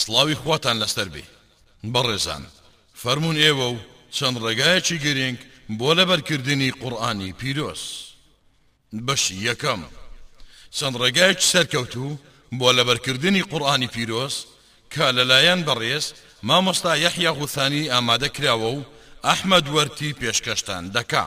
سڵاوی خواتان لەسەر بێ بەڕێزان فەرموون ئێوە و چەند ڕێگایەکی گرینگ بۆ لەبەر کردنی قوڕئانی پیرۆز بەشی یەکەم چەند ڕێگایەکی سەرکەوتوو بۆ لەبەر کردنی قوڕئانی پیرۆز کە لەلایەن بەڕێز مامۆستا یەحیا غوثانی ئامادە کراوە و ئەحمەد وەرتی پێشکەشتان دەکا.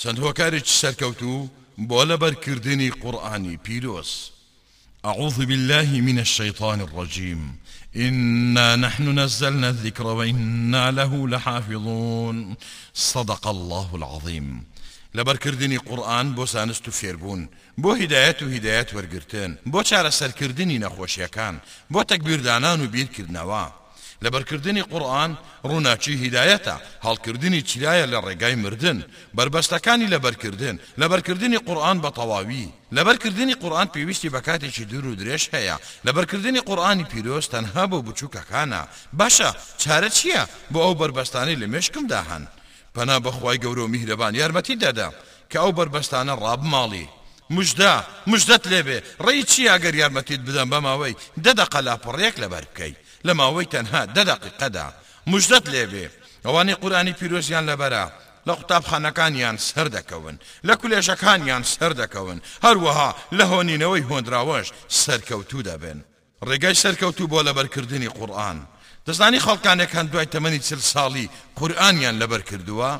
چەند هۆکارێکی سەرکەوتوو بۆ لەبەرکردنی قورئانی پیرۆز. اعوذ باللە من الشیطان الرجیم انا نحن نزلنا الذکر و انا له لحافظون صدق اللە العظیم لەبەرکردنی قورئان بۆ زانست و فێربوون، بۆ هیدایەت و هیدایەت وەرگرتن، بۆ چارەسەرکردنی نەخۆشیەکان، بۆ تەگبیردانان و بیرکردنەوە. لەبەرکردنی قورئان ڕووناکی هیدایەتە، هەڵکردنی چرایە لە ڕێگای مردن، بەربەستەکانی لەبەرکردن، لەبەرکردنی قورئان بە تەواوی، لەبەرکردنی قورئان پێویستی بە کاتێکی دوور و درێژ هەیە، لەبەرکردنی قورئانی پیرۆز تەنها بۆ بچووکەکانە، باشە چارە چییە بۆ ئەو بەربەستانەی لە مێشکمدا هەن؟ پەنا بەخوای گەورەو میهرەبان یارمەتیت دەدەم کە ئەو بەربەستانە ڕابماڵی مژدە مژدەت لێبێ ڕێی چیە ئەگەر یارمەتیت بدەم بەماوەی دە دەقە لاپەڕەیەک لەبەر بکەی لەماوەی تەنها دە دەقیقەدا مژدەت لێبێ ئەوانەی قورئانی پیرۆزیان لەبەرە لە قوتابخانەکانیان سەردەکەون لە کولێژەکانیان سەردەکەون هەروەها لە هۆنینەوەی هۆنراوەش سەرکەوتوو دەبن ڕێگای سەرکەوتوو بۆ لەبەرکردنی قورئان. دەزانی خەڵکانێک هەن دوای تەمەنی چل ساڵی قورئانیان لەبەرکردووە؟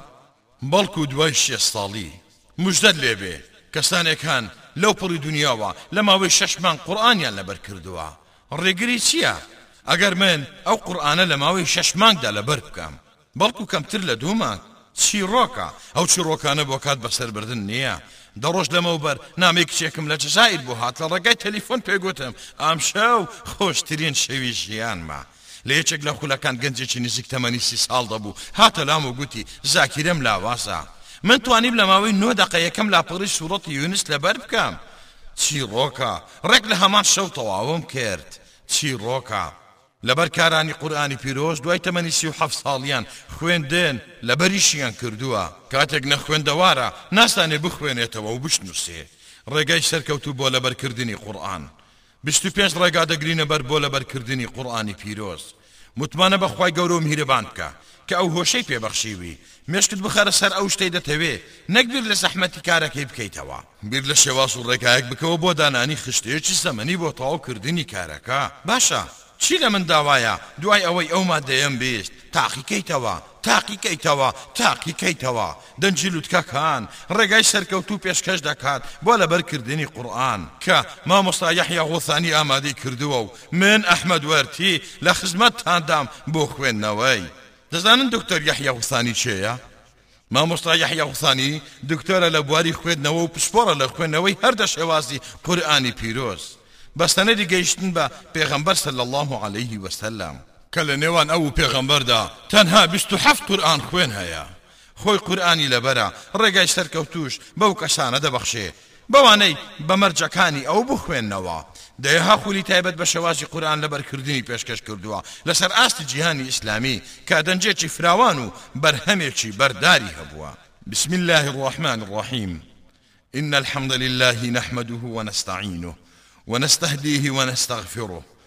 بەڵکو دوای شێست ساڵی. موژدەت لێبێ، کەسانێک هەن لەو پڕی دونیاوە لە ماوەی شەش مانگ قورئانیان لەبەرکردووە. ڕێگری چییە؟ ئەگەر من ئەو قورئانە لە ماوەی شەش مانگدا لەبەربکەم. بەڵکو کەمتر لە دوو مانگ چیڕۆکە، ئەو چیڕۆکانە بۆ کات بەسەر بردن نییە، دە ڕۆژ لەمەوبەر نامەی کچێکم لە جەزائیر بۆ هات لە ڕێگای تەلیفۆن پێی گوتم ئەمشەو خۆشترین شەوی ژیانمە لە یەکێک لە خولەکان گەنجێکی نزیک تەمەنی سی ساڵ دەبوو هاتە لام و گوتی زاکیرەم لاوازە من توانیم لە ماوەی نۆ دەقە یەکەم لاپەڕی سوڕەتی یونس لەبەر بکەم چیڕۆکە ڕێک لە هەمان شەو تەواوم کرد چیڕۆکە. لەبەر کارانی قورئانی پیرۆز دوای تەمەنی سی و حەفت ساڵیان خوێندن لەبەریشیان کردووە، کاتێک نەخوێندەوارە نازانێ بخوێنێتەوە و بشنووسێ، ڕێگای سەرکەوتوو بۆ لەبەر کردنی قورئان بیست و پێنج ڕێگا دەگرینە بەر بۆ لەبەر کردنی قورئانی پیرۆز متمانە بە خوای گەورە و میهرەبان بکە کە ئەو هۆشەی پێ بەخشیوی مێشکت بخەرە سەر ئەو شتەی دەتەوێ نەک بیر لە زەحمەتی کارەکەی بکەیتەوە. بیر لە شێواز و ڕێگایەک بکەوە بۆ دانانی خشتەیەکی زەمەنی بۆ تەواو کردنی کارەکە. باشە چی لە من داوایە دوای ئەوەی ئەو مادەیەم بیست تاقی کەیتەوە تاقی کەیتەوە تاقی کەیتەوە دەنگی لوتکەکان ڕێگای سەرکەوتوو پێشکەش دەکات بۆ لەبەر کردنی قورئان کە مامۆستا یەحیا غوثانی ئامادەی کردووە و من ئەحمەد وەرتی لە خزمەتتاندام بۆ خوێندنەوەی دەزانن دکتۆر یەحیا غوثانی کێیە؟ مامۆستا یەحیا حسانی دکتۆرە لە بواری خوێندنەوە و پسپۆڕە لە خوێندنەوەی هەر دە شێوازی قورئانی پیرۆز بە سەنەدی گەیشتن بە پێغەمبەر صلی اللە علیه وسلم، کە لە نێوان ئەو و پێغەمبەردا تەنها بیست و حەفت قورئان خوێن هەیە، خۆی قورئانی لەبەرە، ڕێگای سەرکەوتووش بەو کەسانە دەبەخشێ بەوانەی بە مەرجەکانی ئەو بخوێننەوە. دەیەها خولی تایبەت بە شێوازی قورئان لەبەرکردنی پێشکەش کردووە لەسەر ئاستی جیهانی ئیسلامی کە دەنجێکی فراوان و بەرهەمێکی بەرداری هەبووە. بسم اللە الرحمن الرحیم ان الحمد للە نحمده ونستعینه ونستهدیه ونستغفره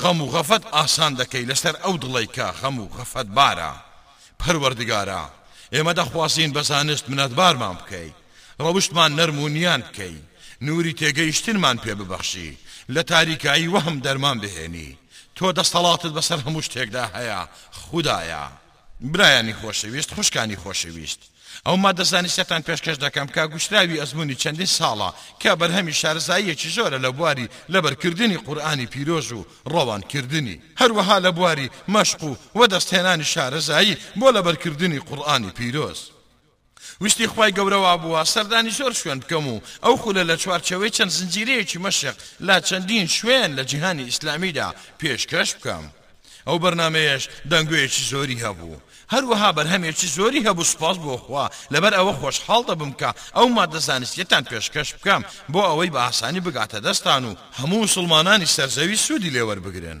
غەم و غەفەت ئاسان دەکەی لەسەر ئەو دڵەی کە غەم و غەفەت بارە. پەروەردگارا ئێمە دەخوازین بە زانست منەتبارمان بکەی، ڕەوشتمان نەرم و نیان بکەی، نوری تێگەیشتنمان پێ ببەخشی، لە تاریکایی وەهم دەرمان بهێنی. تۆ دەستەڵاتت بەسەر هەموو شتێکدا هەیە خودایە. برایانی خۆشەویست، خوشکانی خۆشەویست. ئەو ماددە زانستیەتان پێشکەش دەکەم کە گوشراوی ئەزموونی چەندین ساڵە کە بەرهەمی شارەزاییەکی زۆرە لە بواری لەبەرکردنی قورئانی پیرۆز و ڕەوانکردنی، هەروەها لە بواری مەشق و وەدەستهێنانی شارەزایی بۆ لەبەرکردنی قورئانی پیرۆز. ویستی خوای گەورە وابووە سەردانی زۆر شوێن بکەم و ئەو خولە لە چوارچێوەی چەند زنجیرەیەکی مەشق لە چەندین شوێن لە جیهانی ئیسلامیدا پێشکەش بکەم ئەو بەرنامەیەش دەنگۆیەکی زۆری هەبوو هەروەها بەرهەمێکی زۆری هەبوو سوپاس بۆ خوا لەبەر ئەوە خۆشحاڵ دەبم کە ئەو مادە زانستیەتان پێشکەش بکەم بۆ ئەوەی بە ئاسانی بگاتە دەستان و هەموو موسڵمانانی سەرزەوی سوودی لێوەربگرن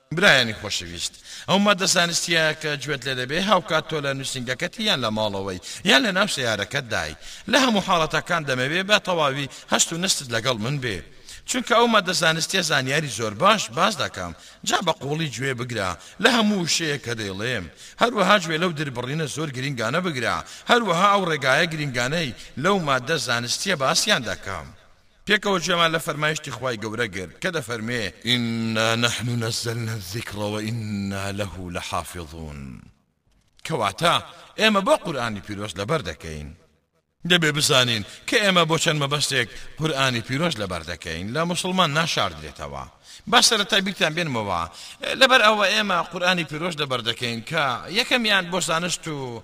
برایانی خۆشەویست، ئەو ماددە زانستییەیە کە گوێت لێ دەبێت، هاوکات تۆ لە نووسینگەکەتی یان لە ماڵەوەی، یان لە ناو سەیارەکەتدای. لە هەموو حاڵەتەکان دەمەوێت بە تەواوی هەست و نەستت لەگەڵ من بێ. چونکە ئەو ماددە زانستییە زانیاری زۆر باش باس دەکەم. جا بە قووڵی گوێ بگرە لە هەموو وشەیەک کە دەیڵێم. هەروەها گوێ لەو دربڕینە زۆر گرینگانە بگرە. هەروەها ئەو ڕێگایە گرینگانەی لەو ماددە زانستییە باسیان دەکەم. پێکەوە گوێمان لە فەرمایشتی خوای گەورە گرت کە دەفەرموێ. انا نحن نزلنا الذکر و انا له لحافظون کە واتە، ئێمە بۆ قورئانی پیرۆز لەبەر دەکەین. دەبێ بزانین کە ئێمە بۆ چەند مەبەستێک قورئانی پیرۆز لەبەر دەکەین لە موسڵمان ناشاردرێتەوە. با سەرەتا بیرتان بێنمەوە لەبەر ئەوە ئێمە قورئانی پیرۆز لەبەر دەکەین کە، یەکەمیان بۆ زانست و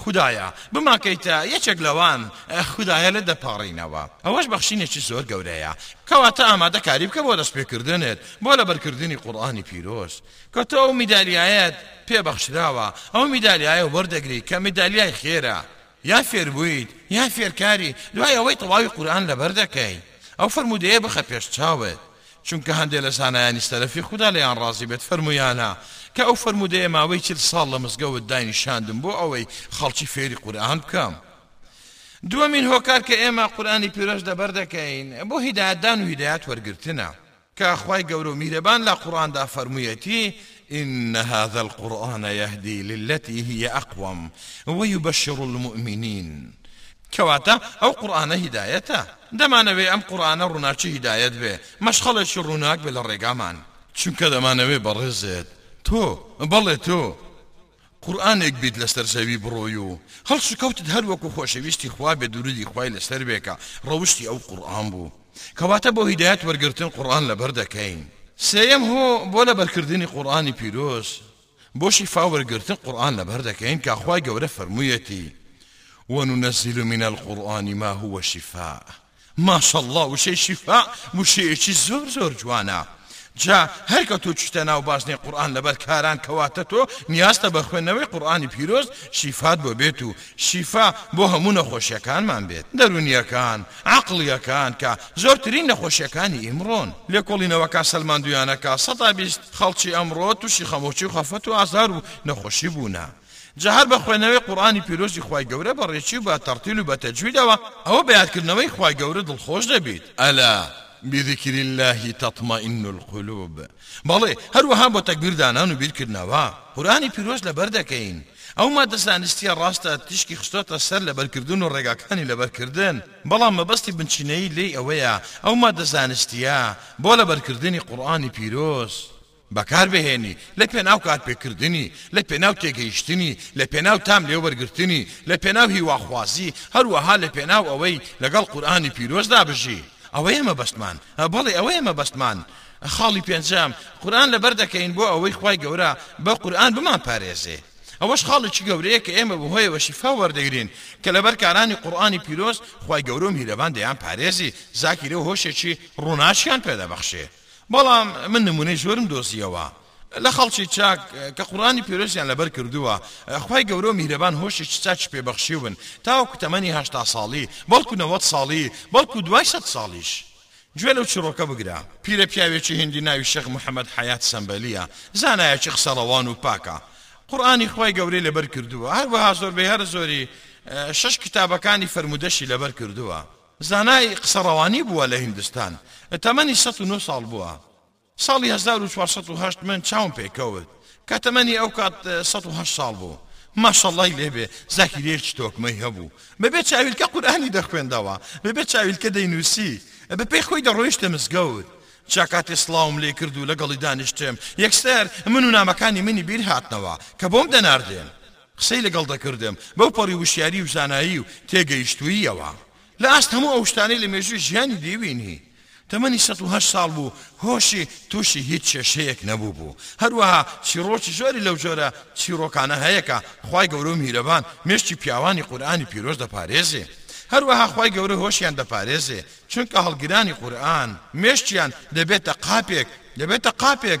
خودایە بمانکەیتە یەکێک لەوان خودایە لێت دەپاڕێینەوە ئەوەش بەخشینێکی زۆر گەورەیە کەواتە ئامادە کاری بکە بۆ دەست پێکردنت بۆ لەبەر کردنی قورئانی پیرۆز کە تۆ ئەو میدالیایەت پێ بەخشراوە ئەو میدالیایە وەردەگری کە میدالیای خێرە یا فێربوویت یا فێرکاری دوای ئەوەی تەواوی قورئان لەبەر دەکەی ئەو فەرموودەیە بخە پێش چاوت چونکە هەندێ لە زانایانی سەلەفی خودا لێیان ڕازی بێت فەرموویانە، کە ئەو فەرموودەیە ماوەی چل ساڵ لە مزگەوت داینیشاندم بۆ ئەوەی خەڵکی فێری قورئان بکەم. دووەمین هۆکار کە ئێمە قورئانی پیرۆز لەبەر دەکەین بۆ هیدایەتدان و هیدایەت وەرگرتنە، کە خوای گەورە و میهرەبان لە قورئاندا فەرموویەتی، ان هذا القرآن یهدی للتی هی اقوم ویبشر المومنین، کەواتە ئەو قورئانە هیدایەتە، دەمانەوێ ئەم قورئانە ڕووناکی هیدایەت بێ، مەشخەڵێکی ڕووناک بێ لە ڕێگامان. چونکە دەمانەوێ بەڕێزت، تۆ، بەڵێ تۆ، قورئانێک بیت لەسەر زەوی بڕۆی و هەڵسوکەوتت هەر وەکوو خۆشەویستی خوا بێ دروودی خوای لەسەر بێ کە ڕەوشتی ئەو قورئان بوو. کەواتە بۆ هیدایەت وەرگرتن قورئان لەبەر دەکەین. سێیەم هۆ بۆ لەبەرکردنی قورئانی پیرۆز، بۆ شیفا وەرگرتن قورئان لەبەر دەکەین کە خوای گەورە فەرموویەتی وننزل من القرآن ما هو شفاء ماشاءاللە وشەی شیفا وشەیەکی زۆر زۆر جوانە جا هەر کە تۆ چیتە ناو بازنەی قورآن لەبەر کاران کەواتە تۆ نیازتە بە خوێندنەوەی قورآانی پیرۆز شیفات بۆ بێت و شیفا بۆ هەموو نەخۆشیەکانمان بێت دەرونیەکان، عەقڵیەکان کە زۆرترین نەخۆشیەکانی ئیمڕۆن. لێکۆڵینەوەکان سەلماندویانە کە سەتا بیست خەڵکی ئەمڕۆ توشی خەمۆکی و خەفەت و ئازار و نەخۆشی بونە. جا هەر بە خوێندنەوەی قورئانی پیرۆزی خوای گەورە بە ڕێکی و بە تەڕتیل و بە تەجویدەوە ئەوە بە یادکردنەوەی خوای گەورە دڵخۆش دەبیت. ئەلە. بذکر اللە تطمئن القلوب بەڵێ هەروەها بۆ تەکبیر دانان و بیرکردنەوە قورئانی پیرۆز لەبەر دەکەین ئەو مادە زانستیە ڕاستە تیشکی خستۆتە سەر لەبەرکردن و ڕێگاکانی لەبەرکردن بەڵام مەبەستی بنچینەیی لێی ئەوەیە ئەو مادە زانستیە بۆ لەبەرکردنی قورئانی پیرۆز بەکار بهێنی لە پێناو کارپێکردنی، لە پێناو تێگەیشتنی، لە پێناو تام لێوەرگرتنی، لە پێناو هیواخوازی، هەروەها لە پێناو ئەوەی لەگەڵ قورئانی پیرۆزدا بژی. ئەوەیە مەبەستمان. بەڵی ئەوەیە مەبەستمان. خاڵی پێنجەم، قورئان لەبەر دەکەین بۆ ئەوەی خوای گەورە بە قورئان بمانپارێزێ. ئەوەش خاڵێکی گەورەیە کە ئێمە بە هۆیەوە شیفا وەردەگرین کە لەبەر کارانی قورئانی پیرۆز خوای گەورە و میهرەبان دەیانپارێزی زاکیرە و هۆشێکی ڕووناکیان پێدەبەخشێ. بەڵام من نمونەی زۆرم دۆزیەوە لە خەڵکی چاک کە قورئانی پیرۆزیان لەبەر کردووە خوای گەورەو میهرەبان هۆشێکی چاکی پێ بەخشیون تاوەکو تەمەنی هەشتا ساڵی بەڵکو نەوەد ساڵی بەڵکو دوای سەد ساڵیش گوێ لەو چیڕۆکە بگرە. پیرە پیاوێکی هیندی ناوی شێخ محمد حەیات سەمبەلیە زانایەکی قسە ڕەوان و پاکە قورئانی خوای گەورەی لەبەر کردووە هەروەها زۆربەی هەر زۆری شەش کتابەکانی فەرموودەشی لەبەر کردووە. زانای قسە ڕەوانی بووە لە هیندستان تەمەنی سەد و نۆ ساڵ بووە ساڵی هەزار و چوار سەد و هەشت من چاوم پێ کەوت کە تەمەنی ئەو کات سەد و هەشت ساڵ بوو ماشاڵڵای لێ بێ زاکیرەیەکی تۆکمەی هەبوو بە بێ چاویلکە قورئانی دەخوێندەوە بە بێ چاویلکە دەینووسی بە پێی خۆی دەڕۆیشتە مزگەوت جا کاتێ سڵاوم لێ کرد و لەگەڵی دانیشتم یەکسەر من و نامەکانی منی بیر هاتنەوە کە بۆم دەناردێ. قسەی لەگەڵ دەکردم بەو پەڕی وشیاری و زانایی و تێگەیشتووییەوە لە ئاست هەموو ئەو شتانەی لە مێژووی ژیانی دەیبینی. تەمەنی سەد و هەشت ساڵ بوو، هۆشی تووشی هیچ کێشەیەک نەبووبوو، هەروەها چیڕۆکی زۆری لەو جۆرە چیڕۆکانە هەیە کە خوای گەورە و میهرەبان مێشکی پیاوانی قورئانی پیرۆز دەپارێزێ، هەروەها خوای گەورە هۆشیان دەپارێزێ، چونکە هەڵگرانی قورئان مێشکیان دەبێتە قاپێک، دەبێتە قاپێک،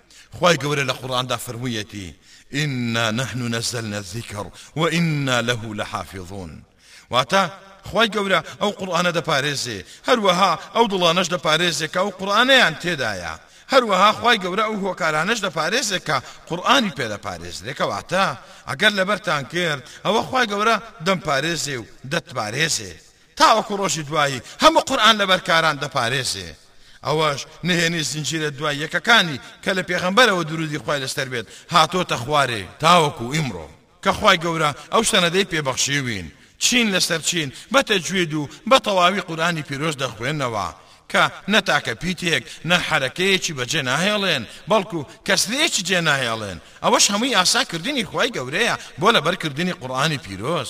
خوای گەورە لە قورئاندا فەرموویەتی، انا نحن نزلنا الذکر وانا له لحافظون واتە، خوای گەورە ئەو قورئانە دەپارێزێ، هەروەها ئەو دڵانەش دەپارێزێ کە ئەو قورئانەیان تێدایە، هەروەها خوای گەورە ئەو هۆکارانەش دەپارێزێ کە قورئانی پێ دەپارێزرێ، کەواتە ئەگەر لەبەرتان کرد ئەوە خوای گەورە دەمپارێزێ و دەتپارێزێ، تاوەکو ڕۆژی دوایی هەموو قورئان لە بەرکاران دەپارێزێ. ئەوەش نهێنی زنجیرە دوای یەکەکانی کە لە پێغەمبەرەوە درودی خوای لەسەر بێت هاتۆتە خوارێ تاوەکو ئیمڕۆ کە خوای گەورە ئەو سەنەدەی پێ بەخشیوین چین لەسەر چین بە تەجوید و بە تەواوی قورئانی پیرۆز دەخوێنەوە کە نە تاکە پیتێک نە حەرەکەیەکی بەجێ ناهێڵێن بەڵکو کەسرەیەکی جێ ناهێڵێن ئەوەش هەمووی ئاسا کردنی خوای گەورەیە بۆ لەبەر کردنی قورئانی پیرۆز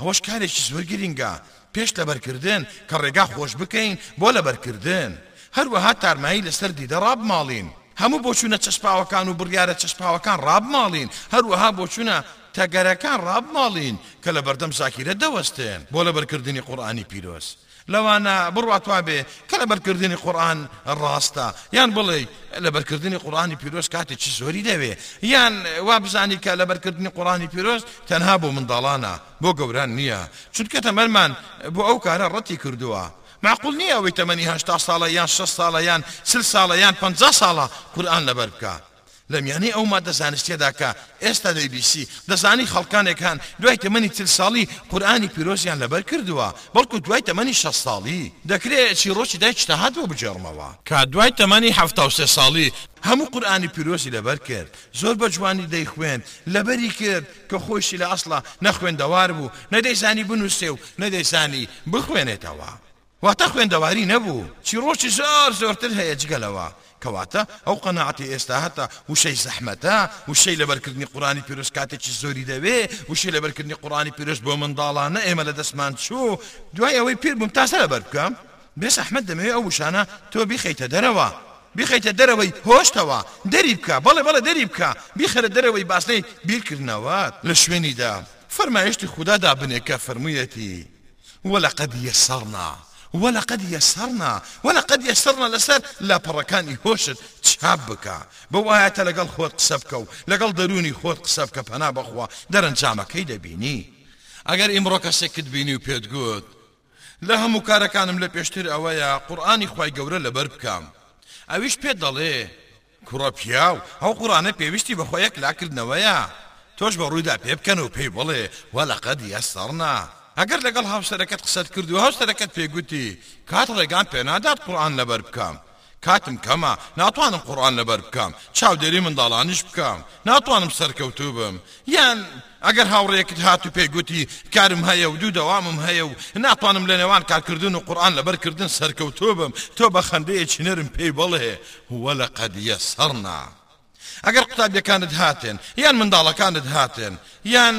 ئەوەش کارێکی زۆر گرینگە پێش لەبەرکردن کە ڕێگا خۆش بکەین بۆ لەبەرکردن، هەروەها تارمایی لەسەر دیدە ڕابماڵین، هەموو بۆچوونە چەسپاوەکان و بڕیارە چەسپاوەکان ڕابماڵین، هەروەها بۆچوونە تەگەرەکان ڕابماڵین کە لەبەردەم زاکیرە دەوەستێن بۆ لەبەرکردنی قورئانی پیرۆز. لەوانە بڕوات وابێ کە لەبەرکردنی قورئان ڕاستە، یان بڵێی لەبەرکردنی قورئانی پیرۆز کاتێکی زۆری دەوێ، یان وابزانی کە لەبەرکردنی قورئانی پیرۆز تەنها بۆ منداڵانە، بۆ گەوران نییە، چونکە تەمەنمان بۆ ئەو کارە ڕەتی کردووە. مەعقول نییە ئەوەی تەمەنی هەشتا ساڵە یان شەست ساڵە یان چل ساڵە یان پەنجا ساڵە قورئان لەبەر بکا. لە میانەی ئەو ماددە زانستیەدا کە ئێستا دەیبیسی، دەزانی خەڵکانێک هەن دوای تەمەنی چل ساڵی قورئانی پیرۆزیان لەبەر کردووە، بەڵکو دوای تەمەنی شەست ساڵی. دەکرێ چیڕۆکی دایکی تەها دوو بگێڕمەوە. کە دوای تەمەنی حەفتا و سێ ساڵی، هەموو قورئانی پیرۆزی لەبەر کرد، زۆر بە جوانی دەیخوێند، لەبەری کرد، کە خۆیشی لە ئەسڵا نە خوێندەوار بوو، نە دەیزانی بنووسێ و نە دەیزانی بخوێنێتەوە. واتە خوێندەواری نەبوو، چیڕۆکی زۆر زۆرتر هەیە جگە لەوە، کەواتە ئەو قەناعەتەی ئێستا هەتە وشەی زەحمەتە، وشەی لەبەرکردنی قورئانی پیرۆز کاتێکی زۆری دەوێ، وشەی لەبەرکردنی قورئانی پیرۆز بۆ منداڵانە ئێمە لەدەستمان چوو، دوای ئەوەی پیر بووم تازە لەبەر بکەم، بێ زەحمەت دەمەوێ ئەو وشانە تۆ بیخەیتە دەرەوە، بیخەیتە دەرەوەی هۆشتەوە، دەری بکە، بەڵێ بەڵێ دەری بکە، بیخەرە دەرەوەی بازنەی بیرکردنەوەت. لە شوێنیدا فەرمایشتی خودا دابنێ کە فەرموویەتی. وەلەقەد یەسەڕنا وەلەقەد یەسەڕنا وەلەقەد یەسەڕنا لەسەر لاپەڕەکانی هۆشت چاپ بکە بەو ئایەتە لەگەڵ خۆت قسە بکە و لەگەڵ دەروونی خۆت قسە بکە پەنا بەخوا دەرەنجامەکەی دەبینی ئەگەر ئیمڕۆ کەسێکت بینی و پێت گوت لە هەموو کارەکانم لە پێشتر ئەوەیە قورئانی خوای گەورە لەبەر بکەم ئەویش پێت دەڵێ کوڕە پیاو ئەو قوڕانە پێویستی بە خۆ یەکلا کردنەوەیە تۆش بە ڕوویدا پێ بکەن و پێی بڵێ ولقد یسرنا ئەگەر لەگەڵ هاوسەرەکەت قسەت کرد و هاوسەرەکەت پێ گوتی کات ڕێگام پێ نادات قوڕان لەبەر بکەم کاتم کەمە ناتوانم قوڕان لەبەر بکەم چاودێری منداڵانیش بکەم ناتوانم سەرکەوتوو بم یان ئەگەر هاوڕێیەکت هات و پێی گوتی کارم هەیە و دوو دەوامم هەیە و ناتوانم لە نێوان کارکردن و قورئان لەبەر کردن سەرکەوتوو بم، تۆ بە خەندەیەکی نەرم پێی بڵێ، ولقد یسرنا. ئەگەر قوتابیەکانت هاتێن، یان منداڵەکانت هاتێن، یان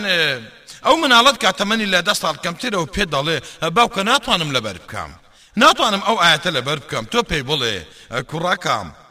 ئەو مناڵەت کا تەمەنی لە دە ساڵ کەمترە و پێت دەڵێ، باوکە ناتوانم لەبەر بکەم، ناتوانم ئەو ئایەتە لەبەر بکەم، تۆ پێی بڵێ، کوڕەکەم،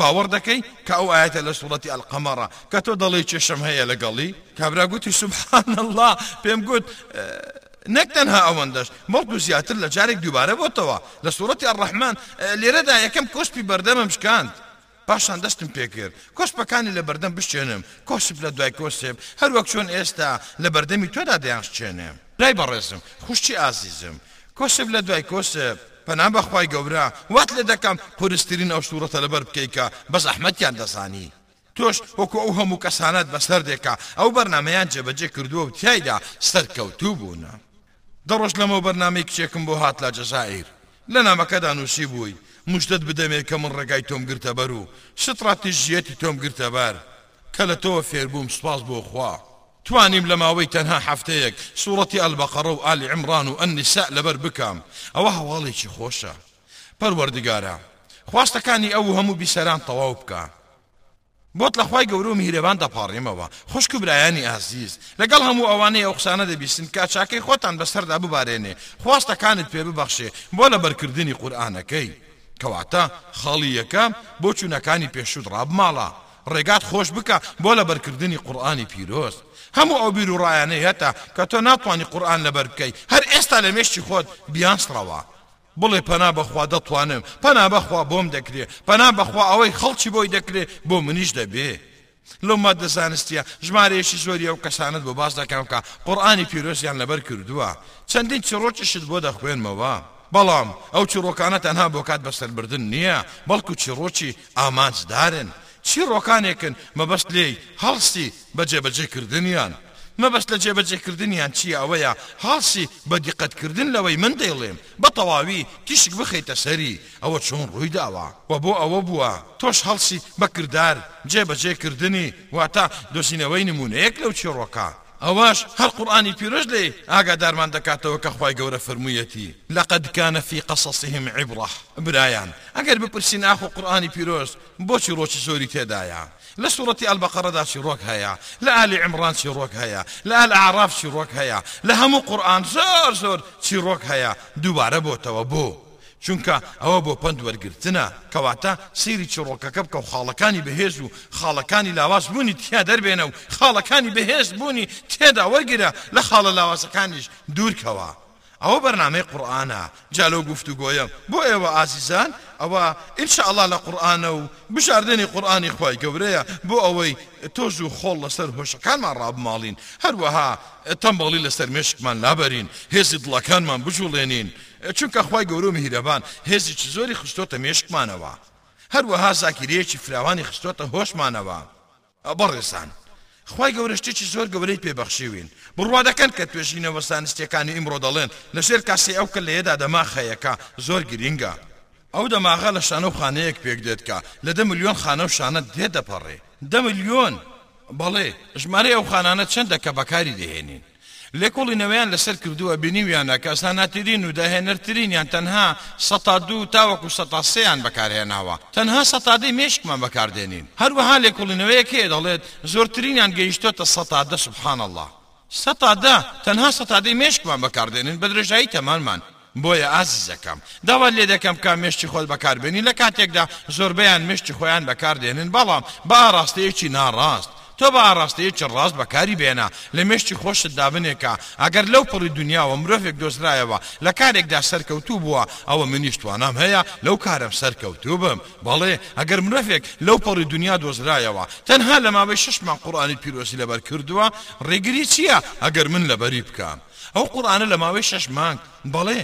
باوەڕ دەکەی کە ئەو ئایەتە لە سورەتی القمرە کە تۆ دەڵێی کێشەم هەیە لەگەڵی؟ کابرا گوتی سبحان اللە پێم گوت نەک تەنها ئەوەندەش بەڵکو زیاتر لە جارێک دووبارە بۆتەوە لە سورەتی الرحمن لێرەدا یەکەم کۆسپی بەردەمم شکاند پاشان دەستم پێکرد کۆسپەکانی لە بەردەم بشێنم کۆسپ لە دوای کۆسپ هەروەک چۆن ئێستا لە بەردەمی تۆدا دەیانشچێنێم برای بەڕێزم خوشکی ئازیزم کۆسپ لە دوای کۆسپ پەنا بەخوای گەورە وات لێ دەکەم قورسترین ئەو سوڕەتە لەبەر بکەی کە بەس ئەحمەدیان دەزانی تۆش وەکو ئەو هەموو کەسانەت بەسەر دێ کە ئەو بەرنامەیان جێبەجێ کردووە و تیایدا سەرکەوتوو بوونە دە ڕۆژ لەمەو بەرنامەی کچێکم بۆ هات لە جەزائیر لە نامەکەدا نوسیبووی مژدەت بدەمێ کە من ڕێگای تۆم گرتە بەر و ستڕاتیژیەتی تۆم گرتە بەر کە لە تۆوە فێربووم سوپاس بۆ خوا. توانیم لە ماوەی تەنها هەفتەیەک سورەتی البقرە و آل عمران و النساء لەبەر بکەم ئەوە هەواڵێکی خۆشە پەروەردگارا خواستەکانی ئەو و هەموو بیسەران تەواو بکە بۆت لە خوای گەورە و میهرەبان دەپاڕێمەوە خوشک و برایانی ئازیز لەگەڵ هەموو ئەوانەی ئەو قسانە دەبیستن تکا چاکەی خۆتان بەسەردا ببارێنێ خواستەکانت پێ ببەخشێ بۆ لەبەرکردنی قورئانەکەی کەواتە خاڵی یەکەم بۆچوونەکانی پێشووت ڕابماڵە ڕێگات خۆش بکە بۆ لەبەر کردنی قوڕئانی پیرۆز هەموو ئەو بیرو ڕایانەی هەتە کە تۆ ناتوانی قوڕئان لەبەر بکەی هەر ئێستا لە مێشکی خۆت بیانسڕەوە بڵێ پەنا بەخوا دەتوانم پەنا بەخوا بۆم دەکرێ پەنا بەخوا ئەوەی خەڵکی بۆی دەکرێ بۆ منیش دەبێ لەو ماددە زانستیە ژمارەیەکی زۆری ئەو کەسانەت بۆ باس دەکەم کە قوڕئانی پیرۆزیان لەبەر کردووە چەندین چیڕۆکیشت بۆ دەخوێنمەوە بەڵام ئەو چیڕۆکانە تەنها بۆ کات بەسەربردن نیە بەڵکو چیڕۆکی ئامانجدارن، چیڕۆکانێکن مەبەست لێی هەڵسی بە جێبەجێ کردنیان. مەبەست لە جێبەجێ کردنیان چییە ئەوەیە هەڵسی بە دیقەت کردن لەوەی من دەیڵێم بە تەواوی تیشک بخەیتە سەری ئەوە چۆن ڕووی داوە و بۆ ئەوە بووە، تۆش هەڵسی بە کردار جێبەجێ کردنی واتە دۆزینەوەی نموونەیەک لەو چیڕۆکە. ئەوەش هەر قورئانی پیرۆز لێی ئاگادارمان دەکاتەوە کە خوای گەورە فەرموویەتی، لقد کان فی قصصهم عبرە، برایان ئەگەر بپرسین ئاخۆ قورئانی پیرۆز بۆ چیڕۆکی زۆری تێدایە، لە سورەتی البقرەدا چیڕۆک هەیە، لە آل عمران چیڕۆک هەیە، لە الاعراف چیڕۆک هەیە، لە هەموو قورئان زۆر زۆر چیڕۆک هەیە، دووبارە بۆتەوە بۆ؟ چونکە ئەوە بۆ پەند وەرگرتنە، کەواتە سەیری چیڕۆکەکە بکە و خاڵەکانی بەهێز و خاڵەکانی لاواز بوونی تیا دەربێنە و خاڵەکانی بەهێز بوونی تێدا وەرگرە لە خاڵە لاوازەکانیش دوور کەوە ئەوە بەرنامەی قورئانە جا لەو گفتوگۆیەم بۆ ئێوە ئازیزان ئەوە ان شاء اللە لە قورئانە و بژاردەنی قورئانی خوای گەورەیە بۆ ئەوەی تۆز و خۆڵ لەسەر هۆشەکانمان ڕابماڵین هەروەها تەمبەڵی لەسەر مێشکمان لابەرین هێزی دڵەکانمان بجوڵێنین چونکە خوای گەورە و میهرەبان هێزێکی زۆری خستۆتە مێشکمانەوە هەروەها زاکیرەیەکی فراوانی خستۆتە هۆشمانەوە بەڕێزان خوای گەورە شتێکی زۆر گەورەی پێ بەخشیوین بڕوا دەکەن کە توێژینەوە سانستیەکانی ئیمڕۆ دەڵێن لە ژێر کاسەی ئەو کەللەیەدا دەماغ هەیە کە زۆر گرینگە ئەو دەماغە لە شانە و خانەیەک پێک دێت کە لە دە ملیۆن خانە و شانە تێدەپەڕێ دە ملیۆن! بەڵێ ژمارەی ئەو خانانە چەندە کە بەکاری دەهێنین. لێکۆڵینەوەیان لەسەر کردووە بینیویانە کە ئەستا ناترین و داهێنەر ترینیان تەنها سەتا دوو تاوەکو سەتا سێ یان بەکارهێناوە تەنها سەتا دەی مێشکمان بەکاردێنین هەروەها لێکۆڵینەوەیەک هەیە دەڵێت زۆرترینیان گەیشتۆتە سەتا دە سبحان اللە سەتا دە تەنها سەتا دەی مێشکمان بەکاردێنین بەدرێژایی تەمەنمان بۆیە ئازیزەکەم داوات لێدەکەم کە مشتی خۆت بەکاربێنی لە کاتێکدا زۆربەیان مشتی خۆیان بەکاردێنن بەڵام بە ئاڕاستەیەکی ناڕاست تۆ بە ئاڕاستەیەکی ڕاست بەکاری بێنە لە مشتی خۆشت دابنێکە ئەگەر لەو پڕی دونیاوە مرۆڤێک دۆزرایەوە لە کارێکدا سەرکەوتوو بووە ئەوە منیش توانام هەیە لەو کارەم سەرکەوتوو بم بەڵێ ئەگەر مرۆڤێک لەو پڕی دونیا دۆزرایەوە تەنها لە ماوەی شەش مانگ قوڕئانی پیرۆزی لەبەر کردووە ڕێگری چییە ئەگەر من لەبەری بکەم؟ ئەو قورئانە لە ماوەی شەش مانگ، بەڵێ،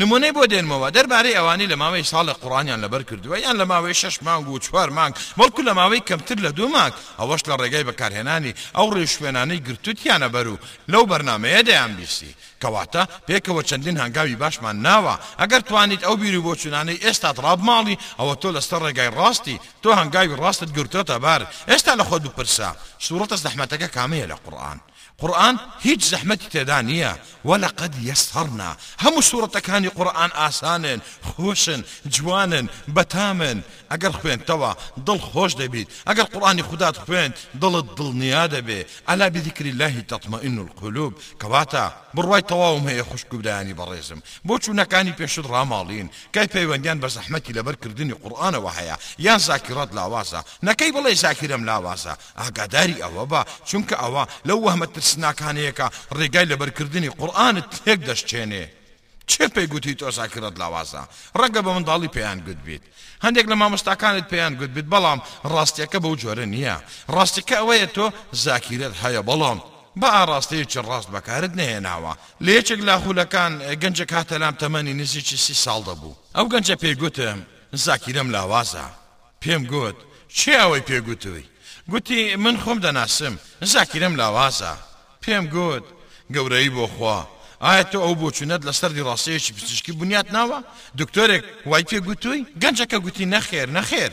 نمونەی بۆ دێنمەوە دەربارەی ئەوانەی لە ماوەی ساڵێک قورئانیان لەبەر کردووە یان لە ماوەی شەش مانگ و چوار مانگ بەڵکو لە ماوەی کەمتر لە دوو مانگ ئەوەش لە ڕێگای بەکارهێنانی ئەو ڕێوشوێنانەی گرتوتیانە بەر و لەو بەرنامەیە دەیانبیستی کەواتە پێکەوە چەندین هەنگاوی باشمان ناوە ئەگەر توانیت ئەو بیر و بۆچونانەی ئێستات ڕابماڵی ئەوە تۆ لەسەر ڕێگای ڕاستی تۆ هەنگاوی ڕاستت گرتۆتە بەر ئێستا لە خۆت بپرسە سوڕەتە زەحمەتەکە کامەیە لە قورئان؟ قورئان هیچ زەحمەتی تێدا نییە، ولقد یسرنا، هەموو سورەتەکانی قورئان ئاسانن، خۆشن، جوانن، بەتامن، ئەگەر خوێندتەوە دڵ خۆش دەبیت، ئەگەر قورئانی خودات خوێند دڵت دڵنیا دەبێ، الا بذکر اللە تطمئن القلوب، کەواتە بڕوای تەواوم هەیە خوشک و برایانی بەڕێزم بۆ چوونەکانی پێشت ڕاماڵین کای پەیوەندیان بە زەحمەتی لەبەر کردنی قورئانەوە هەیە یان زاکیڕت لاوازە نەکەی بڵێی زاکیرەم لاوازە ئاگاداری ئەوە بە چونکە ئەوە لەو وەهمە ترسناکانەیە کە ڕێگای لەبەرکردنی قورئانت تێک دەشکێنێ کێ پێی گوتویت ئۆزاکرت لاوازە ڕەنگە بە منداڵی پێیان گوتبیت هەندێک لە مامۆستاکانت پێیان گوتبیت بەڵام ڕاستیەکە بەو جۆرە نیە ڕاستیەکە ئەوەیە تۆ زاکیرەت هەیە بەڵام بە ئاڕاستەیەکی ڕاست بەکارت نەهێناوە لە یەکێک لە خولەکان گەنجێک هاتە لام تەمەنی نزیکی سی ساڵ دەبوو ئەو گەنجە پێی گوتم زاکیرەم لاوازە. پێم گوت، کێ ئەوەی پێ گوتووی؟ گوتی، من خۆم دەناسم، زاکیرەم لاوازە. پێم گوت، گەورەی بۆ خوا، ئایا تۆ ئەو بۆچوونەت لەسەر دیڕاسەیەکی پزیشکی بنیات ناوە؟ دکتۆرێک وای پێ گوتووی؟ گەنجەکە گوتی، نەخێر، نەخێر،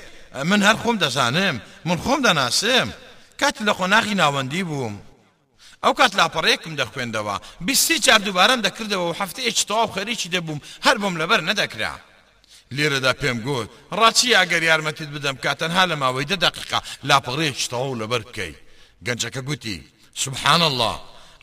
من هەر خۆم دەزانم، من خۆم دەناسم، کاتی لە قۆناغی ناوەندی بووم. ئەو کات لاپەڕەیەکم دەخوێندەوە، بیست سی جار دووبارەم دەکردەوە و هەفتەیەکی تەواو خەریکی دەبووم، هەر بۆم لەبەر نەدەکرا. لێرەدا پێم گوت، ڕاچییە ئەگەر یارمەتیت بدەم کە تەنها لە ماوەی دە دەقیقە لاپەڕەیەکی تەواو لەبەر بکەی؟ گەنجەکە گوتی، سبحان اللە!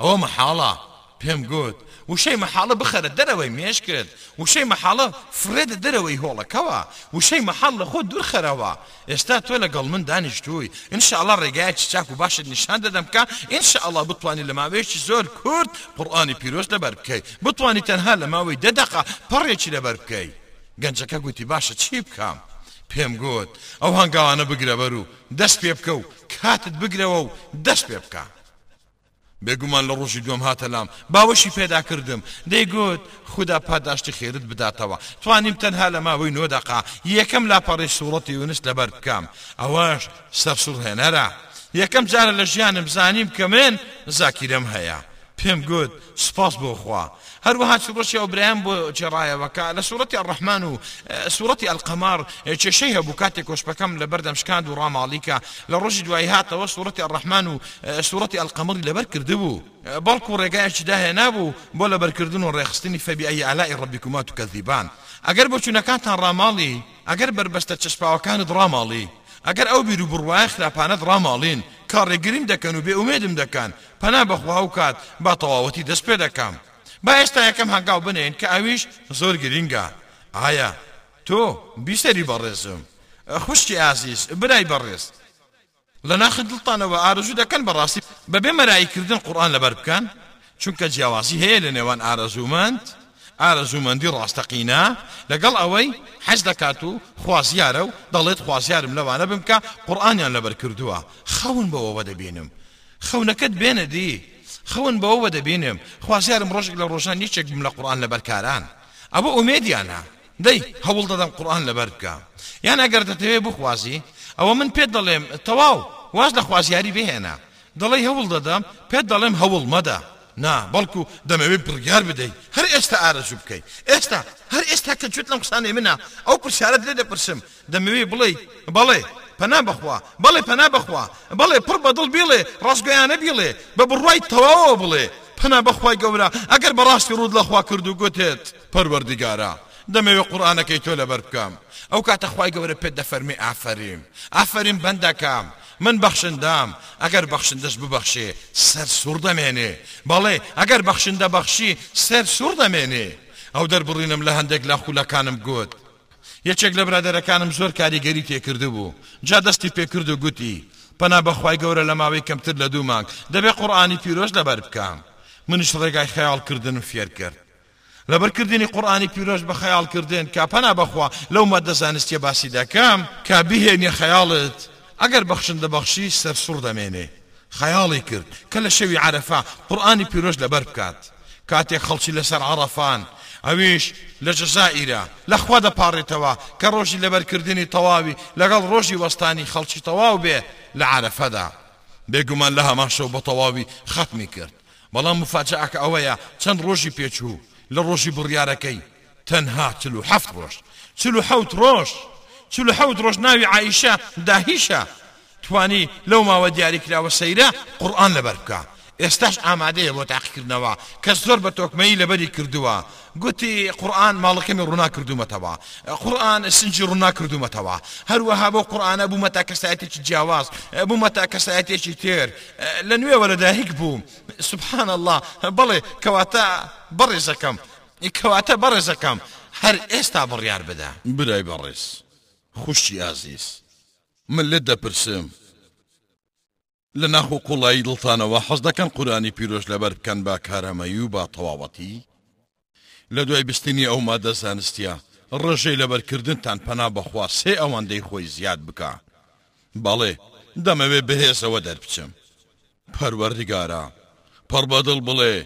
ئەوە مەحاڵە. پێم گوت، وشەی مەحاڵە بخەرە دەرەوەی مێشکت، وشەی مەحاڵە فڕێدە دەرەوەی هۆڵەکەوە، وشەی مەحاڵ لە خۆت دوورخەرەوە. ئێستا تۆ لەگەڵ من دانیشتووی، ان شاء اللە ڕێگایەکی چاک و باشت نیشان دەدەم کە ان شاء اللە بتوانی لە ماوەیەکی زۆر کورت قورئانی پیرۆز لەبەر بکەی، بتوانی تەنها لە ماوەی دە دەقە پەڕێکی لەبەر بکەی. گەنجەکە گوتی باشە چی بکەم؟ پێم گوت ئەو هەنگاوانە بگرە بەر و دەست پێ بکە و کاتت بگرەوە و دەست پێ بکە. بێگومان لە ڕۆژی دووەم هاتە لام، باوەشی پێدا کردم، دەیگوت، خودا پاداشتی خێرت بداتەوە، توانیم تەنها لە ماوەی نۆ دەقە یەکەم لاپەڕەی سوڕەتی یونس لەبەر بکەم، ئەوەش سەرسوڕهێنەرە، یەکەم جارە لە ژیانم زانیم کە من زاکیرەم هەیە، پێم گوت، سوپاس بۆ خوا، هەروەها سروەتی ئەو برایەم بۆ گێڕایەوە کە لە سورەتی الرحمن و سورەتی القمر کێشەی هەبوو کاتێک کۆشپەکەم لەبەردەم شکاند و ڕاماڵیکە لە ڕۆژی دوایی هاتەوە سورەتی الرحمن و سورەتی القمری لەبەر کردبوو بەڵکو ڕێگایەکی داهێنابوو بۆ لەبەرکردن و ڕێخستنی فەبی ئەی ئالای ڕەبیکوما تکەذیبان ئەگەر بۆچوونەکانتان ڕاماڵی ئەگەر بەربەستە چەسپاوەکانت ڕاماڵی ئەگەر ئەو بیر و بڕوایە خراپانەت ڕاماڵین کە ڕێگریم دەکەن و بێ ئومێدم دەکەن پەنا بەخوا و کات بە تەواوەتی دەست پێ دەکەم. با ئێستا یەکەم هەنگاو بنێین کە ئەویش زۆر گرینگە. ئایا تۆ بیسەری بەڕێزم، خوشکی ئازیز، برای بەڕێز، لە ناخی دڵتانەوە ئارەزوو دەکەن بەڕاستی بە بێ مەرایی کردن قورئان لەبەر بکەن؟ چونکە جیاوازی هەیە لە نێوان ئارەزوومەند، ئارەزوومەندی ڕاستەقینە، لەگەڵ ئەوەی حەز دەکات و خوازیارە و دەڵێت خوازیارم لەوانە بم کە قورئانیان لەبەر کردووە، خەون بەوەوە دەبینم خەونەکەت بێنە دی خەون بەوەوە دەبینم خوازیارم ڕۆژێک لە ڕۆژان یەکێک بم لە قورئان لەبەر کاران ئەوە ئومێدیانە دەی هەوڵ دەدەم قورئان لەبەر بکە یان ئەگەر دەتەوێ بخوازی ئەوە من پێت دەڵێم تەواو واز لە خوازیاری بهێنە دەڵێی هەوڵ دەدەم پێت دەڵێم هەوڵ مەدە نا بەڵکو دەمەوێ بڕیار بدەی هەر ئێستا ئارەزوو بکەی ئێستا هەر ئێستا کە گوێت لەم قسانەی منە ئەو پرسیارەت لێ دەپرسم دەمەوێی بڵێی بەڵێ پەنا بەخوا، بەڵێ پەنا بەخوا، بەڵێ پڕ بە دڵ بیڵێ، ڕاستگۆیانە بیڵێ، بە بڕوای تەواوەوە بڵێ، پەنا بە خوای گەورە ئەگەر بەڕاستی ڕووت لە خوا کرد و گۆتت، پەروەردیگارا دەمەوێ قورئانەکەی تۆ لەبەر بکەم، ئەو کاتە خوای گەورە پێت دەفەرمێ ئافەریم، ئافەریم بەندەکەم، من بەخشندەم، ئەگەر بەخشندەش ببەخشێ سەر سوڕ دەمێنێ، بەڵێ ئەگەر بەخشندە بەخشی سەر سوڕ دەمێنێ، ئەو دەربڕینەم لە هەندێک لە خولەکانم گۆت، یەکێک لە برادەرەکانم زۆر کاریگەری تێکردبوو، جا دەستی پێکرد و گوتی، پەنا بە خوای گەورە لە ماوەی کەمتر لە دوو مانگ دەبێ قورئانی پیرۆز لەبەر بکەم. منیش ڕێگای خەیاڵ کردنم فێر کرد. لەبەر کردنی قورئانی پیرۆز بە خەیاڵ کردن کە پەنا بە خوا لەو ماددە زانستیە باسی دەکەم کە بهێنیە خەیاڵت ئەگەر بەخشندە بەخشی سەرسوڕ دەمێنێ. خەیاڵی کرد کە لە شەوی عەرەفە قورئانی پیرۆز لەبەر بکات کاتێک خەڵکی لەسەر عەڕەفان ئەویش لە جەزائیرە لە خوا دەپاڕێتەوە کە ڕۆژی لەبەر کردنی تەواوی لەگەڵ ڕۆژی وەستانی خەڵکی تەواو بێ لە عەرەفەدا بێگومان لە هەمان شەو بە تەواوی خەتمی کرد بەڵام موفاجەئەکە ئەوەیە چەند ڕۆژی پێچوو لە ڕۆژی بڕیارەکەی تەنها چل و حەفت ڕۆژ چل و حەوت ڕۆژ چل و حەوت ڕۆژ ناوی عائیشە داهیشە توانی لەو ماوە دیاریکراوە سەیرە قورئان لەبەر بکا ئێستاش ئامادەیە بۆ تاقیکردنەوە کەس زۆر بە تۆکمەیی لەبەری کردووە گوتی قورئان ماڵەکەمی ڕووناک کردوومەتەوە قورئان سنجی ڕووناک کردوومەتەوە هەروەها بەو قورئانە بوومەتە کەسایەتێکی جیاواز بوومەتە کەسایەتێکی تر لە نوێوە لەدایک بووم سبحان اللە بەڵێ کەواتە بەڕێزەکەم کەواتە بەڕێزەکەم هەر ئێستا بڕیار بدە برای بەڕێز خوشکی ئازیز. من لێت دەپرسم لە ناخ و قوڵایی دڵتانەوە حەز دەکەن قورئانی پیرۆز لەبەر بکەن بە کارامەیی و بە تەواوەتی؟ لە دوای بستنی ئەو مادە زانستیە ڕێژەی لەبەر کردنتان پەنا بەخوا سێ ئەوەندەی خۆی زیاد بکا بەڵێ دەمەوێ بەهێزەوە دەربچم پەروەردگارا، پڕ بە دڵ بڵێ،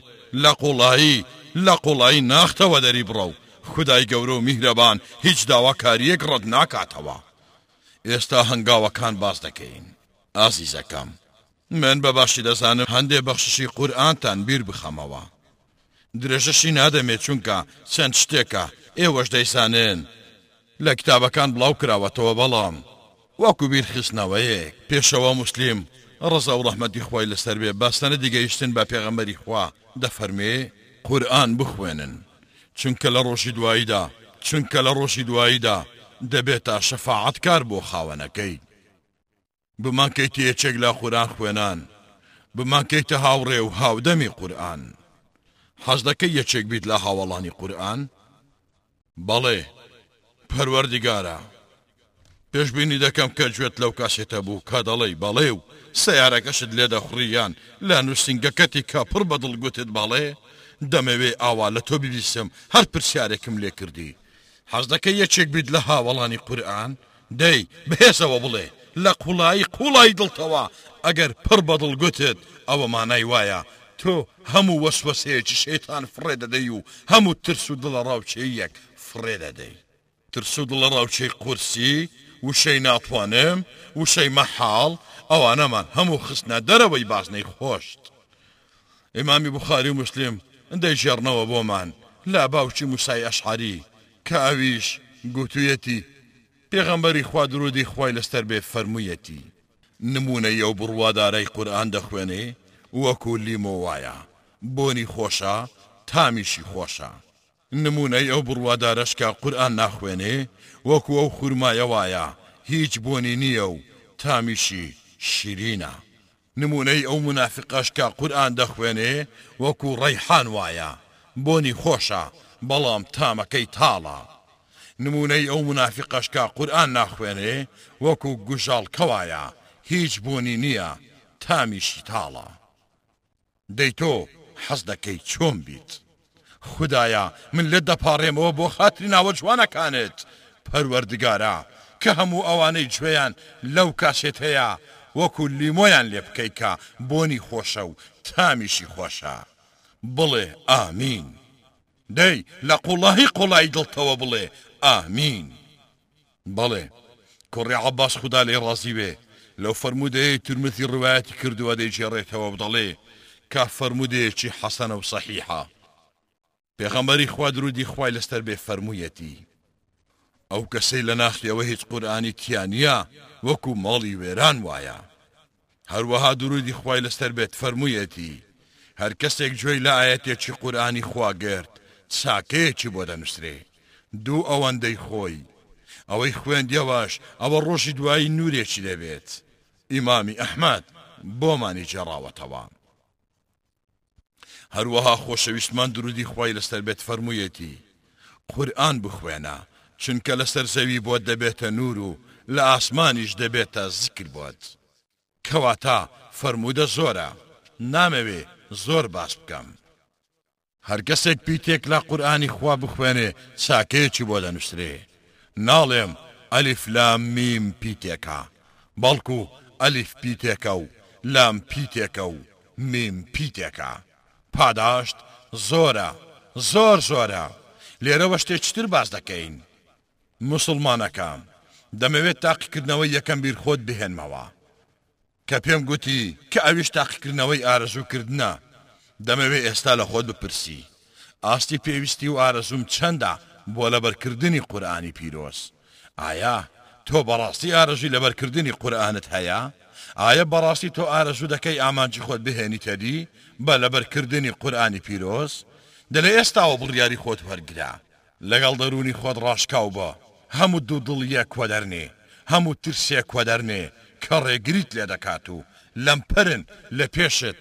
لە قوڵایی، لە قوڵایی ناختەوە دەری بڕە و خودای گەورە و میهرەبان هیچ داواکارییەک ڕەت ناکاتەوە. ئێستا هەنگاوەکان باس دەکەین. ئازیزەکەم، من بە باشی دەزانم هەندێ بەخششی قورئانتان بیر بخەمەوە. درێژەشی نادەمێ چونکە چەند شتێکە ئێوەش دەیزانن لە کتابەکان بڵاو کراوەتەوە بەڵام وەکو بیرخستنەوەیەک پێشەوا موسلیم ڕەزا و ڕەحمەتی خوای لەسەر بێ بە سەنەدی گەیشتن بە پێغەمبەری خوا دەفەرموێ قورئان بخوێنن چونکە لە ڕۆژی دواییدا چونکە لە ڕۆژی دواییدا دەبێتە شەفاعەتکار بۆ خاوەنەکەی. بمانکەیتە یەکێک لە قورئان خوێنان، بمانکەیتە هاوڕێ و هاودەمی قورئان. حەزدەکەی یەکێک بیت لە هاوەڵانی قورئان؟ بەڵێ، پەروەردگارا، پێشبینی دەکەم کە گوێت لەو کاسێتە بوو کە دەڵێی بەڵێ و سەیارەکەشت لێ دەخوڕی یان لە نووسینگەکەتی کە پڕ بە دڵ گوتت بەڵێ، دەمەوێ ئاوا لە تۆ ببیستم هەر پرسیارێکم لێ کردی. حەزدەکەی یەکێک بیت لە هاوەڵانی قورئان؟ دەی بەهێزەوە بڵێ لە قوڵایی قوڵایی دڵتەوە، ئەگەر پڕ بە دڵ گوتت ئەوە مانای وایە تۆ هەموو وەسوەسەیەکی شەیتان فڕێ دەدەی و هەموو ترس و دڵەڕاوکێیەک فڕێ دەدەی. ترس و دڵەڕاوکێی قورسی، وشەی ناتوانم، وشەی مەحاڵ، ئەوانەمان هەموو خستنە دەرەوەی بازنەی خۆشت. ئیمامی بوخاری و موسلیم دەیگێڕنەوە بۆمان لە باوکی موسای ئەشعەری کە ئەویش گوتویەتی، پێغەمبەری خوا دروودی خوای لەسەر بێ فەرموویەتی، نموونەی ئەو بڕوادارەی قورئان دەخوێنێ وەکوو لیمۆ وایە، بۆنی خۆشە، تامیشی خۆشە. نموونەی ئەو بڕوادارەش کە قورئان ناخوێنێ وەکوو ئەو خورمایە وایە، هیچ بۆنی نییە و تامیشی شیرینە. نمونەی ئەو مونافیقەش کە قورئان دەخوێنێ وەکو ڕەیحان وایە بۆنی خۆشە بەڵام تامەکەی تاڵە نمونەی ئەو مونافیقەش کە قورئان ناخوێنێ وەکو گوژاڵکە وایە هیچ بۆنی نیە تامیشی تاڵە. دەی تۆ حەز دەکەی چۆن بیت؟ خودایە من لێت دەپاڕێمەوە بۆ خاتری ناوە جوانەکانت، پەروەردگارا کە هەموو ئەوانەی گوێیان لەو کاسێتەیە وەکو لیمۆیان لێ بکەی کە بۆنی خۆشە و تامیشی خۆشە بڵێ ئامین دەی لە قوڵایی قوڵایی دڵتەوە بڵێ ئامین بەڵێ کوڕی عەباس خودا لێی ڕازی بێ لەو فەرموودەیەی ترمزی ڕوایەتی کردووە دەیگێڕێتەوە و دەڵێ کە فەرموودەیەکی حەسەنە و سەحیحە پێغەمبەری خوا دروودی خوای لەسەر بێ فەرموویەتی ئەو کەسەی لە ناخی ئەوە هیچ قورئانی تیا نییە وەکوو ماڵی وێران وایە. هەروەها دروودی خوای لەسەر بێت فەرموویەتی، هەر کەسێک گوێی لە ئایەتێکی قورئانی خوا گرت چاکەیەکی بۆ دەنووسرێ دوو ئەوەندەی خۆی، ئەوەی خوێندیەوەش ئەوە ڕۆژی دوایی نوورێکی دەبێت، ئیمامی ئەحمەد بۆمانی گێڕاوەتەوە. هەروەها خۆشەویستمان درودی خوای لەسەر بێت فەرموویەتی، قورئان بخوێنە، چونکە لەسەر زەوی بۆت دەبێتە نوور و لە ئاسمانیش دەبێتە زیکر بۆت. کەواتە فەرموودە زۆرە، نامەوێ زۆر باس بکەم. هەر کەسێک پێی تێکلا قورئانی خوا بخوێنێ چاکەیەکی بۆ دەنووسرێ، ناڵێم، الف لام میم، پی تێکە، بەڵکو، الف پی تێکە و لام پی تێکە و میم پیتێکە پاداشت زۆرە زۆر زۆرە لێرەوە شتێکی تر باس دەکەین موسڵمانەکە دەمەوێت تاقیکردنەوەی یەکەم بیر خۆت بهێنمەوە کە پێم گوتی کە ئەویش تاقیکردنەوەی ئارەزوو کردنە دەمەوێ ئێستا لە خۆت بپرسی ئاستی پێویستی و ئارەزووم چەندە بۆ لەبەرکردنی قورئانی پیرۆز؟ ئایا تۆ بەڕاستی ئارەزووی لەبەرکردنی قورئانت هەیە؟ ئایا بەڕاستی تۆ ئارەزوو دەکەی ئامانجی خۆت بهێنیتەدی بە لەبەرکردنی قورئانی پیرۆز؟ دە لە ئێستاوە بڕیاری خۆت وەرگرە. لەگەڵ دەروونی خۆت ڕاشکاو بە، هەموو دوودڵییەک وەدەرنێ، هەموو ترسێک وەدەرنێ کە ڕێگریت لێدەکات و لەمپەرن لە پێشت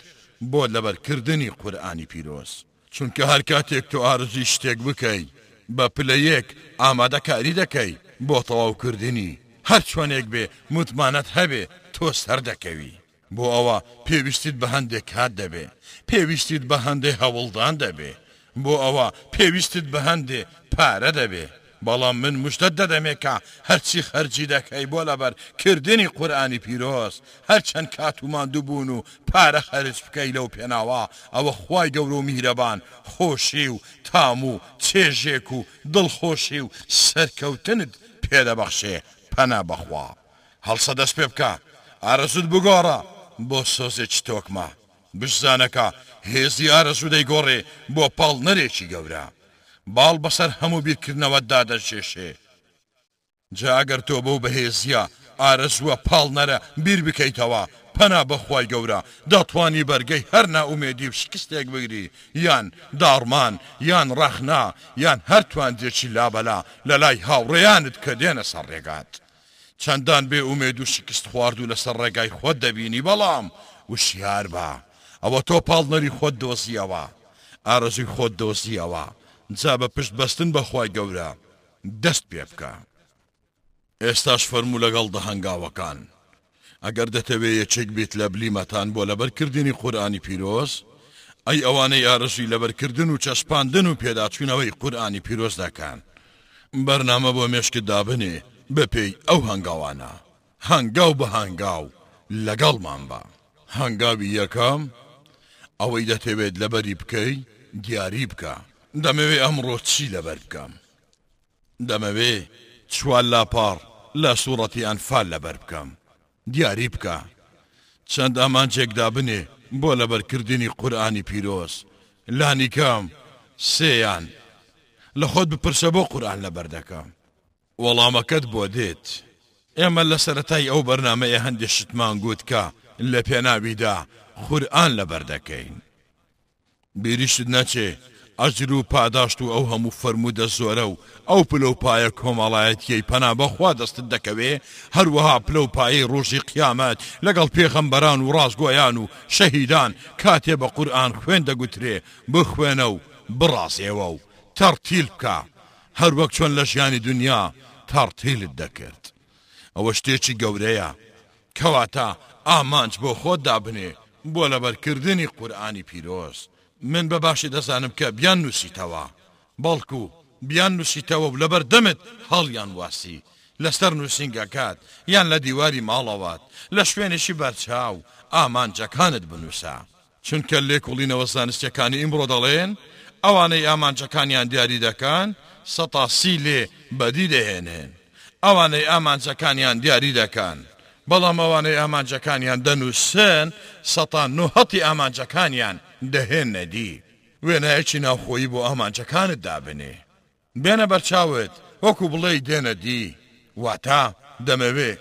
بۆ لەبەرکردنی قورئانی پیرۆز. چونکە هەر کاتێک تۆ ئارەزوی شتێک بکەی بە پلە یەک ئامادە کاری دەکەی بۆ تەواو کردنی هەر چۆنێک بێ متمانەت هەبێ تۆ سەر دەکەوی بۆ ئەوە پێویستیت بە هەندێ کات دەبێ پێویستیت بە هەندێ هەوڵدان دەبێ بۆ ئەوە پێویستت بە هەندێ پارە دەبێ بەڵام من مژدەت دەدەمێ کە هەرچی خەرجی دەکەی بۆ لەبەر کردنی قورئانی پیرۆز هەر چەند کات و ماندوو بوون و پارە خەرج بکەی لەو پێناوە ئەوە خوای گەورە و میهرەبان خۆشی و تام و چێژێک و دڵخۆشی و سەرکەوتنت پێ دەبەخشێ پەنا بە خوا هەڵسە دەست پێ بکە ئارەزووت بگۆڕە بۆ سۆزێکی تۆکمە. بشزانەکە هێزی ئارەزوو دەیگۆڕێ بۆ پاڵنەرێکی گەورە. باڵ بەسەر هەموو بیرکردنەوەت دادەکێشێ. جا ئەگەر تۆ بەو بەهێزییە ئارەزووە پاڵنەرە بیر بکەیتەوە، پەنا بە خوای گەورە، دەتوانی بەرگەی هەر نائومێدی و شکستێک بگری، یان داڕمان، یان ڕەخنە، یان هەر تواندێکی لابەلا لە لای هاوڕێیانت کە دێنە سەر ڕێگات. چەندان بێ ئومێد و شکست خواردوو لەسەر ڕێگای خۆت دەبینی بەڵام وشیار بە ئەوە تۆ پاڵنەری خۆت دۆزیەوە ئارەزووی خۆت دۆزیەوە جا بە پشت بەستن بە خوای گەورە دەست پێ بکە ئێستاش فەرموو لەگەڵ دە هەنگاوەکان ئەگەر دەتەوێ یەکێک بیت لە بلیمەتان بۆ لەبەر کردنی قورئانی پیرۆز، ئەی ئەوانەی ئارەزووی لەبەر کردن و چەسپاندن و پێداچوونەوەی قورئانی پیرۆز دەکەن، بەرنامە بۆ مێشکت دابنێ بەپێی ئەو هەنگاوانە، هەنگاو بە هەنگاو لەگەڵمان بە. هەنگاوی یەکەم، ئەوەی دەتەوێت لەبەری بکەی دیاری بکە، دەمەوێ ئەمڕۆ چی لەبەر بکەم؟ دەمەوێ چوار لاپەڕ لە سوڕەتی ئەنفال لەبەر بکەم دیاری بکە چەند ئامانجێک دابنێ بۆ لەبەر کردنی قورئانی پیرۆز لانیکەم سێیان لە خۆت بپرسە بۆ قورئان لەبەر دەکەم وەڵامەکەت بۆ دێت ئێمە لە سەرەتای ئەو بەرنامەیە هەندێ شتمان گوت کە لە پێناویدا قورئان لەبەر دەکەین بیریشت نەچێ ئەجر و پاداشت و ئەو هەموو فەرموودە زۆرە و ئەو پلە و پایە کۆمەڵایەتیەی پەنا بە خوا دەستت دەکەوێ هەروەها پلە و پایەی ڕۆژی قیامەت لەگەڵ پێغەمبەران و ڕاستگۆیان و شەهیدان کاتێ بە قورئان خوێن دەگوترێ بخوێنە و بڕازێوە و تەڕتیل بکە هەر وەک چۆن لە ژیانی دونیا تەڕتیلت دەکرد ئەوە شتێکی گەورەیە کەواتە ئامانج بۆ خۆت دابنێ بۆ لەبەرکردنی قورئانی پیرۆز، من بە باشی دەزانم کە بیاننووسیتەوە، بەڵکو بیاننووسیتەوە و لەبەردەمت هەڵیانواسی، لەسەر نووسینگەکەت یان لە دیواری ماڵەوەت، لە شوێنێکی بەرچاو ئامانجەکانت بنووسە. چونکە لێکوڵینەوە زانستیەکانی ئیمڕۆ دەڵێن ئەوانەی ئامانجەکانیان دیاری دەکەن سەتا سی لێ بەدی دەهێنێن ئەوانەی ئامانجەکانیان دیاری دەکەن بەڵام ئەوانەی ئامانجەکانیان دەنووسن سەتا نهەتی ئامانجەکانیان دەهێننە دی وێنایەکی ناوخۆیی بۆ ئامانجەکانت دابنێ. بێنە بەرچاوت وەکو بڵێی دێنە دی واتا دەمەوێ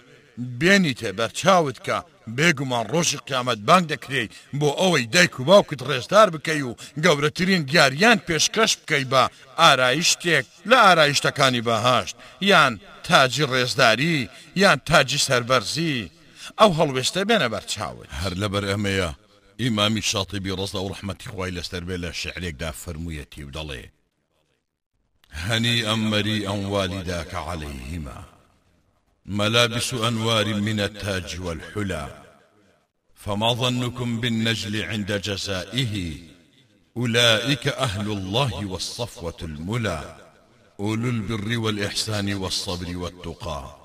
بێنیتە بەرچاوت کە بێگومان ڕۆژی قیامەت بانگ دەکرێیت بۆ ئەوەی دایک و باوکت ڕێزدار بکەی و گەورەترین دیاریان پێشکەش بکەی بە ئارایشتێک لە ئارایشتەکانی بەهەشت یان تاجی ڕێزداری یان تاجی سەربەرزی ئەو هەڵوێستە بێنە بەرچاوت. هەر لەبەر ئەمەیە ئیمامی شاتبی ڕەزا و ڕەحمەتی خوای لەسەر بێت لە شعرێکدا فەرموویەتی و دەڵێ. هنيئا مريئا والداك عليهما ملابس أنوار من التاج ئەنوار والحلا فما ظنكم بالنجل عند جزائه أولئك أهل الله والصفوة الملا أولو البر والإحسان والصبر والتقى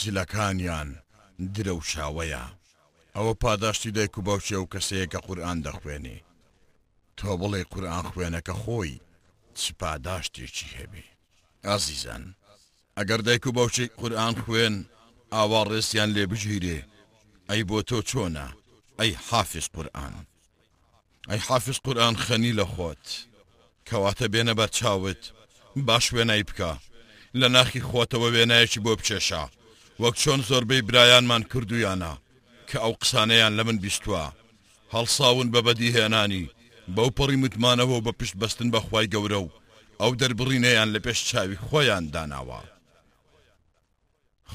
جلەکانیان درەوشاوەیە ئەوە پاداشتی دایک و باوکی ئەو کەسەیە کە قورئان دەخوێنێ تۆ بڵێی قورئان خوێنەکە خۆی چ پاداشتێکی هەبێ ئازیزان ئەگەر دایک و باوکی قورئان خوێن ئاوا ڕێزیان لێ بگیرێ ئەی بۆ تۆ چۆنە ئەی حافز قورئان. ئەی حافز قورئان خەنی لە خۆت کەواتە بێنە بەر چاوت باش وێنای بکە لە ناخی خۆتەوە وێنایەکی بۆ بکێشە وەک چۆن زۆربەی برایانمان کردویانە کە ئەو قسانەیان لە من بیستوە هەڵساون بە بەدی هێنانی بەو پەڕی متمانەوە و بە پشت بەستن بە خوای گەورە و ئەو دەربڕینەیان لە پێش چاوی خۆیان داناوە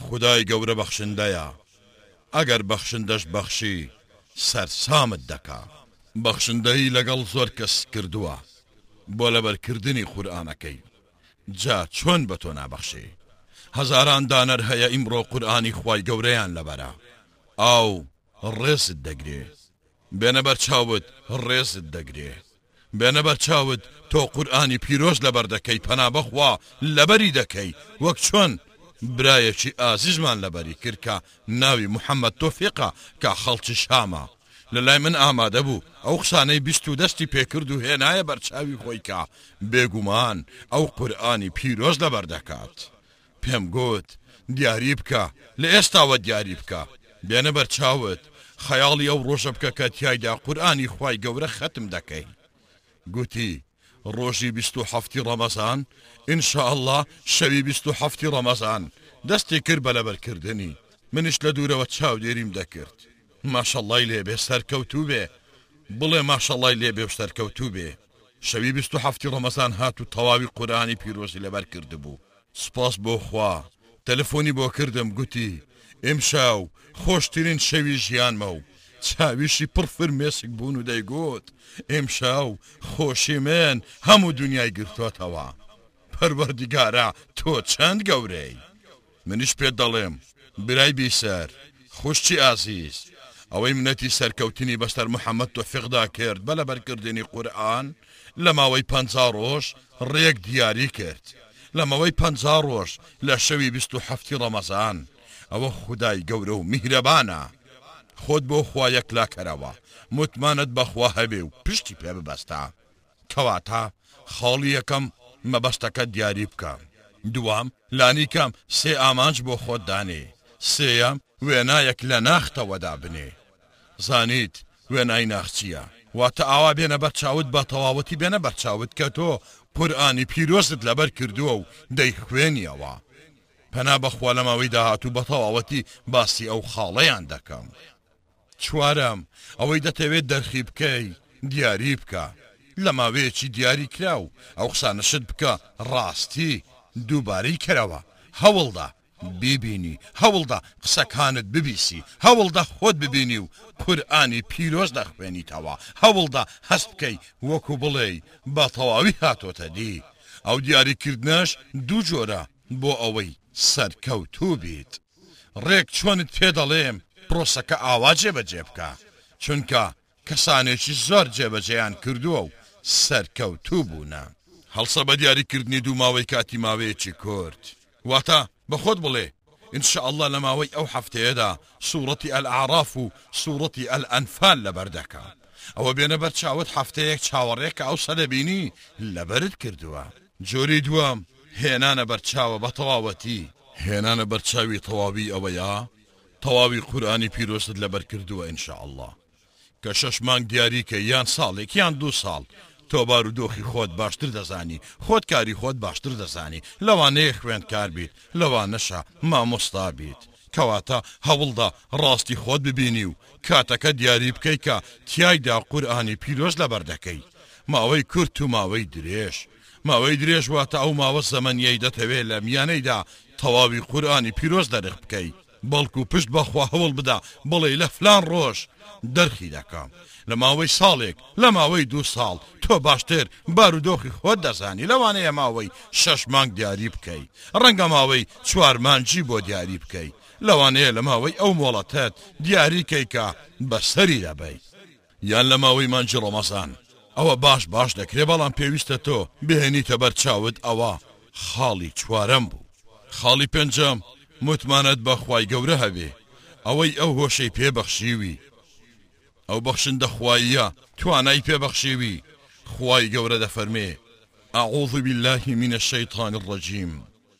خودای گەورە بەخشندەیە ئەگەر بەخشندەش بەخشی سەرسامت دەکا. بەخشندەی لەگەڵ زۆر کەس کردووە بۆ لەبەر کردنی قورئانەکەی جا چۆن بە تۆ نابەخشێ هەزاران دانەر هەیە ئیمڕۆ قورئانی خوای گەورەیان لەبەرە ئاو ڕێزت دەگرێ بێنە بەر چاوت ڕێزت دەگرێ بێنە بەرچاوت تۆ قورئانی پیرۆز لەبەر دەکەی پەنا بەخوا لەبەری دەکەی وەک چۆن برایەکی ئازیزمان لەبەری کرد کە ناوی محمد تۆفیقە کە خەڵکی شامە لەلای من ئامادە بوو ئەو قسانەی بیست و دەستی پێکرد و هێنایە بەرچاوی خۆی کە بێگومان ئەو قورئانی پیرۆز لەبەر دەکات پێم گوت، دیاری بکە، لە ئێستاوە دیاری بکە، بێنە بەر چاوت، خەیاڵی ئەو ڕۆژە بکە کە تیایدا قورئانی خوای گەورە خەتم دەکەی. گوتی، ڕۆژی بیست و حەفتی ڕەمەزان، ان شاء اللە شەوی بیست و حەفتی ڕەمەزان، دەستی کرد بە لەبەر کردنی، منیش لە دوورەوە چاودێریم دەکرد. ماشاءاللەی لێبێ سەرکەوتوو بێ، بڵێ ماشاءاللەی لێبێ و سەرکەوتوو بێ. شەوی بیست و حەفتی ڕەمەزان هات و تەواوی قورئانی پیرۆزی لەبەر کردبوو، سوپاس بۆ خوا تەلەفۆنی بۆ کردم گوتی ئیمشەو خۆشترین شەوی ژیانمە و چاویشی پڕ فرمێسک بوون و دەیگوت ئیمشەو خۆشی من هەموو دونیای گرتۆتەوە پەروەردیگارا تۆ چەند گەورەی. منیش پێت دەڵێم برای بیسەر خوشکی ئازیز ئەوەی منەتی سەرکەوتنی بەسەر محمد تۆفیقدا کرد بە لەبەرکردنی قورئان لەماوەی پەنجا ڕۆژ ڕێک دیاری کرد لەمەوەی پەنجا ڕۆژ لە شەوی بیست و حەفتی ڕەمەزان ئەوە خودای گەورە و میهرەبانە خۆت بۆ خوا یەکلاکەرەوە متمانەت بەخوا هەبێ و پشتی پێ ببەستە. کەواتە خاڵی یەکەم مەبەستەکەت دیاری بکە دووەم لانیکەم سێ ئامانج بۆ خۆت دانێ سێیەم وێنایەک لە ناختەوە دابنێ زانیت وێنای ناخ چیە واتە ئاوا بێنە بەر چاوت بە تەواوەتی بێنە بەر چاوت کە تۆ قورئانی پیرۆزت لەبەر کردووە و دەیخوێنیەوە پەنا بەخوا لەماوەی داهاتوو بەتەواوەتی باسی ئەو خاڵەیان دەکەم. چوارەم، ئەوەی دەتەوێت دەرخی بکەی دیاری بکە لە ماوەیەکی دیاری کراو، ئەو قسانەشت بکە ڕاستی، دووبارەی کەرەوە، هەوڵدە بیبینی، هەوڵدە قسەکانت ببیسی، هەوڵدە خۆت ببینی و قورئانی پیرۆز دەخوێنیتەوە، هەوڵدە هەست بکەی وەکو بڵێی بە تەواوی هاتۆتە دی، ئەو دیاری کردنەش دوو جۆرە بۆ ئەوەی سەرکەوتوو بیت. ڕێک چۆنت پێ دەڵێم پرۆسەکە ئاوا جێبەجێ بکە چونکە کەسانێکی زۆر جێبەجێیان کردووە و سەرکەوتوو بوونە. هەڵسە بە دیاریکردنی دوو ماوەی کاتی ماوەیەکی کورت واتە بە خۆت بڵێ ان شاء اللە لە ماوەی ئەو هەفتەیەدا سورەتی الاعراف و سورەتی الانفال لەبەر دەکەم ئەوە بێنە بەر چاوت هەفتەیەک چاوەڕێکە ئەوسا دەبینی لەبەرت کردووە. جۆری دووەم، هێنانە بەرچاوە بە تەواوەتی. هێنانە بەرچاوی تەواوی ئەوەیە تەواوی قورئانی پیرۆزت لەبەر کردووە ان شاء اللە کە شەش مانگ دیاری کەی یان ساڵێک یان دوو ساڵ تۆ بارودۆخی خۆت باشتر دەزانی خۆت کاری خۆت باشتر دەزانی لەوانەیە خوێندکار بیت لەوانەشە مامۆستا بیت کەواتە هەوڵدە ڕاستی خۆت ببینی و کاتەکە دیاری بکەی کە تیایدا قورئانی پیرۆز لەبەر دەکەی، ماوەی کورت و ماوەی درێژ، ماوەی درێژ واتە ئەو ماوە زەمەنیەی دەتەوێ لە میانەیدا تەواوی قورئانی پیرۆز نرخ بکەی، بەڵکو پشت بە خوا هەوڵ بدە بڵێی لە فلان ڕۆژ درخی دەکەم، لە ماوەی ساڵێک، لە ماوەی دوو ساڵ، تۆ باشتر بارودۆخی خۆت دەزانی لەوانەیە ماوەی شەش مانگ دیاری بکەی، ڕەنگە ماوەی چوار مانجی بۆ دیاری بکەی، لەوانەیە لە ماوەی ئەو مۆڵەتەت دیاری کەی کە بەسەری دەبەی یان لە ماوەی مانگی ڕۆمەزان ئەوە باش باش دەکرێ بەڵام پێویستە تۆ بهێنیتە بەر چاوت ئەوە خاڵی چوارەم بوو خاڵی پێنجەم متمانەت بە خوای گەورە هەبێ ئەوەی ئەو هۆشەی پێ بەخشیوی ئەو بەخشندە خواییە توانای پێ بەخشیوی خوای گەورە دەفەرمێ اعوذ بالله من الشیطان الرجیم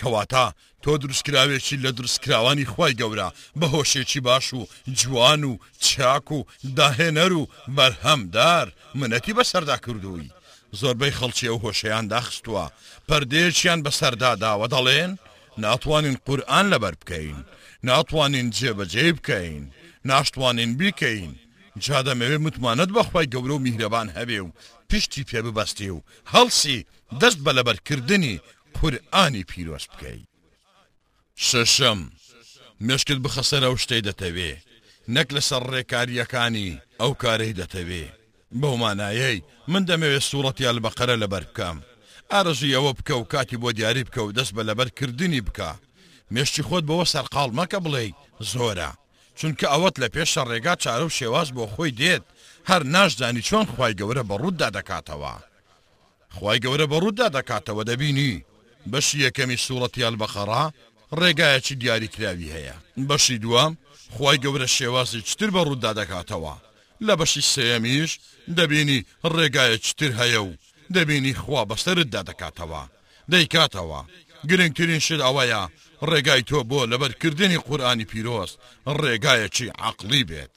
کەواتە تۆ دروستکراوێکی لە دروستکراوانی خوای گەورە بە هۆشێکی باش و جوان و چاک و داهێنەر و بەرهەمدار منەتی بەسەردا کردووی زۆربەی خەڵکی ئەو هۆشەیان داخستووە پەردەیەکیان بەسەردا داوە دەڵێن ناتوانین قورئان لەبەر بکەین ناتوانین جێبەجێی بکەین ناشتوانین بیکەین جا دەمەوێ متمانەت بەخوای گەورە و میهرەبان هەبێ و پشتی پێ ببەستی و هەڵسی دەست بە لەبەرکردنی قورئانی پیرۆز بکەی شەشەم مێشکت بخە سەر ئەو شتەی دەتەوێ نەک لەسەر ڕێکارییەکانی ئەو کارەی دەتەوێ بەو مانایەی من دەمەوێ سوڕەتی البقرە لەبەر بکەم ئارەزووی ئەوە بکە و کاتی بۆ دیاری بکە و دەست بە لەبەر کردنی بکە مێشکی خۆت بەوە سەرقاڵ مەکە بڵێی زۆرە چونکە ئەوەت لە پێشە ڕێگا چارە و شێواز بۆ خۆی دێت هەر ناشزانی چۆن خوای گەورە بە ڕووتدا دەکاتەوە خوای گەورە بەڕووتدا دەکاتەوە دەبینی. بەشی یەکەمی سورەتی البقرە ڕێگایەکی دیاری کراوی هەیە بەشی دووەم خوای گەورە شێوازی چتر بەڕووتدا دەکاتەوە لە بەشی سێیەمیش دەبینی ڕێگایەکی تر هەیە و دەبینی خوا بەسەرتدا دەکاتەوە دەیکاتەوە گرنگترین شت ئەوەیە ڕێگای تۆ بۆ لەبەر کردنی قورئانی پیرۆز ڕێگایەکی عەقڵی بێت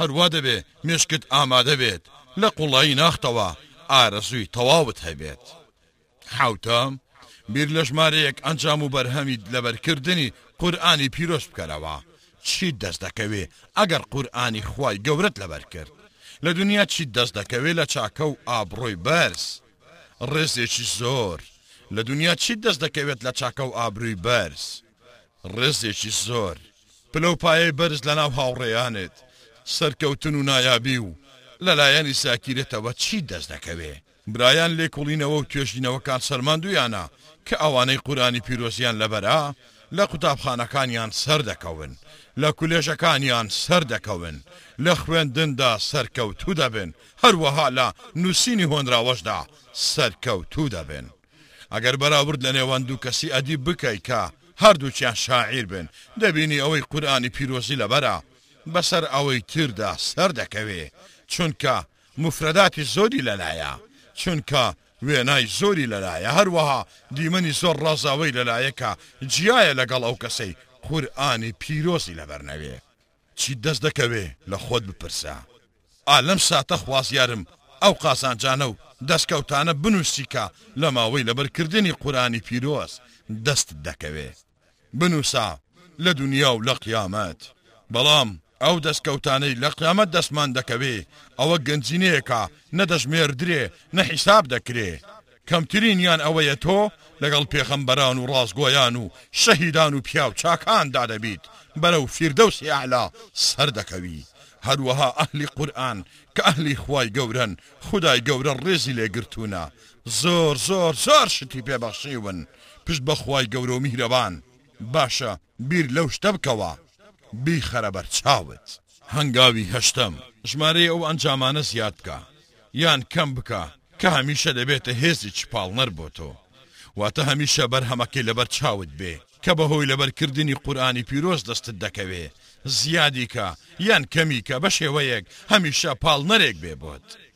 هەروا دەبێ مێشکت ئامادە بێت لە قوڵایی ناختەوە ئارەزووی تەواوت هەبێت. حەوتە، بیر لە ژمارەیەک ئەنجام و بەرهەمی لەبەرکردنی قورئانی پیرۆز بکەرەوە، چیت دەست دەکەوێ ئەگەر قورئانی خوای گەورەت لەبەر کرد؟ لە دونیا چیت دەست دەکەوێ لە چاکە و ئابڕۆی بەرز؟ ڕێزێکی زۆر لە دونیا چیت دەست دەکەوێت لە چاکە و ئابرووی بەرز؟ ڕێزێکی زۆر. پلە و پایەی بەرز لەناو هاوڕێیانت سەرکەوتن و نایابی و لە لایەنی زاکیرەتەوە چیت دەست دەکەوێ؟ برایان لێکوڵینەوە و توێژینەوەکان سەلماندویانە کە ئەوانەی قورئانی پیرۆزیان لەبەرە لە قوتابخانەکانیان سەردەکەون لە کولێژەکانیان سەردەکەون لە خوێندندا سەرکەوتو دەبن هەروەها لە نوسینی هۆنراوەشدا سەرکەوتو دەبن. ئەگەر بەراورد لە نێوان دوو کەسی ئەدیب بکەی کە هەردووکیان شاعیر بن، دەبینی ئەوەی قورئانی پیرۆزی لەبەرە بەسەر ئەوەی تردا سەردەکەوێ، چونکە موفرەداتی زۆری لەلایە، چونکە وێنای زۆری لەلایە، هەروەها دیمەنی زۆر ڕازاوەی لەلایە کە جیایە لەگەڵ ئەو کەسەی قورئانی پیرۆزی لەبەر نەوێ. چیت دەست دەکەوێ لە خۆت بپرسە. ئا لەم ساتە خوازیارم ئەو قازانجانە و دەستکەوتانە بنووسی کە لە ماوەی لەبەرکردنی قورئانی پیرۆز دەستت دەکەوێ بنووسە لە دونیا و لە قیامەت. بەڵام ئەو دەستکەوتانەی لە قیامەت دەستمان دەکەوێ ئەوە گەنجینەیەکە نە دەژمێردرێ نە حیساب دەکرێ. کەمترین یان ئەوەیە تۆ لەگەڵ پێغەمبەران و ڕاستگۆیان و شەهیدان و پیاو چاکاندا دەبیت بەرەو فیردەوسی اعلی سەردەکەوی هەروەها ئەهلی قورئان کە ئەهلی خوای گەورەن خودای گەورە ڕێزی لێ گرتونە زۆر زۆر زۆر شتی پێ بەخشیون پشت بەخوای گەورەو میهرەبان باشە بیر لەو شتە بکەوە بیخەرە بەر چاوت. هەنگاوی هەشتەم، ژمارەی ئەو ئەنجامانە زیاد بکە یان کەم بکە کە هەمیشە دەبێتە هێزێکی پاڵنەر بۆ تۆ. واتە هەمیشە بەرهەمەکەی لەبەر چاوت بێ کە بەهۆی لەبەرکردنی قورئانی پیرۆز دەستت دەکەوێ، زیادی کە یان کەمی کە بەشێوەیەک هەمیشە پاڵنەرێک بێ بۆت.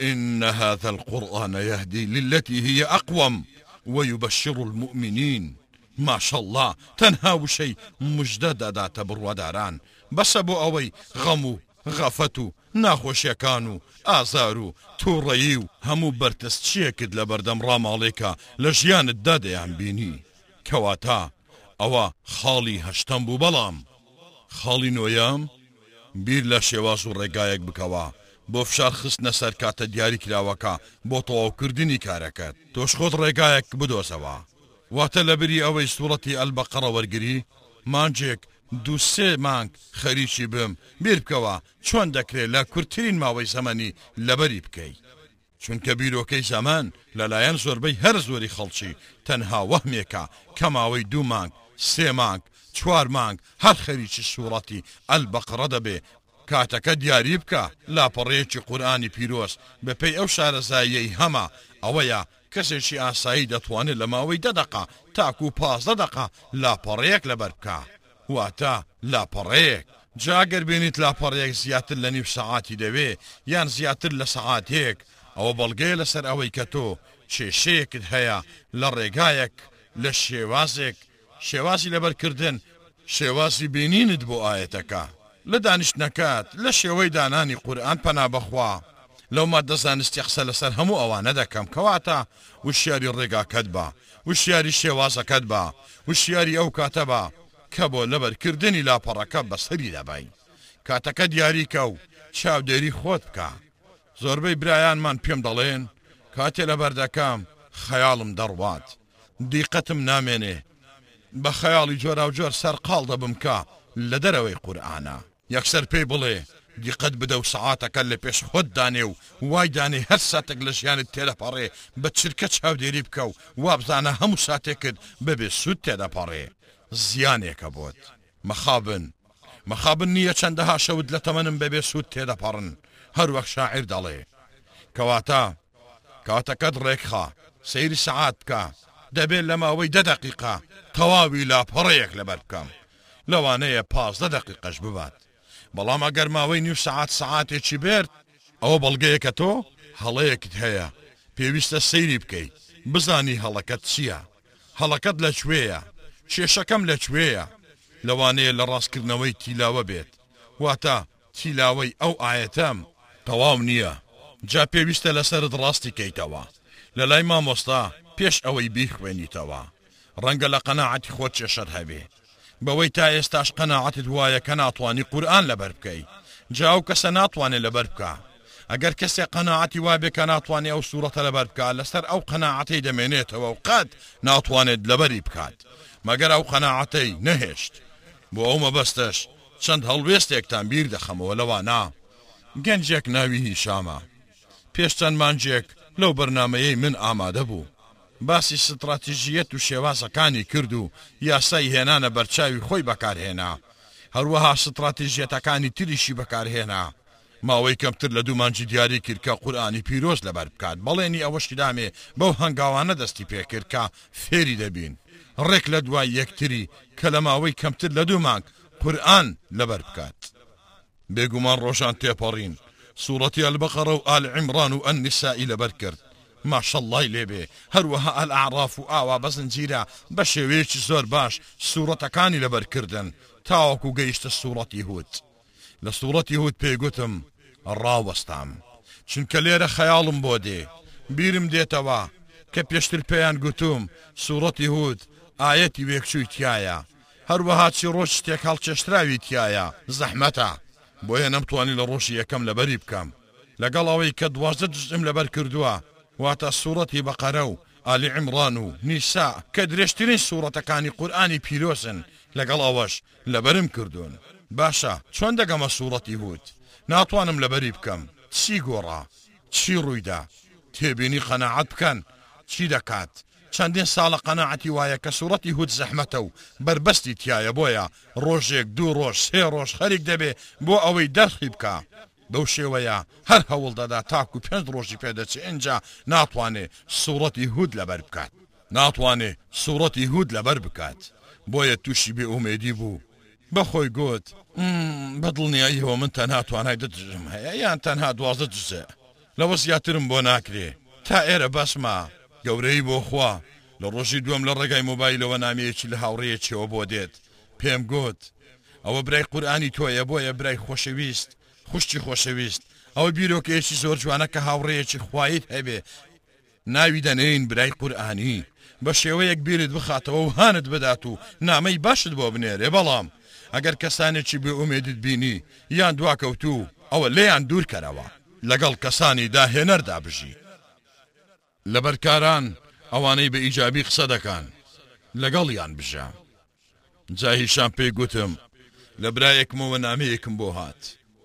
ان هذا القران یهدی للتی هی اقوم ویبشر المومنین ماشااللە تەنها وشەی مژدە دەداتە بڕواداران بەسە بۆ ئەوەی غەم و غەفەت و ناخۆشیەکان و ئازار و توڕەیی و هەموو بەرتەسکیەکت لەبەردەم ڕاماڵێکا لە ژیانتدا دەیان بینی کەواتە ئەوە خاڵی هەشتەم بوو بەڵام خاڵی نۆیەم بیر لە شێواز و ڕێگایەک بکەوە بۆ فشار خستنە سەر کاتە دیاریکراوەکە بۆ تەواوکردنی کارەکەت، تۆش خۆت ڕێگایەک بدۆزەوە. واتە لەبری ئەوەی سوڕەتی ئەلبەقەڕە وەرگری، مانجێک، دوو سێ مانگ خەریکی بم، بیر بکەوە چۆن دەکرێت لە کورتترین ماوەی زەمەنی لەبەری بکەیت. چونکە بیرۆکەی زەمەن لەلایەن زۆربەی هەرە زۆری خەڵکی تەنها وەهمێکە کە ماوەی دوو مانگ، سێ مانگ، چوار مانگ هەر خەریکی سوڕەتی، البقرە، دەبێ، کاتەکە دیاری بکە، لاپەڕەیەکی قورئانی پیرۆز بەپێی ئەو شارەزاییەی هەمە ئەوەیە کەسێکی ئاسایی دەتوانێ لە ماوەی دە دەقە تاکوو پازدە دەقە لاپەڕەیەک لەبەر بکا. واتە لاپەڕەیەک، جا گەر بێنیت لاپەڕەیەک زیاتر لە نیو سەعاتی دەوێ یان زیاتر لە سەعاتێک ئەوە بەڵگەیە لەسەر ئەوەی کە تۆ کێشەیەکت هەیە لە ڕێگایەک لە شێوازێک شێوازی لەبەر کردن، شێوازی بینینت بۆ ئایەتەکە لە دانیشتنەکەت، لە شێوەی دانانی قورئان پەنا بە خوا لەو ماددە زانستیە قسە لەسەر هەموو ئەوانە دەکەم کەواتە وشیاری ڕێگاکەت بە. وشیاری شێوازەکەت بە، وشیاری ئەو کاتە بە کە بۆ لەبەر کردنی لاپەڕەکە بەسەری دەبەی. کاتەکە دیاری کە و چاودێری خۆت بکە. زۆربەی برایانمان پێم دەڵێن کاتێ لەبەر دەکەم خەیاڵم دەڕوات، دیقەتم نامێنێ، بە خەیاڵی جۆراوجۆر سەرقاڵ دەبم کە لە دەرەوەی قورئانە. یەکسەر پێی بڵێ دیقەت بدە و سەعاتەکە لە پێش خۆت دانێ و وای دانێ هەر ساتێک لە ژیانت تێدەپەڕێ بە چرکە چاودێری بکە و وابزانە هەموو ساتێکت بە بێ سوود تێدەپەڕێ زیانێکە بۆت مەخابن مەخابن نییە چەندەها شەوت لە تەمەنم بە بێ سوود تێدەپەڕن هەر وەک شاعیر دەڵێ کەواتە کاتەکەت ڕێکخە سەیری سەعات بکە دەبێت لە ماوەی دە دەقیقە تەواوی لاپەڕەیەک لەبەر بکەم لەوانەیە پازدە دەقیقەش ببات بەڵام ئەگەر ماوەی نیو سەعات سەعاتێکی بێت ئەوە بەڵگەیەکە تۆ هەڵەیەکت هەیە پێویستە سەیری بکەی بزانی هەڵەکەت چیە هەڵەکەت لەکوێیە کێشەکەم لەکوێیە لەوانەیە لە ڕاستکردنەوەی تیلاوە بێت واتە تیلاوەی ئەو ئایەتەم تەواو نیە جا پێویستە لەسەرت ڕاستی کەیتەوە لەلای مامۆستا پێش ئەوەی بیخوێنیتەوە ڕەنگە لە قەناعەتی خۆت کێشەت هەبێ بەوەی تا ئێستاش قەناعەتت وایە کە ناتوانی قورئان لەبەر بکەی جا ئەو کەسە ناتوانێ لەبەر بکا ئەگەر کەسێ قەناعەتی وابێ کە ناتوانێ ئەو سوورەتە لەبەر بکا لەسەر ئەو قەناعەتەی دەمێنێتەوە و قەت ناتوانێت لەبەری بکات مەگەر ئەو قەناعەتەی نەهێشت بۆ ئەو مەبەستەش چەند هەڵوێستێکتان بیر دەخەمەوە لەوانە گەنجێک ناوی هیشامە پێش چەند مانگێک لەو بەرنامەیەی من ئامادە بوو، باسی ستڕاتیژییەت و شێوازەکانی کرد و یاسای هێنانە بەرچاوی خۆی بەکارهێنا، هەروەها ستڕاتیژییەتەکانی تریشی بەکارهێنا، ماوەی کەمتر لە دوو مانگی دیاری کرد کە قورئانی پیرۆز لەبەر بکات، بەڵێنی ئەوەشی دامێ بەو هەنگاوانە دەستی پێکرد کە فێری دەبین ڕێک لە دوای یەکتری کە لە ماوەی کەمتر لە دوو مانگ قورئان لەبەر بکات. بێگومان ڕۆژان تێپەڕین سوڕەتی البقرە و آل عمران و النساء ی لەبەر کرد ماشااللە ی لێبێ هەروەها الاعراف و ئاوا بە زنجیرە بە شێوەیەکی زۆر باش سوڕەتەکانی لەبەر کردن تاوەکو گەیشتە سوڕەتی هود لە سوڕەتی هود پێی گوتم ڕاوەستام چونکە لێرە خەیاڵم بۆ دێ بیرم دێتەوە کە پێشتر پێیان گوتووم سوڕەتی هود ئایەتی وێکچووی تیایە هەروەها چیڕۆکی تێکهەڵکێشراوی تیایە زەحمەتە بۆیە نەمتوانی لە ڕۆژی یەکەم لەبەری بکەم لەگەڵ ئەوەی کە دوازدە جزئم لەبەر کردووە واتە سوڕەتی بەقەرە و ئالی عمڕان و نیساء کە درێژترین سوڕەتەکانی قورئانی پیرۆزن لەگەڵ ئەوەش لەبەرم کردوون باشە چۆن دەگەمە سوڕەتی هود ناتوانم لەبەری بکەم چی گۆڕا چی ڕوویدا تێبینی قەناعەت بکەن چی دەکات چەندین ساڵە قەناعەتی وایە کە سوڕەتی هود زەحمەتە و بەربەستی تیایە بۆیە ڕۆژێک دوو ڕۆژ سێ ڕۆژ خەریک دەبێ بۆ ئەوەی دەرخی بکا بەو شێوەیە هەر هەوڵ دەدا تاکو پێنج ڕۆژی پێ دەچێ ئینجا ناتوانێ سوڕەتی هود لەبەر بکات ناتوانێ سوڕەتی هود لەبەر بکات بۆیە توشی بێ ئومێدی بوو بە خۆی گوت، ئمم بە دڵنیاییەوە من تەنها توانای دە جزم هەیە یان تەنها دوازدە جزء. لەوە زیاترم بۆ ناکرێ تا ئێرە بەسمە. گەورەی بۆ خوا لە ڕۆژی دووەم لە ڕێگای مۆبایلەوە نامەیەکی لە هاوڕێیەکیەوە بۆ دێت پێم گۆت ئەوە برای قورئانی تۆیە بۆیە برای خۆشەویست خوشکی خۆشەویست ئەوە بیرۆکەیەکی زۆر جوانە کە هاوڕێیەکی خوایت هەبێ ناوی دەنێین برای قورئانی بە شێوەیەک بیرت بخاتەوە و هانت بدات و نامەی باشت بۆ بنێرێ بەڵام ئەگەر کەسانێکی بێ ئومێدت بینی یان دواکەوتوو ئەوە لێیان دوور کەرەوە لەگەڵ کەسانی داهێنەردا بژی لەبەر کاران ئەوانەی بە ئیجابی قسە دەکان لەگەڵیان بژە. جا هیشام پێی گوتم، لە برایەکمەوە نامەیەکم بۆ هات،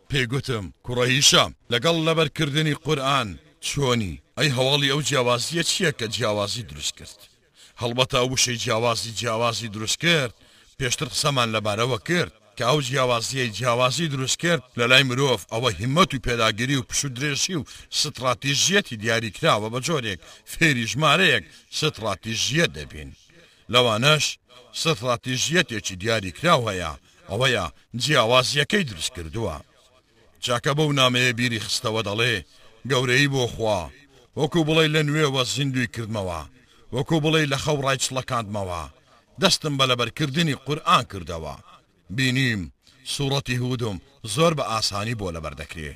پێی گوتم، کوڕە هیشام، لەگەڵ لەبەر کردنی قورئان چۆنی؟ ئەی هەواڵی ئەو جیاوازییە چییە کە جیاوازی دروست کرد؟ هەڵبەتە ئەو وشەی جیاوازی جیاوازی دروست کرد، پێشتر قسەمان لەبارەوە کرد، کە ئەو جیاوازییەی جیاوازی دروست کرد لەلای مرۆڤ ئەوە هیممەت و پێداگری و پشوودرێژی و ستڕاتیژییەتی دیاریکراوە بە جۆرێک فێری ژمارەیەک ستڕاتیژییەت دەبین لەوانەش ستڕاتیژییەتێکی دیاریکراو هەیە، ئەوەیە جیاوازییەکەی دروستکردووە. چاکە بەو نامەیە بیری خستەوە دەڵێ، گەورەیی بۆ خوا، وەکو بڵێی لە نوێوە زیندووی کردمەوە، وەکو بڵێی لە خەو ڕایچڵەکاندمەوە، دەستم بە لەبەرکردنی قورئان کردەوە، بینیم سوڕەتی هودم زۆر بە ئاسانی بۆ لەبەر دەکرێ،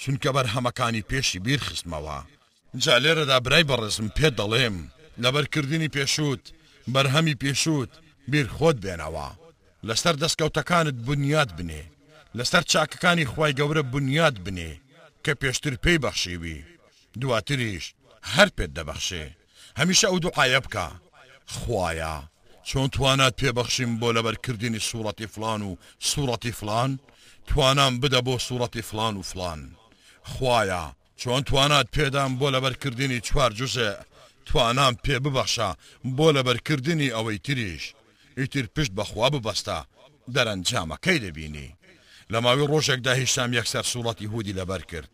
چونکە بەرهەمەکانی پێشی بیرخستمەوە، جا لێرەدا برای بەڕێزم پێت دەڵێم لەبەر کردنی پێشووت، بەرهەمی پێشووت بیر خۆت بێنەوە. لەسەر دەستکەوتەکانت بنیات بنێ. لەسەر چاکەکانی خوای گەورە بنیات بنێ کە پێشتر پێی بەخشیوی. دواتریش هەر پێت دەبەخشێ. هەمیشە ئەو دوعایە بکە، خوایە چۆن توانات پێ بەخشیم بۆ لەبەر کردنی سوڕەتی فڵان و سوڕەتی فڵان؟ توانام بدە بۆ سوڕەتی فڵان و فڵان. خوایە چۆن توانات پێدام بۆ لەبەرکردنی چوار جوزئ توانام پێ ببەخشە بۆ لەبەرکردنی ئەوەی تریش ئیتر پشت بەخوا ببەستە دەرەنجامەکەی دەبینی لەماوی ڕۆژێکدا هیشام یەکسەر سوڕەتی هودی لەبەرکرد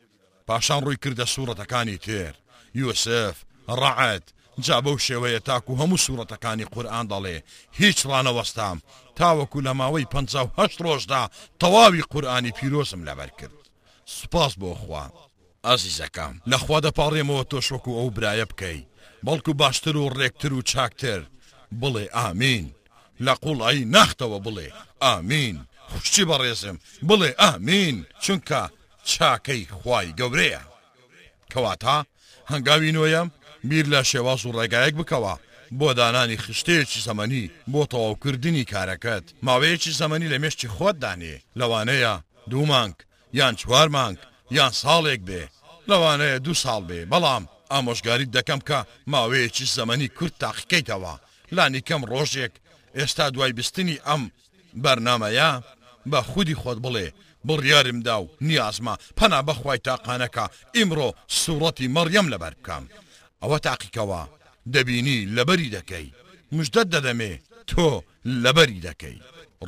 پاشان ڕووی کردە سوڕەتەکانی تر یوسف ڕەعد جا بەو شێوەیە تاکو هەموو سوورەتەکانی قورئان دەڵێ هیچ ڕانەوەستام تاوەکو لەماوەی پەنجا و هەشت ڕۆژدا تەواوی قورئانی پیرۆزم لەبەرکرد سوپاس بۆ خوا ئازیزەکەم. لە خوا دەپاڕێمەوە تۆش وەکو ئەو برایە بکەی بەڵکو باشتر و ڕێکتر و چاکتر بڵێ ئامین لە قوڵایی ناختەوە بڵێ ئامین خوشکی بەڕێزم بڵێ ئامین چونکە چاکەی خوای گەورەیە. کەواتە هەنگاوی نۆیەم، بیر لە شێواز و ڕێگایەک بکەوە بۆ دانانی خشتەیەکی زەمەنی بۆ تەواوکردنی کارەکەت، ماوەیەکی زەمەنی لە مێشکی خۆت دانێ، لەوانەیە دوو مانگ یان چوار مانگ یان ساڵێک بێ، لەوانەیە دوو ساڵ بێ، بەڵام ئامۆژگاریت دەکەم کە ماوەیەکی زەمەنی کورت تاقیکەیتەوە، لانیکەم ڕۆژێک ئێستا دوای بیستنی ئەم. بەرنامەیە بە خودی خۆت بڵێ بڕیارم دا و نیازمە پەنا بە خوای تاقانە کە ئیمڕۆ سوڕەتی مەڕیەم لەبەر بکەم ئەوە تاقیکەوە دەبینی لەبەری دەکەی مژدەت دەدەمێ تۆ لەبەری دەکەی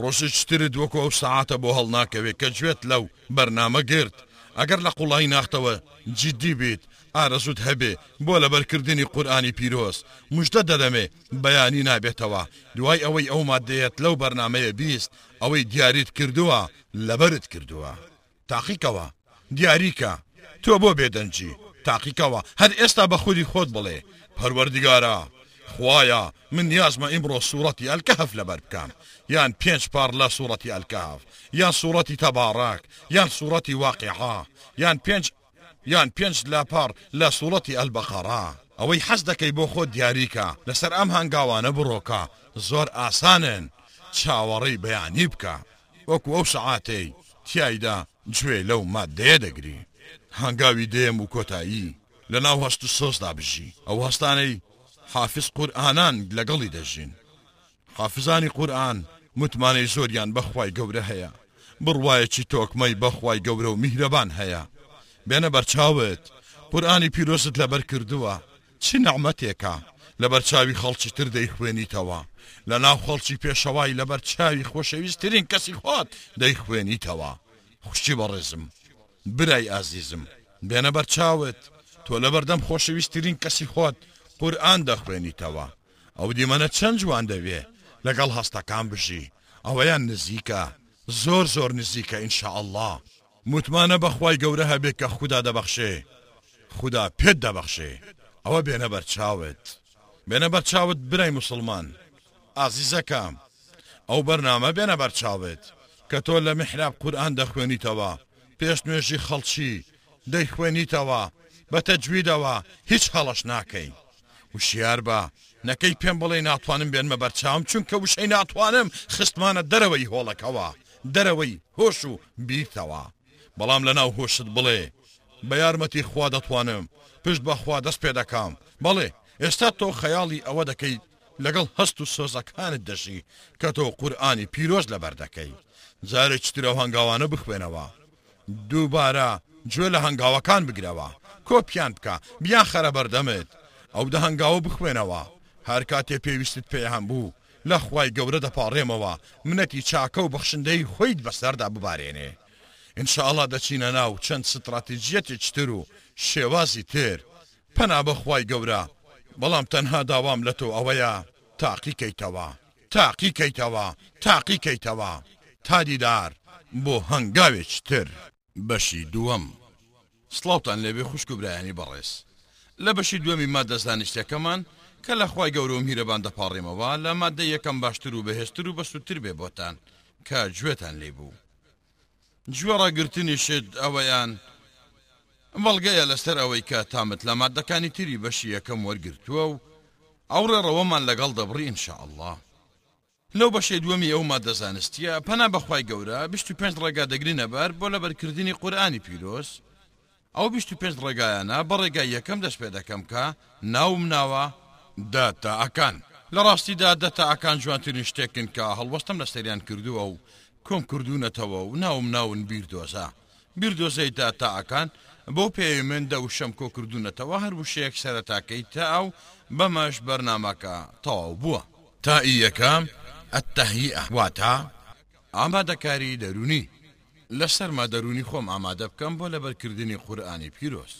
ڕۆژێکی ترت وەکو ئەو سەعاتە بۆ هەڵناکەوێ کە گوێت لەو بەرنامە گرت ئەگەر لە قوڵایی ناختەوە جیدی بیت ئارەزووت هەبێ بۆ لەبەر کردنی قورئانی پیرۆز مژدەت دەدەمێ بەیانی نابێتەوە دوای ئەوەی ئەو مادەیەت لەو بەرنامەیە بیست ئەوەی دیاریت کردووە لەبەرت کردووە تاقیکەوە دیاریکە تۆ بۆ بێدەنگی تاقیکەوە هەر ئێستا بە خودی خۆت بڵێ پەروەردگارا خوایە من نیازمە ئیمڕۆ سوڕەتی الکهف لەبەر بکەم یان پێنج پار لە سوڕەتی الکهف یان سوڕەتی تبارک یان سوڕەتی واقعە یان پێنج یان پێنج لاپەڕ لە سوڕەتی البقرە ئەوەی حەز دەکەی بۆ خۆت دیاریکە لەسەر ئەم هەنگاوانە بڕۆکە زۆر ئاسانن چاوەڕێی بەیانی بکە وەکو ئەو سەعاتەی تیایدا گوێ لەو مادەیە دەگری هەنگاوی دەیەم و کۆتایی لەناو هەست و سۆزدا بژی ئەو هەستانەی حافز قورئانان لەگەڵی دەژین. حافزانی قورئان متمانەی زۆریان بە خوای گەورە هەیە بڕوایەکی تۆکمەی بە خوای گەورە و میهرەبان هەیە بێنە بەرچاوت قورئانی پیرۆزت لەبەر کردووە چ نعمەتێکە لەبەر چاوی خەڵکی تر دەیخوێنیتەوە لە ناو خەڵکی پێشەوای لەبەر چاوی خۆشەویسترین کەسی خۆت دەیخوێنیتەوە خوشکی بەڕێزم برای ئازیزم بێنە بەرچاوت تۆ لەبەردەم خۆشەویسترین کەسی خۆت قورئان دەخوێنیتەوە ئەو دیمەنە چەند جوان دەبێ لەگەڵ هەستەکان بژی ئەوەیان نزیکە زۆر زۆر نزیکە ان شاء اللە. متمانە بەخوای گەورە هەبێ کە خودا دەبەخشێ خودا پێت دەبەخشێ ئەوە بێنە بەرچاوت بێنە بەرچاوت برای موسڵمان ئازیزەکەم ئەو بەرنامە بێنە بەرچاوت کە تۆ لە میحراب قورئان دەخوێنیتەوە پێش نوێژی خەڵکی دەیخوێنیتەوە بە تەجویدەوە هیچ هەڵەش ناکەی وشیار بە نەکەی پێم بڵێی ناتوانم بێنمە بەرچاوم چونکە وشەی ناتوانم خستمانە دەرەوەی هۆڵەکەوە دەرەوەی هۆش و بیرتەوە بەڵام لەناو هۆشت بڵێ بە یارمەتی خوا دەتوانم پشت بە خوا دەست پێ دەکەم بەڵێ ئێستا تۆ خەیاڵی ئەوە دەکەیت لەگەڵ هەست و سۆزەکانت دەژی کە تۆ قورئانی پیرۆز لەبەر دەکەی جارێکی ترەو هەنگاوانە بخوێنەوە. دووبارە گوێ لە هەنگاوەکان بگرەوە، کۆپییان بکە، بیانخەرە بەردەمت، ئەو دە هەنگاوە بخوێنەوە، هەر کاتێ پێویستت پێیان بوو، لە خوای گەورە دەپاڕێمەوە منەتی چاکە و بەخشندەیی خۆیت بەسەردا ببارێنێ. ان شاء اللە دەچینە ناو چەند ستڕاتیجییەتێکی تر و شێوازی تر، پەنا بە خوای گەورە، بەڵام تەنها داوام لە تۆ ئەوەیە تاقیکەیتەوە. تاقی کەیتەوە تاقی کەیتەوە تا دیدار بۆ هەنگاوێکی تر. بەشی دووەم. سڵاوتان لێبێ خوشک و برایانی بەڕێز. لە بەشی دووەمی ماددە زانستیەکەمان کە لە خوای گەورە و میرەبان دەپاڕیمەوە لە ماددەی یەکەم باشتر و بەهێزتر و بەسوودتر بێ بۆتان کە گوێتان لێی بوو. گوێڕا گرتنیشت ئەوەیان بەڵگەیە لەسەر ئەوەی کە تامت لە ماددەکانی تری بەشی یەکەم وەرگرتووە و ئەو ڕێڕەوەمان لەگەڵ دەبڕی ان شاء اللە لەو بەشەی دووەمی ئەو ماددە زانستیە پەنا بەخوای گەورە بیست و پێنج ڕێگا دەگرینە بەر بۆ لەبەرکردنی قورئانی پیرۆز ئەو بیست و پێنج ڕێگایانە بە ڕێگای یەکەم دەست پێ دەکەم کە ناوم ناوە، دە تا ەکان، لە ڕاستیدا دە تا ەکان جوانترین شتێکن کە هەڵوەستەم لەسەریان کردووە و کۆم کردوونەتەوە و ناوم ناون بیردۆزە، بیردۆزەی دە تا ەکان بەو پێیەی من دە وشەم کۆ کردوونەتەوە هەر وشەیەک سەرەتاکەی تە ە و بەمەش بەرنامەکە تەواو بووە. تا ی یەکەم، التهیئە، واتە ئامادەکاری دەروونی. لە سەرما دەروونی خۆم ئامادە بکەم بۆ لەبەر کردنی قورئانی پیرۆز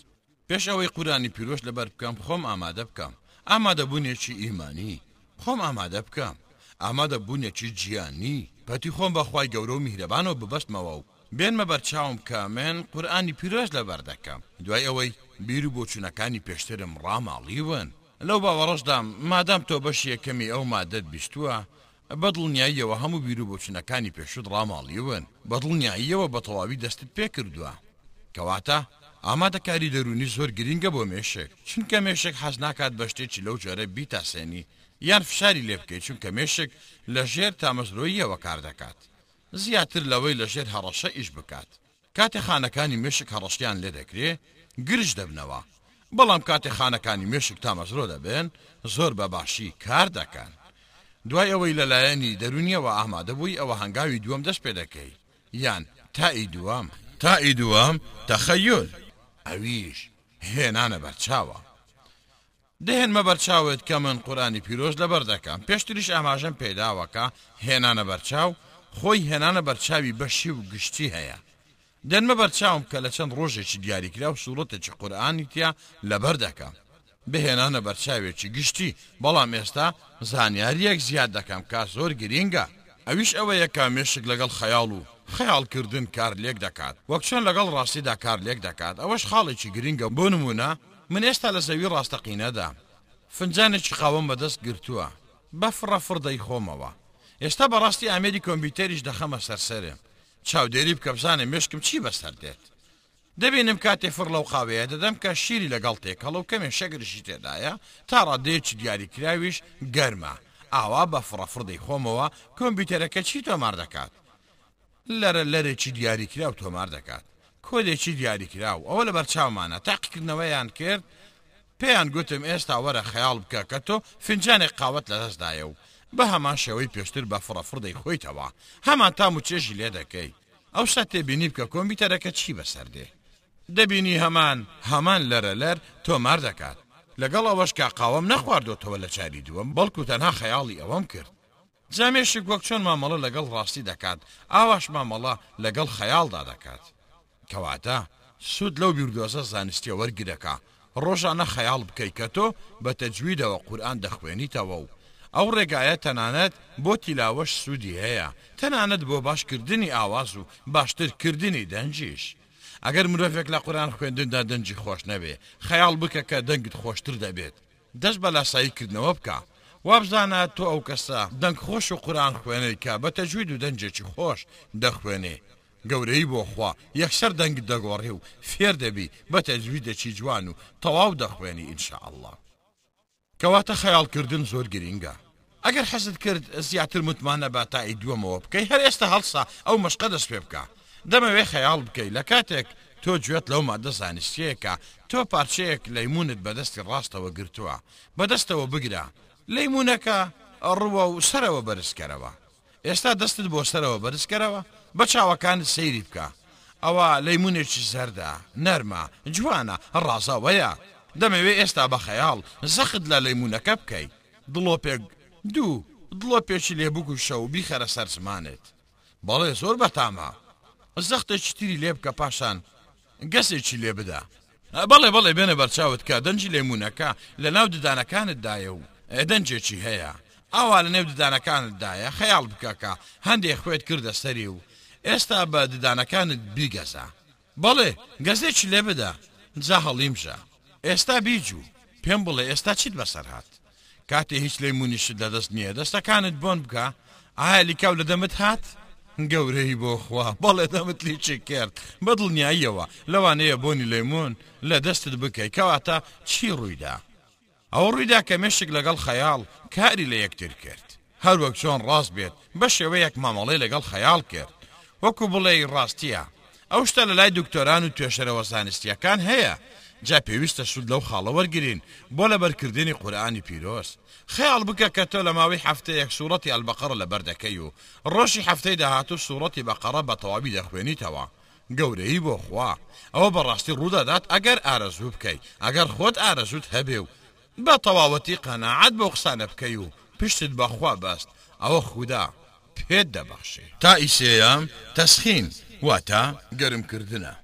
پێش ئەوەی قورئانی پیرۆش لەبەر بکەم خۆم ئامادە بکەم ئامادە بونێکی ئیمانی خۆم ئامادە بکەم ئامادە بونێکی جیانی پەتی خۆم بە خوای گەورە و میهرەبانەوە ببەستمەوە و بێنمە بەرچاوم کە من قورئانی پیرۆز لەبەر دەکەم دوای ئەوەی بیر و بۆچونەکانی پێشترم ڕاماڵیون لەو باوەڕەشدام مادام تۆ بەشی یەکەمی ئەو مادەت بیستوە بە دڵنیاییەوە هەموو بیرو بۆچونەکانی پێشوت ڕاماڵیوون، بە دڵنیاییەوە بە تەواوی دەستت پێ کردوە. کەواتە ئامادەکاری دەروونی زۆر گرینگە بۆ مێشک، چونکە مێشک حەز ناکات بە شتێکی لەو جۆرە بیتاسێنی یان فشاری لێ بکەی چونکە مێشک لە ژێر تامەزرۆییەوە کار دەکات زیاتر لەوەی لە ژێر هەڕەشە ئیش بکات. کاتێ خانەکانی مشک هەڕەشەیان لێ دەکرێ گرژ دەبنەوە، بەڵام کاتێ خانەکانی مشک تامەزرۆ دەبن زۆر بە باشی کار دەکەن. دوای ئەوەی لە لایەنی دەروونییەوە ئامادە بووی ئەوە هەنگاوی دووەم دەست پێ دەکەی یان تائی دووەم. تائی دووەم، تەخەیول، ئەویش هێنانە بەرچاوە. دەهێنمە بەرچاوت کە من قورئانی پیرۆز لەبەر دەکەم، پێشتریش ئاماژەم پێداوە کە هێنانە بەرچاو خۆی هێنانە بەرچاوی بەشی و گشتی هەیە. دێنمە بەرچاوم کە لە چەند ڕۆژێکی دیاریکراو سوڕەتێکی قورئانی تیا لەبەر دەکەم، بهێنانە بەرچاوێکی گشتی، بەڵام ئێستا زانیارییەک زیاد دەکەم کە زۆر گرینگە، ئەویش ئەوەیە کە مێشک لەگەڵ خەیاڵ و خەیاڵ کردن کار لێک دەکات، وەک چۆن لەگەڵ ڕاستیدا کار لێک دەکات، ئەوەش خاڵێکی گرینگە، بۆ نموونە من ئێستا لە زەوی ڕاستەقینەدا فنجانێکی قاوەم بەدەست گرتووە، بە فڕە فڕ دەیخۆمەوە. ئێستا بەڕاستی ئامێری کۆمپیوتەریش دەخەمە سەر سەرم. چاودێری بکە بزانە مێشکم چی بەسەر دێت. دەبینم کاتێ فڕ لەو قاوەیە دەدەم کە شیری لەگەڵ تێکەڵە و کەمێ شەکریشی تێدایە، تا ڕادەیەکی دیاریکراویش گەرمە. ئاوا بە فڕە فڕ دەیخۆمەوە، کۆمپیوتەرەکە چی تۆمار دەکات؟ لەرە لەرێکی دیاریکراو تۆمار دەکات. کۆدێکی دیاریکراو. ئەوە لەبەرچاومانە. تاقیکردنەوەیان کرد. پێیان گوتم ئێستا وەرە خەیاڵ بکە کە تۆ فینجانێک قاوەت لەدەست دایە و بەهەمان شێوەی پێشتر بە فڕەفڕ دەیخۆیتەوە. هەمان تام و چێژی لێ دەکەی. ئەوسا تێبینی بکە کۆمپیوتەرەکە چی بەسەر دێ. دەبینی هەمان هەمان لەرە لەر تۆمار دەکات. لەگەڵ ئەوەشکا قاوەم نەخواردۆتەوە لە چاری دووەم، بەڵکو تەنها خەیاڵی ئەوەم کرد. جا مێشک وەک چۆن مامەڵە لەگەڵ ڕاستی دەکات، ئاواش مامەڵە لەگەڵ خەیاڵدا دەکات. کەواتە سوود لەو بیردۆزە زانستییە وەرگرە کە ڕۆژانە خەیاڵ بکەیت کە تۆ بە تەجویدەوە قورئان دەخوێنیتەوە و ئەو ڕێگایە تەنانەت بۆ تیلاوەش سوودی هەیە، تەنانەت بۆ باش کردنی ئاواز و باشتر کردنی دەنگیش. ئەگەر مرۆڤێک لە قورئان خوێندندا دەنگی خۆش نەبێ، خەیاڵ بکە کە دەنگت خۆشتر دەبێت. دەست بە لاسایی کردنەوە بکە. وابزانە تۆ ئەو کەسە دەنگ خۆش و قورئان خوێنەی کە بە تەجوید و دەنجێکی خۆش دەخوێنێ. گەورەیی بۆ خوا یەکسەر دەنگت دەگۆڕێ و فێر دەبی بە تەجویدەکی جوان و تەواو دەخوێنی ان شاء اللە. کەواتە خەیاڵ کردن زۆر گرینگە. ئەگەر حەزت کرد زیاتر متمانە بە تای دووەمەوە بکەی، هەر ئێستە هەڵسە ئەو مەشقە دەست پێ بکە. دەمەوێ خەیاڵ بکەی لە کاتێک تۆ گوێت لەو ماددە زانستییەیە کە تۆ پارچەیەک لەیموونت بە دەستی ڕاستەوە گرتووە، بە دەستەوە بگرە لەیموونەکە ڕووە و سەرەوە بەرز کەرەوە. ئێستا دەستت بۆ سەرەوە بەرز کەرەوە، بە چاوەکانت سەیری بکە. ئەوە لەیموونێکی زەردە، نەرمە، جوانە، ڕازاوەیە. دەمەوێ ئێستا بە خەیاڵ زەخت لە لەیموونەکە بکەی. دڵۆپێک دوو دڵۆپێکی لێ بکوژە و بیخەرە سەر زمانت. بەڵێ زۆر بەتامە. زەختێکی تری لێ بکە پاشان گەسێکی لێ بدە. بەڵێ بەڵێ بێنە بەرچاوت کە دەنگی لێموونەکە لە ناو ددانەکانتدایە و دەنگێکی هەیە. ئاوا لە نێو ددانەکانتدایە خەیاڵ بکە کە هەندێ خوێت کردە سەری و ئێستا بە ددانەکانت بیگەزە. بەڵێ گەزێکی لێ بدە جا هەڵیم ژە. ئێستا بیجوو پێم بڵێ ئێستا چیت بەسەر هات کاتێ هیچ لەیمونیشت لە دەست نیە دەستەکانت بۆن بکە ئایا لیکاو لە دەمت هات گەورەی بۆ خوا بەڵێ دەمت لیچک کرد بە دڵنیاییەوە لەوانەیە بۆنی لەیمون لە دەستت بکەی کەواتە چی ڕووی دا ئەوە ڕوویدا کە مێشک لەگەڵ خەیاڵ کاری لە یەکتر کرد، هەروەک چۆن ڕاست بێت بە شێوەیەک مامەڵەی لەگەڵ خەیاڵ کرد وەکو بڵێی ڕاستییە. ئەو شتە لە لای دکتۆران و توێژەرەوە زانستییەکان هەیە، جا پێویستە سوود لەو خاڵە وەرگرین بۆ لەبەرکردنی قورئانی پیرۆز. خەیاڵ بکە کە تۆ لە ماوەی هەفتەیەک سوڕەتی البقرە لەبەر دەکەی و ڕۆژی هەفتەی داهاتوو سوڕەتی بقرە بە تەواوی دەخوێنیتەوە، گەورەیی بۆ خوا ئەوە بەڕاستی ڕوودەدات ئەگەر ئارەزوو بکەی ئەگەر خۆت ئارەزووت هەبێ و بە تەواوەتی قەناعەت بەو قسانە بکەی و پشتت بە خوا بەست ئەوە خودا پێت دەبەخشێ. تائی سێیەم تسخین واتە گەرم کردنە.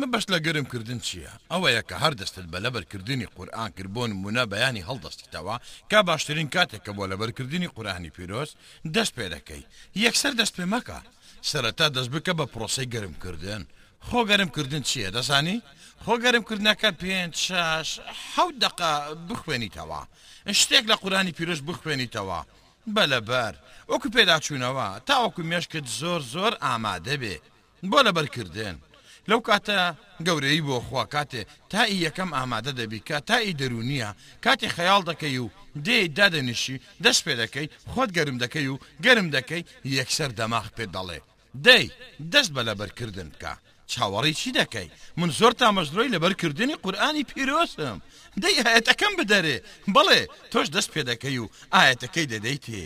مەبەست لە گەرم کردن چییە؟ ئەوەیە کە هەر دەستت بە لەبەر کردنی قورئان کرد بۆ نموونە بەیانی هەڵدەستیتەوە کە باشترین کاتێکە بۆ لەبەر کردنی قورئانی پیرۆز دەست پێ دەکەی یەکسەر دەست پێ مەکە سەرەتا دەست بکە بە پرۆسەی گەرم کردن. خۆ گەرم کردن چیە دەزانی؟ خۆ گەرم کردنەکە پێنج شەش حەوت دەقە بخوێنیتەوە شتێک لە قورانی پیرۆز بخوێنیتەوە بە لەبەر وەکو پێداچوونەوە تاوەکو مێشکت زۆر زۆر ئامادەبێ بۆ لەبەرکردن لەو کاتە گەورەی بۆ خوا کاتێ تا ی یەکەم ئامادە دەبی کە تا ی دەروونیە کاتێ خەیاڵ دەکەی و دێیت دادەنیشی دەست پێ دەکەی خۆت گەرم دەکەی و گەرم دەکەی یەکسەر دەماغ پێت دەڵێ دەی دەست بە لەبەر کردن بکە چاوەڕی چی دەکەی من زۆر تامەزرۆی لەبەر کردنی قورئانی پیرۆزم دەی ئایەتەکەم بدەرێ بەڵێ تۆش دەست پێ دەکەی و ئایەتەکەی دەدەیتێ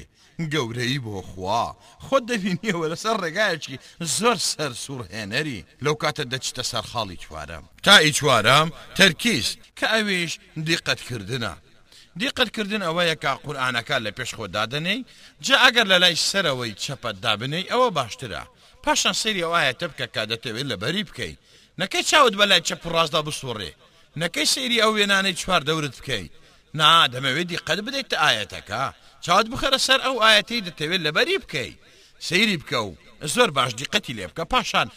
گەورەی بۆ خوا خۆت دەبینیەوە لەسەر ڕێگایەکی زۆر سەر سوڕ هێنەری لەو کاتە دەچیتە سەر خاڵی چوارەم تا ی چوارەم تەرکیز کە ئەویش دیقەت کردنە دیقەت کردن ئەوەیە کە قورئانەکە لە پێش خۆت دادەنێی جا ئەگەر لە لای سەرەوەی چەپت دابنێی ئەوە باشترە پاشان سەیری ئەو ئایەتە بکە کە دەتەوێ لەبەری بکەی نەکەی چاوت بە لای چەپ و ڕاستدا بسوڕێ نەکەی سەیری ئەو وێنانەی چوار دەورت بکەی نا دەمەوێت دیقەت بدەیت تە ئایەتەکە چاوت بخەرە سەر ئەو ئایەتەی دەتەوێت لەبەری بکەی سەیری بکە و زۆر باش دیقەتی لێ بکە پاشان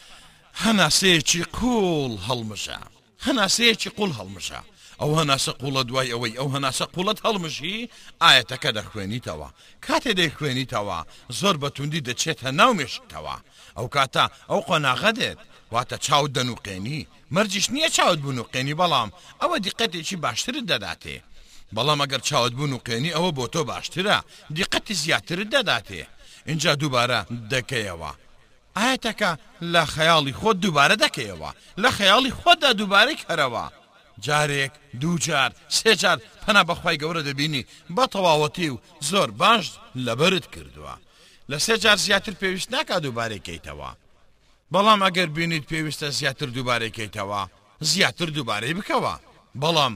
هەناسەیەکی قوڵ هەڵمژە هەناسەیەکی قوڵ هەڵمژە ئەو هەناسە قوڵە دوای ئەوەی ئەو هەناسە قوڵەت هەڵمژی ئایەتەکە دەخوێنیتەوە کاتێ دەیخوێنیتەوە زۆر بە توندی دەچێتە ناو مێشکتەوە ئەو کاتە ئەو قۆناغە دێت واتە چاوت دەنوقێنی مەرجیش نیە چاوت بنوقێنی بەڵام ئەوە دیقەتێکی باشترت دەداتێ بەڵام ئەگەر چاوت بنوقێنی ئەوە بۆ تۆ باشترە دیقەتی زیاترت دەداتێ ئینجا دووبارە دەکەیەوە ئایەتەکە لە خەیاڵی خۆت دووبارە دەکەیەوە لە خەیاڵی خۆتدا دووبارەی کەرەوە جارێک دوو جار سێ جار پەنا بەخوای گەورە دەبینی بەتەواوەتی و زۆر باشت لەبەرت کردووە لە سێ جار زیاتر پێویست ناکا دووبارەی کەیتەوە. بەڵام ئەگەر بینیت پێویستە زیاتر دووبارەی کەیتەوە زیاتر دووبارەی بکەوە بەڵام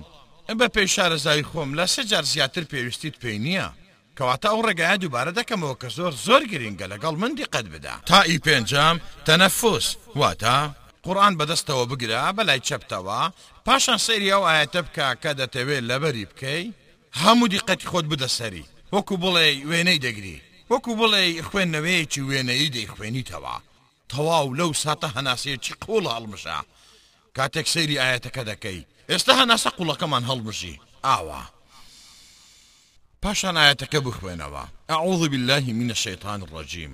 بە پێی شارەزایی خۆم لە سێ جار زیاتر پێویستیت پێی نییە کەواتە ئەو ڕێگایە دووبارە دەکەمەوە کە زۆر زۆر گرینگە لەگەڵ من دیقەت بدە. تائی پێنجەم، تەنەفوس، واتە. قورئان بەدەستەوە بگرە بەلای چەپتەوە پاشان سەیری ئەو ئایەتە بکە کە دەتەوێ لەبەری بکەی هەموو دیقەتی خۆت بدە سەری، وەکو بڵێی وێنەی دەگری، وەکو بڵێی خوێندنەوەیەکی وێنەیی دەیخوێنیتەوە. تەواو لەو ساتە هەناسەیەکی قووڵ هەڵمژە کاتێک سەیری ئایەتەکە دەکەی، ئێستا هەناسە قووڵەکەمان هەڵمژی ئاوا، پاشان ئایەتەکە بخوێنەوە، اعوذ باللە من الشیطان الرجیم.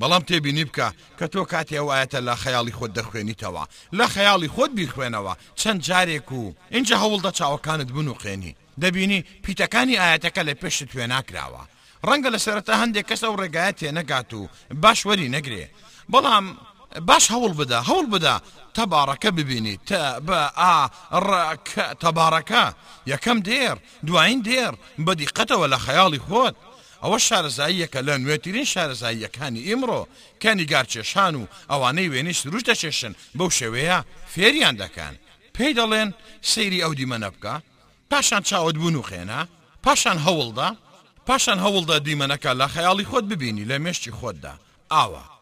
بەڵام تێبینی بکە کە تۆ کاتی ئەو ئایەتە لە خەیاڵی خۆت دەخوێنیتەوە لە خەیاڵی خۆت بیخوێنەوە چەند جارێک و ئینجا هەوڵدە چاوەکانت بنوقێنی دەبینی پیتەکانی ئایەتەکە لە پێشت وێناکراوە ڕەنگە لە سەرەتا هەندێک کەس ئەو ڕێگایە تێنەگات و باش وەری نەگرێ بەڵام باش هەوڵ بدە هەوڵ بدە تەباڕەکە ببینی تە بە ئا ڕە کە تەباڕەکە یەکەم دێڕ دوایین دێڕ بە دیقەتەوە لە خەیاڵی خۆت ئەوە شارەزاییەکە لە نوێترین شارەزاییەکانی ئیمڕۆ کە نیگارکێشان و ئەوانەی وێنەی سروشت دەکێشن بەو شێوەیە فێریان دەکەن پێی دەڵێن سەیری ئەو دیمەنە بکە پاشان چاوت بنوخێنە پاشان هەوڵدە پاشان هەوڵدە دیمەنەکە لە خەیاڵی خۆت ببینی لە مێشکی خۆتدا ئاوا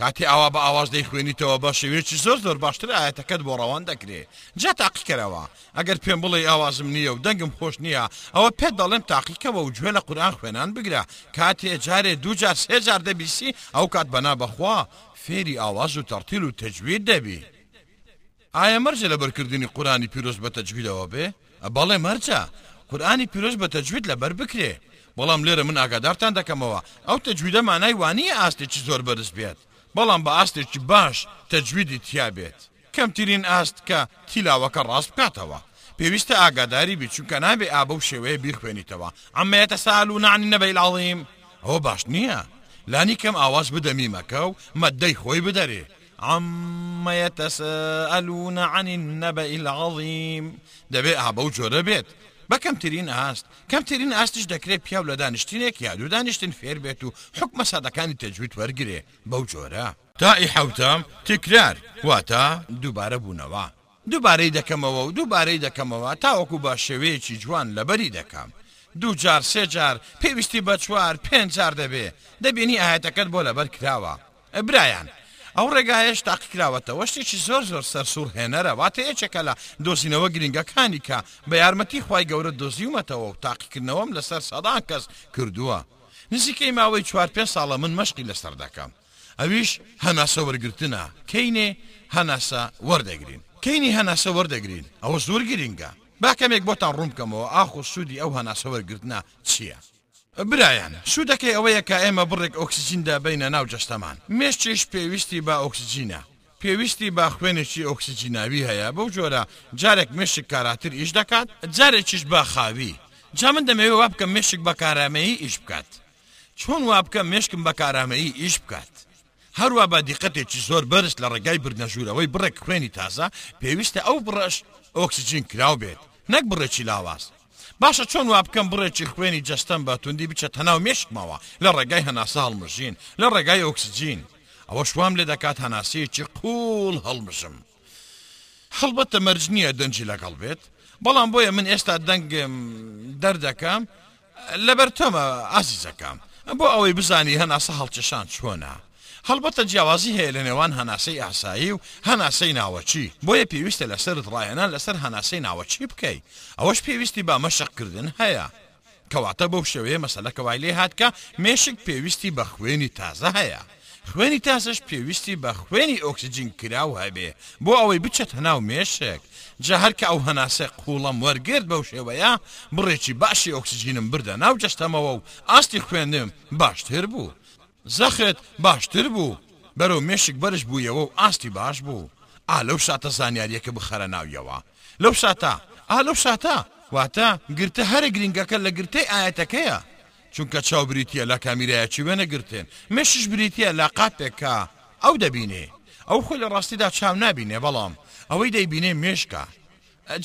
کاتێ ئاوا بە ئاواز دەیخوێنیتەوە بە شێوەیەکی زۆر زۆر باشتر ئایەتەکەت بۆ ڕەوان دەکرێ جا تاقیکەرەوە ئەگەر پێم بڵێی ئاوازم نییە و دەنگم خۆش نییە ئەوە پێت دەڵێم تاقیکەوە و گوێ لە قورئان خوێنان بگرە کاتێ جارێ دوو جار سێ جار دەبیسی ئەو کات بەنا بەخوا فێری ئاواز و تەڕتیل و تەجوید دەبی. ئایا مەرجە لەبەرکردنی قورئانی پیرۆز بە تەجویدەوە بێ؟ بەڵێ مەرجە قورئانی پیرۆز بە تەجوید لەبەر بکرێ، بەڵام لێرە من ئاگادارتان دەکەمەوە ئەو تەجویدە مانای وانییە ئاستێکی زۆر بەرز بێت، بەڵام بە ئاستێکی باش تەجویدی تیا بێت، کەمترین ئاست کە تیلاوەکە ڕاست بکاتەوە پێویستە ئاگاداری بیت، چونکە نابێ ئا بەو شێوەیە بیخوێنیتەوە، عما یتساءلون عن النبئ العظیم، ئەوە باش نییە، لانیکەم ئاواز بدە میمەکە و مەددەی خۆی بدەرێ، عەممە یەتەسەئەلوون عەنی النەبەئی العەظیم دەبێ ئا بەو جۆرە بێت بە کەمترین ئاست، کەمترین ئاستیش دەکرێ پیاو لە دانیشتنێک یا دوو دانیشتن فێر بێت و حوکمە سادەکانی تەجوید وەرگرێ بەو جۆرە. تائی حەوتەم، تکرار، واتە دووبارە بوونەوە. دووبارەی دەکەمەوە و دووبارەی دەکەمەوە تاوەکو بە شێوەیەکی جوان لەبەری دەکەم. دوو جار، سێ جار، پێویستی بە چوار، پێنج جار دەبێ. دەبینی ئایەتەکەت بۆ لەبەر کراوە. برایان، ئەو ڕێگایەش تاقیکراوەتەوە شتێکی زۆر زۆر سەرسووڕهێنەرە، واتە یەکێکە لە دۆزینەوە گرنگەکانی کە بە یارمەتی خوای گەورە دۆزیومەتەوە و تاقیکردنەوەم لەسەر سەدان کەس کردووە. نزیکەی ماوەی چوار پێنج ساڵە من مەشقی لەسەر دەکەم. ئەویش هەناسە وەرگرتنە، کەینێ هەناسە وەردەگرین. کەینی هەناسە وەردەگرین، ئەوە زۆر گرینگە. با کەمێک بۆتان ڕوون بکەمەوە ئاخۆ سوودی ئەو هەناسە وەرگرتنە چییە؟ برایان، سوودەکەی ئەوەیە کە ئێمە بڕێک ئۆکسجین دەبەینە ناو جەستەمان. مێشکیش پێویستی بە ئۆکسجینە. پێویستی بە خوێنێکی ئۆکسجیناوی هەیە، بەو جۆرە جارێک مێشک کاراتر ئیش دەکات، جارێکیش بە خاوی. جا من دەمەوێ وا بکەم مێشک بە کارامەیی ئیش بکات. چۆن وا بکەم مێشکم بە کارامەیی ئیش بکات؟ هەروا بە دیقەتێکی زۆر بەرز لە ڕێگای بردنە ژوورەوەی بڕێک خوێنی تازە، پێویستە ئەو بڕەش ئۆکسجین کراو بێت نەک بڕێکی لاواز. باشە چۆن وا بکەم بڕێکی خوێنی جەستەم بە توندی بچێتە ناو مێشکمەوە لە ڕێگای هەناسە هەڵمژین لە ڕێگای ئۆکسجین؟ ئەوەش وام لێ دەکات هەناسەیەکی قووڵ هەڵمژم. هەڵبەتە مەرج نییە دەنگی لەگەڵ بێت، بەڵام بۆیە من ئێستا دەنگم دەردەکەم لەبەر تۆمە ئازیزەکەم، بۆ ئەوەی بزانی هەناسە هەڵکێشان چۆنە. هەڵبەتە جیاوازی هەیە لە نێوان هەناسەی ئاسایی و هەناسەی ناوەکی، بۆیە پێویستە لەسەرت ڕاهێنان لەسەر هەناسەی ناوەکی بکەی، ئەوەش پێویستی بە مەشق کردن هەیە. کەواتە بەو شێوەیە مەسەلەکە وای لێ هات کە مێشک پێویستی بە خوێنی تازە هەیە، خوێنی تازەش پێویستی بە خوێنی ئۆکسجین کراو هەبێ بۆ ئەوەی بچێتە ناو مێشک، جا هەر کە ئەو هەناسە قووڵەم وەرگرت بەو شێوەیە بڕێکی باشی ئۆکسجینم بردە ناو جەستەمەوە و ئاستی خوێنم باشتر بوو. زەخت باشتر بوو بەرەو مێشک بەرز بوویەوە و ئاستی باش بوو ئا لەو ساتە زانیاریەکە بخەرە ناویەوە لەو ساتە ئا لەو ساتە واتە گرتە هەرە گرینگەکە لە گرتەی ئایەتەکەیە چونکە چاو بریتیە لە کامیرایەکی وێنە گرتن مێشش بریتیە لە قاپێک کە ئەو دەبینێ ئەو خۆی لە ڕاستیدا چاو نابینێ بەڵام ئەوەی دەیبینێ مێشکە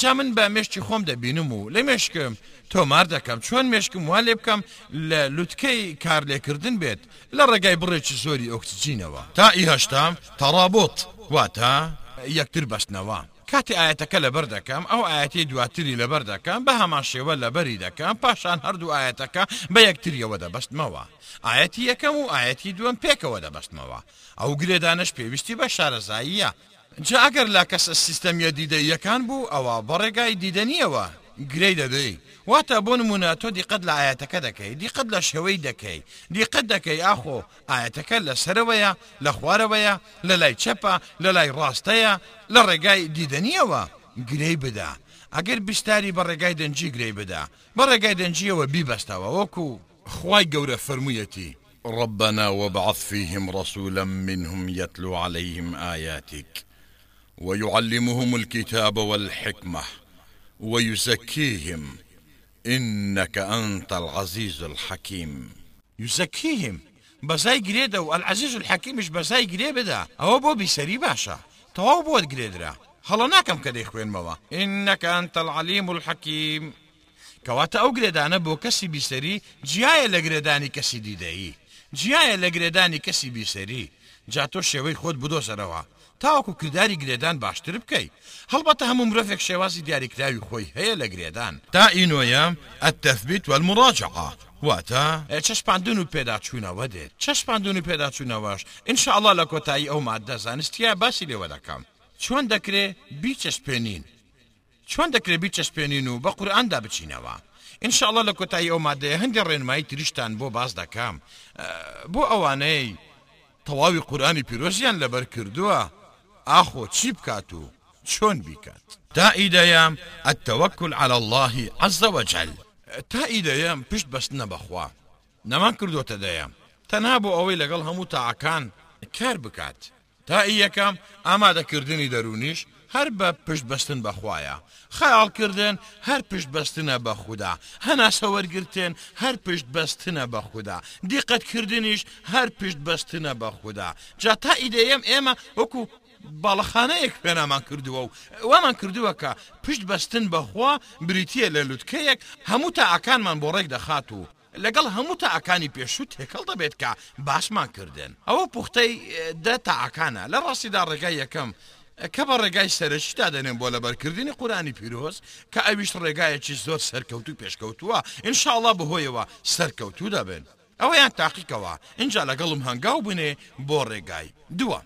جا من بە مێشکی خۆم دەبینم و لە مێشکم تۆمار دەکەم چۆن مێشکم وا لێ بکەم لە لوتکەی کارلێکردن بێت لە ڕێگای بڕێکی زۆری ئۆکسجینەوە. تائی هەشتا، تەڕابوت، واتە یەکتر بەستنەوە. کاتێ ئایەتەکە لەبەر دەکەم ئەو ئایەتەی دواتری لەبەر دەکەم بە هەمان شێوە لەبەری دەکەم پاشان هەردوو ئایەتەکە بە یەکتریەوە دەبەستمەوە ئایەتی یەکەم و ئایەتی دووەم پێکەوە دەبەستمەوە ئەو گرێدانەش پێویستی بە شارەزاییە جا ئەگەر لە کەسە سیستەمیە دیدەییەکان بوو ئەوا بە ڕێگای دیدەنیەوە گرێی دەدەی واتە بۆ نمونە تۆ دیقەت لە ئایەتەکە دەکەی دیقەت لە شێوەی دەکەی دیقەت دەکەی ئاخۆ ئایەتەکە لە سەرەوەیە لە خوارەوەیە لە لای چەپە لە لای ڕاستەیە لە ڕێگای دیدەنیەوە گرێی بدە ئەگەر بیستاری بە ڕێگای دەنجی گرێی بدە بە ڕێگای دەنجیەوە بیبەستەوە وەکو خوای گەورە فەرموویەتی. ربنا وابعث فیهم رسولا منهم یتلو علیهم آیاتک ویعلمهم الکتاب والحکمە ویزکیهم انک انت العزیز الحکیم. یزکیهم، بەزای گرێ دە و العزیز الحکیمش بەزای گرێ بدە، ئەوە بۆ بیسەری باشە. تەواو بۆت گرێ درا. هەڵە ناکەم کە دەیخوێنمەوە. انک انت العلیم الحکیم. کەواتە ئەو گرێدانە بۆ کەسی بیسەری جیایە لە گرێدانی کەسی دیدەیی، جیایە لە گرێدانی کەسی بیسەری، جا تۆ شێوەی خۆت بدۆزەرەوە تاوەکو کرداری گرێدان باشتر بکەی، هەڵبەتە هەموو مرۆڤێک شێوازی دیاریکراوی خۆی هەیە لە گرێدان. تا ی نۆیەم، التثبیت و المراجعە، واتە. چەسپاندن و پێداچوونەوە دێت، چەسپاندن و پێداچوونەوەش ان شاء اللە لە کۆتایی ئەو ماددە زانستییە باسی لێوە دەکەم چۆن دەکرێ بیچەسپێنین. چۆن دەکرێت بیچەسپێنین و بە قورئاندا بچینەوە؟ ان شاء اللە لە کۆتایی ئەو مادەیە هەندێ ڕێنمایی تریشتان بۆ باس دەکەم بۆ ئەوانەی تەواوی قورئانی پیرۆزیان لەبەر کردووە ئاخۆ چی بکات و چۆن بیکات؟ تائیدەیە، التوکل علی اللە عز وجل. تائیدەیە، پشت بەستنە بەخوا. نەمان کردۆتە دەیە. تەنها بۆ ئەوەی لەگەڵ هەموو تاعەکان کار بکات. تا ئی یەکەم ئامادە کردنی دەرونیش هەر بە پشت بەستن بە خوایە، خەیاڵ کردن هەر پشت بەستنە بە خودا، هەناسە وەرگرتن هەر پشت بەستنە بە خودا، دیقەت کردنیش هەر پشت بەستنە بە خودا، جا تا ئی دەیەم ئێمە وەکو باڵەخانەیەک پێنامان کردووە و وامان کردووە کە پشت بەستن بە خوا بریتیە لە لوتکەیەک هەموو تاعەکانمان بۆ ڕێک دەخات و لەگەڵ هەموو تاکانی پێشوو تێکەڵ دەبێت کە باسمان کردن ئەوە پوختەی دە تاکانە لە ڕاستیدا ڕێگای یەکەم کە بە ڕێگای سەرەکی دادەنێم بۆ لەبەر کردنی قورئانی پیرۆز کە ئەویش ڕێگایەکی زۆر سەرکەوتوو پێشکەوتووە ان شاء اللە بەهۆیەوە سەرکەوتوو دەبن ئەوەیان تاقیکەوە ئینجا لەگەڵم هەنگاو بنێ بۆ ڕێگای دووەم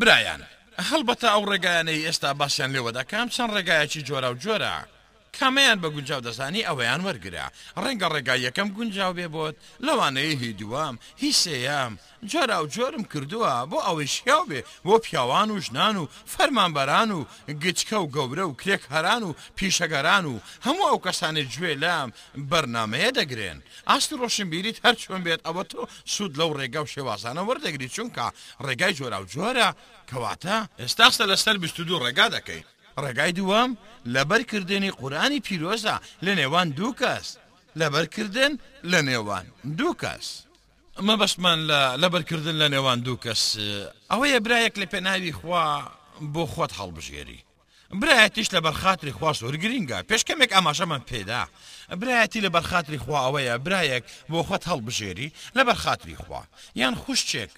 برایان هەڵبەتە ئەو ڕێگایانەی ئێستا باسیان لێوە دەکەم چەند ڕێگایەکی جۆراوجۆرە. کامەیان بە گونجاو دەزانی ئەوەیان وەرگرە، ڕەنگە ڕێگای یەکەم گونجاو بێ بۆت، لەوانەیە هی دووەم، هی سێیەم، جۆراوجۆرم کردووە بۆ ئەوەی شیاو بێ بۆ پیاوان و ژنان و فەرمانبەران و گچکە و گەورە و کرێکاران و پیشەگەران و هەموو ئەو کەسانەی گوێ لەم بەرنامەیە دەگرن، ئاستی ڕۆشنبیریت هەر چۆن بێت ئەوە تۆ سوود لەو ڕێگا و شێوازانە وەردەگری چونکە ڕێگای جۆراوجۆرە کەواتە ئێستا قسە لەسەر بیست و دوو ڕێگا دەکەین. ڕێگای دووەم لەبەر کردنی قورئانی پیرۆزە لە نێوان دوو کەس لەبەر کردن لە نێوان دوو کەس. مەبەستمان لە لەبەر کردن لە نێوان دوو کەس ئەوەیە برایەک لە پێناوی خوا بۆ خۆت هەڵبژێری برایەتیش لەبەر خاتری خوا زۆر گرینگە پێش کەمێک ئاماژەمان پێدا برایەتی لەبەر خاتری خوا ئەوەیە برایەک بۆ خۆت هەڵبژێری لەبەر خاتری خوا یان خوشچێک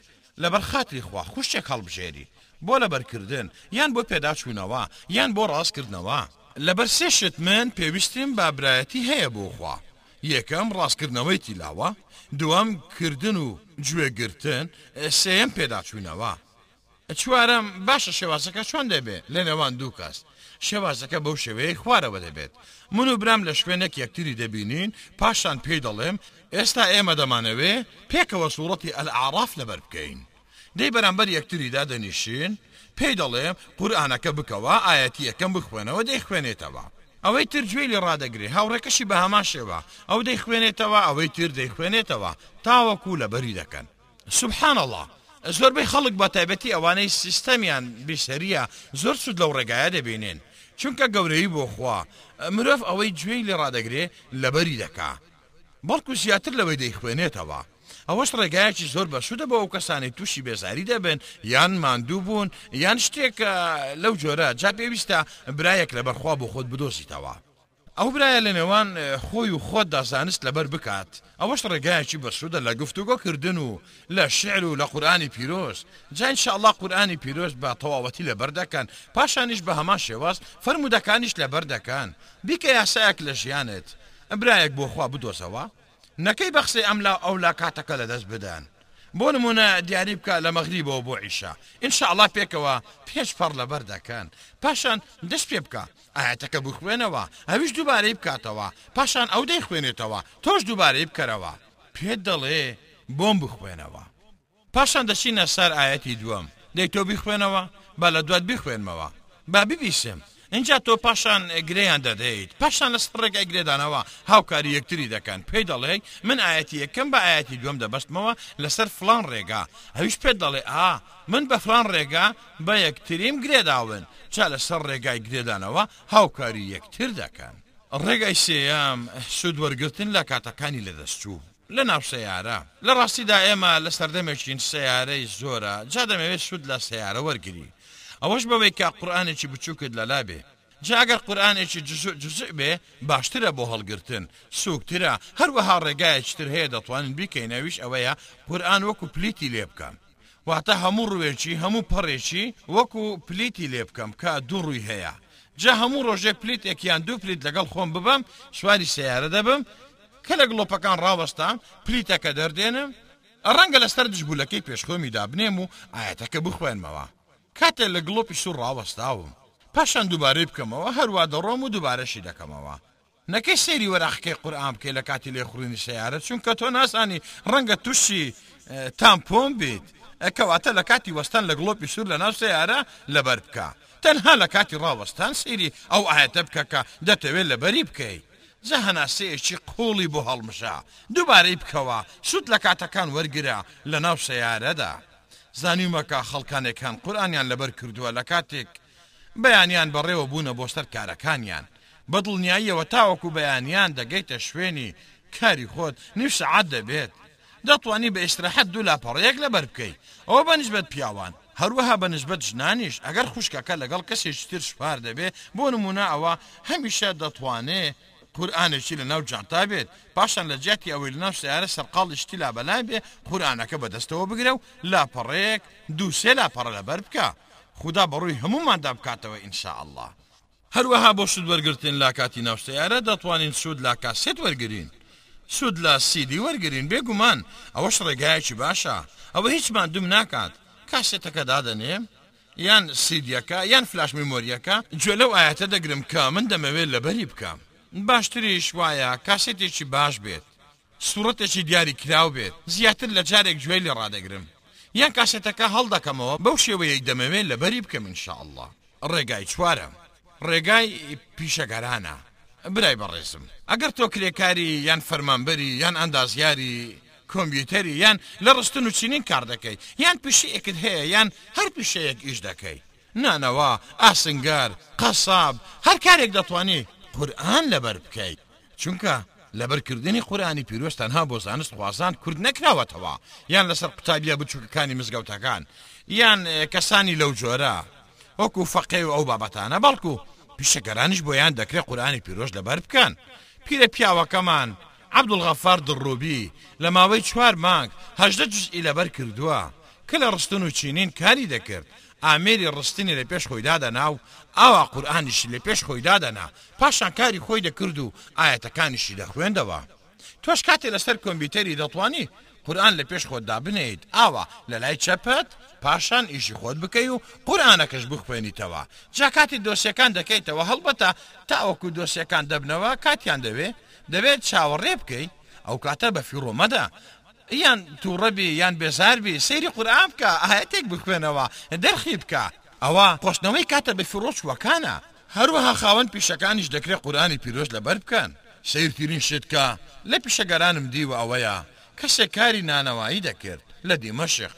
لەبەر خاتری خوا خوشکێک هەڵبژێری بۆ لەبەرکردن یان بۆ پێداچوونەوە یان بۆ ڕاست کردنەوە لەبەر سێ شت من پێویستم بە برایەتی هەیە بۆ خوا یەکەم ڕاستکردنەوەی تیلاوە دووەم کردن و گوێ گرتن سێیەم پێداچوونەوە چوارەم باشە شێوازەکە چۆن دەبێ لە نێوان دوو کەس شێوازەکە بەو شێوەیەی خوارەوە دەبێت من و برام لە شوێنێک یەکتری دەبینین پاشان پێی دەڵێم ئێستا ئێمە دەمانەوێ پێکەوە سوڕەتی الاعراف لەبەر بکەین. دەی بەرامبەر یەکتری دادەنیشین، پێی دەڵێ قورئانەکە بکەوە ئایەتی یەکەم بخوێنەوە دەیخوێنێتەوە. ئەوەی تر گوێی لێ ڕادەگرێ، هاوڕێکەشی بە هەمان شێوە، ئەو دەیخوێنێتەوە ئەوەی تر دەیخوێنێتەوە تاوەکو لەبەری دەکەن. سبحان اللە زۆربەی خەڵک بە تایبەتی ئەوانەی سیستەمیان بیرسەریە زۆر سود لەو ڕێگایە دەبینن چونکە گەورەیی بۆ خوا مرۆڤ ئەوەی گوێی لێ ڕادەگرێ لەبەری دەکا. بەڵکو زیاتر لەوەی دەیخوێنێتەوە. ئەوەش ڕێگایەکی زۆر بەسوودە بۆ ئەو کەسانەی تووشی بێزاری دەبن یان ماندوو بوون یان شتێک لەو جۆرە، جا پێویستە برایەک لەبەر خوا بۆ خۆت بدۆزیتەوە. ئەو برایە لە نێوان خۆی و خۆتدا زانست لەبەر بکات، ئەوەش ڕێگایەکی بەسوودە لە گفتوگۆ کردن و لە شیعر و لە قورئانی پیرۆز، جا ان شاء اللە قورئانی پیرۆز بە تەواوەتی لەبەر دەکەن، پاشانیش بە هەمان شێواز فەرموودەکانیشت لەبەر دەکەن. بیکە یاسایەک لە ژیانت. برایەک بۆ خوا بدۆزەوە نەکەی بە قسەی ئەم لاو ئەو لا کاتەکە لە دەست بدەن بۆ نمونە دیاری بکە لە مەغریبەوە بۆ عیشا ان شاء اللە پێکەوە پێنج فەڕ لەبەر دەکەن پاشان دەست پێ بکە ئایەتەکە بخوێنەوە ئەویش دوبارەی بکاتەوە پاشان ئەو دەیخوێنێتەوە تۆش دوبارەی بکەرەوە پێت دەڵێ بۆم بخوێنەوە. پاشان دەچینە سەر ئایەتی دووەم دەی تۆ بیخوێنەوە با لە دوات بیخوێنمەوە با ببیسم ئینجا تۆ پاشان گرێیان دەدەیت پاشان لەسەر ڕێگای گرێدانەوە هاوکاری یەکتری دەکەن پێی دەڵێی من ئایەتی یەکەم بە ئایەتی دووەم دەبەستمەوە لەسەر فڵان ڕێگا ئەویش پێت دەڵێ ئا من بە فڵان ڕێگا بە یەکتریم گرێداون جا لەسەر ڕێگای گرێدانەوە هاوکاری یەکتر دەکەن ڕێگای سێیەم سوود وەرگرتن لە کاتەکانی لەدەستچوو. لە ناو سەیارە. لە ڕاستیدا ئێمە لە سەردەمێکین سەیارەی زۆرە جا دەمەوێت سوود لە سەیارە وەرگری ئەوەش بەوەی کە قورئانێکی بچووکت لەلا بێ جا ئەگەر قورئانێکی جزء جزء بێ باشترە بۆ هەڵگرتن سووکترە هەروەها ڕێگایەکی تر هەیە دەتوانین بیکەین ئەویش ئەوەیە قورئان وەکو پلیتی لێ بکەن واتە هەموو ڕووێکی، هەموو پەڕێکی وەکو پلیتی لێ بکەم کە دوو ڕووی هەیە. جا هەموو ڕۆژێک پلیتێک یان دوو پلیت لەگەڵ خۆم ببەم، سواری سەیارە دەبم، کەلەک ڵۆپەکان ڕاوەستام، پلیتەکە دەردێنم، ڕەنگە لەسەر دژبولەکەی پێش خۆمی دابنێم و ئایەتەکە بخوێنمەوە کاتێ لە گڵۆپی سوور ڕاوەستاوم، پاشان دووبارەی بکەمەوە، هەروا دەڕۆم و دووبارەشی دەکەمەوە. نەکەی سەیری وەرەقەکەی قورئان بکەی لە کاتی لێخوڕینی سەیارە چونکە تۆ نازانی ڕەنگە توشی تامپۆن بیت کەواتە لە کاتی وەستان لە گڵۆپی سور لە ناو سەیارە لەبەر بکە تەنها لە کاتی ڕاوەستان سەیری ئەو ئایەتە بکە کە دەتەوێت لەبەری بکەی جا هەناسەیەکی قوڵی بۆ هەڵمژە دوبارەی بکەوە سود لە کاتەکان وەرگرە لە ناو سەیارەدا زانیومە کە خەڵکانێک هەن قورئانیان لەبەر کردووە لە کاتێک بەیانیان بەڕێوە بوونە بۆ سەر کارەکانیان بە دڵنیاییەوە تاوەکو بەیانیان دەگەیتە شوێنی کاری خۆت نیو سەعات دەبێت دەتوانی بە ئیستراحەت دوو لاپەڕەیەک لەبەر بکەی ئەوە بە نسبەت پیاوان هەروەها بە نسبەت ژنانیش ئەگەر خوشکەکە لەگەڵ کەسێکی تر سوار دەبێ بۆ نموونە ئەوا هەمیشە دەتوانێ قورئانێکی لەناو جانتا بێت پاشان لە جیاتی ئەوەی لەناو سەیارە سەرقاڵی شتی لابەلای بێ قورئانەکە بەدەستەوە بگرە و لاپەڕەیەک دوو سێ لاپەڕە لەبەر بکە خودا بەڕووی هەمووماندا بکاتەوە ان شاء اللە. هەروەها بۆ سود وەرگرتن لە کاتی ناو سەیارە دەتوانین سود لە کاسێت وەرگرین سود لە سی دی وەرگرین بێگومان ئەوەش ڕێگایەکی باشە ئەوە هیچ ماندووم ناکات کاسێتەکە دادەنێم یان سیدیەکە یان فلاش میمۆریەکە گوێ لەو ئایەتە دەگرم کە من دەمەوێت لەبەری بکەم باشتریش وایە کاسێتێکی باش بێت سورەتێکی دیاری کراو بێت زیاتر لە جارێک گوێی لێ ڕادەگرم یان کاسێتەکە هەڵدەکەمەوە بەو شێوەیەی دەمەوێ لەبەری بکەم ان شاء اللە ڕێگای چوارەم ڕێگای پیشەگەرانە برای بەڕێزم ئەگەر تۆ کرێکاری یان فەرمانبەری یان ئەندازیاری کۆمپیوتەری یان لە ڕستن و چینین کار دەکەی یان پیشەیەکت هەیە یان هەر پیشەیەک ئیش دەکەی نانەوا ئاسنگار قەساب هەر کارێک دەتوانی قورئان لەبەر بکەیت چونکە لەبەر کردنی قورئانی پیرۆز تەنها بۆ زانست خوازان کورت نەکراوەتەوە یان لەسەر قوتابیە بچوکەکانی مزگەوتەکان یان کەسانی لەو جۆرە وەکو فەقێ و ئەو بابەتانە بەڵکو پیشەگەرانیش بۆیان دەکرێت قورئانی پیرۆز لەبەر بکەن پیرە پیاوەکەمان عەبدولغەفار دڕوبی لە ماوەی چوار مانگ هەژدە جوزئی لەبەر کردووە کە لە ڕستن و چینین کاری دەکرد ئامێری ڕستنی لە پێش خۆی دادەنا و ئاوا قورئانیشی لە پێش خۆی دادەنا، پاشان کاری خۆی دەکرد و ئایەتەکانیشی دەخوێندەوە. تۆش کاتێ لە سەر کۆمبیوتەری دەتوانی قورئان لە پێش خۆت دابنێیت ئاوا لە لای چەپت پاشان ئیشی خۆت بکەی و قورئانەکەش بخوێنیتەوە جا کاتی دۆسیەکان دەکەیتەوە هەڵبەتە تاوەکو دۆسیەکان دەبنەوە کاتیان دەوێ دەبێت چاوەڕێ بکەی ئەو کاتە بە فیڕۆ مەدە یان توڕە بی یان بێزار بی سەیری قورئان بکە ئایەتێک بخوێنەوە دەرخی بکە ئەوە قۆشتنەوەی کاتە بە فیڕۆچووەکانە. هەروەها خاوەن پیشەکانیش دەکرێ قورئانی پیرۆز لەبەر بکەن سەیرترین شت کە لە پیشەگەرانم دیوە ئەوەیە کەسێک کاری نانەوایی دەکرد لە دیمەشق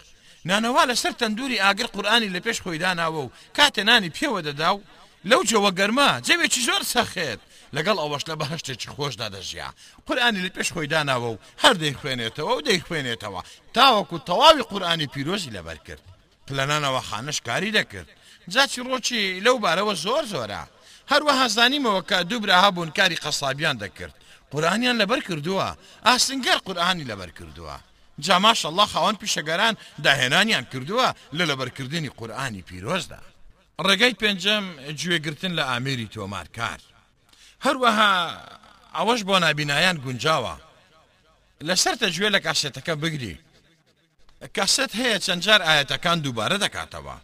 نانەوا لەسەر تەندوری ئاگر قورئانی لە پێش خۆی داناوە و کاتێ نانی پێوە دەدا و لەو جەوە گەرما جەوێکی زۆر سەخت لەگەڵ ئەوەش لە بەهەشتێکی خۆشدا دەژیا قورئانی لە پێش خۆی داناوە و هەر دەیخوێنێتەوە و دەیخوێنێتەوە تاوەکو تەواوی قورئانی پیرۆزی لەبەر کرد. پلەنا نەواخانەش کاری دەکرد. جا چیڕۆکی لەو بارەوە زۆر زۆرە. هەروەها زانیمەوە کە دوو برا هەبوون کاری قەسابیان دەکرد. قورئانیان لەبەر کردووە. ئاسنگەر قورئانی لەبەر کردووە. جا ماشەڵڵا خاوەن پیشەگەران داهێنانیان کردووە لە لەبەرکردنی قورئانی پیرۆزدا. ڕێگای پێنجەم، گوێگرتن لە ئامێری تۆمارکار. هەروەها ئەوەش بۆ نابینایان گونجاوە لەسەرتە گوێ لە کاسێتەکە بگری. کاسێت هەیە چەند جار ئایەتەکان دووبارە دەکاتەوە.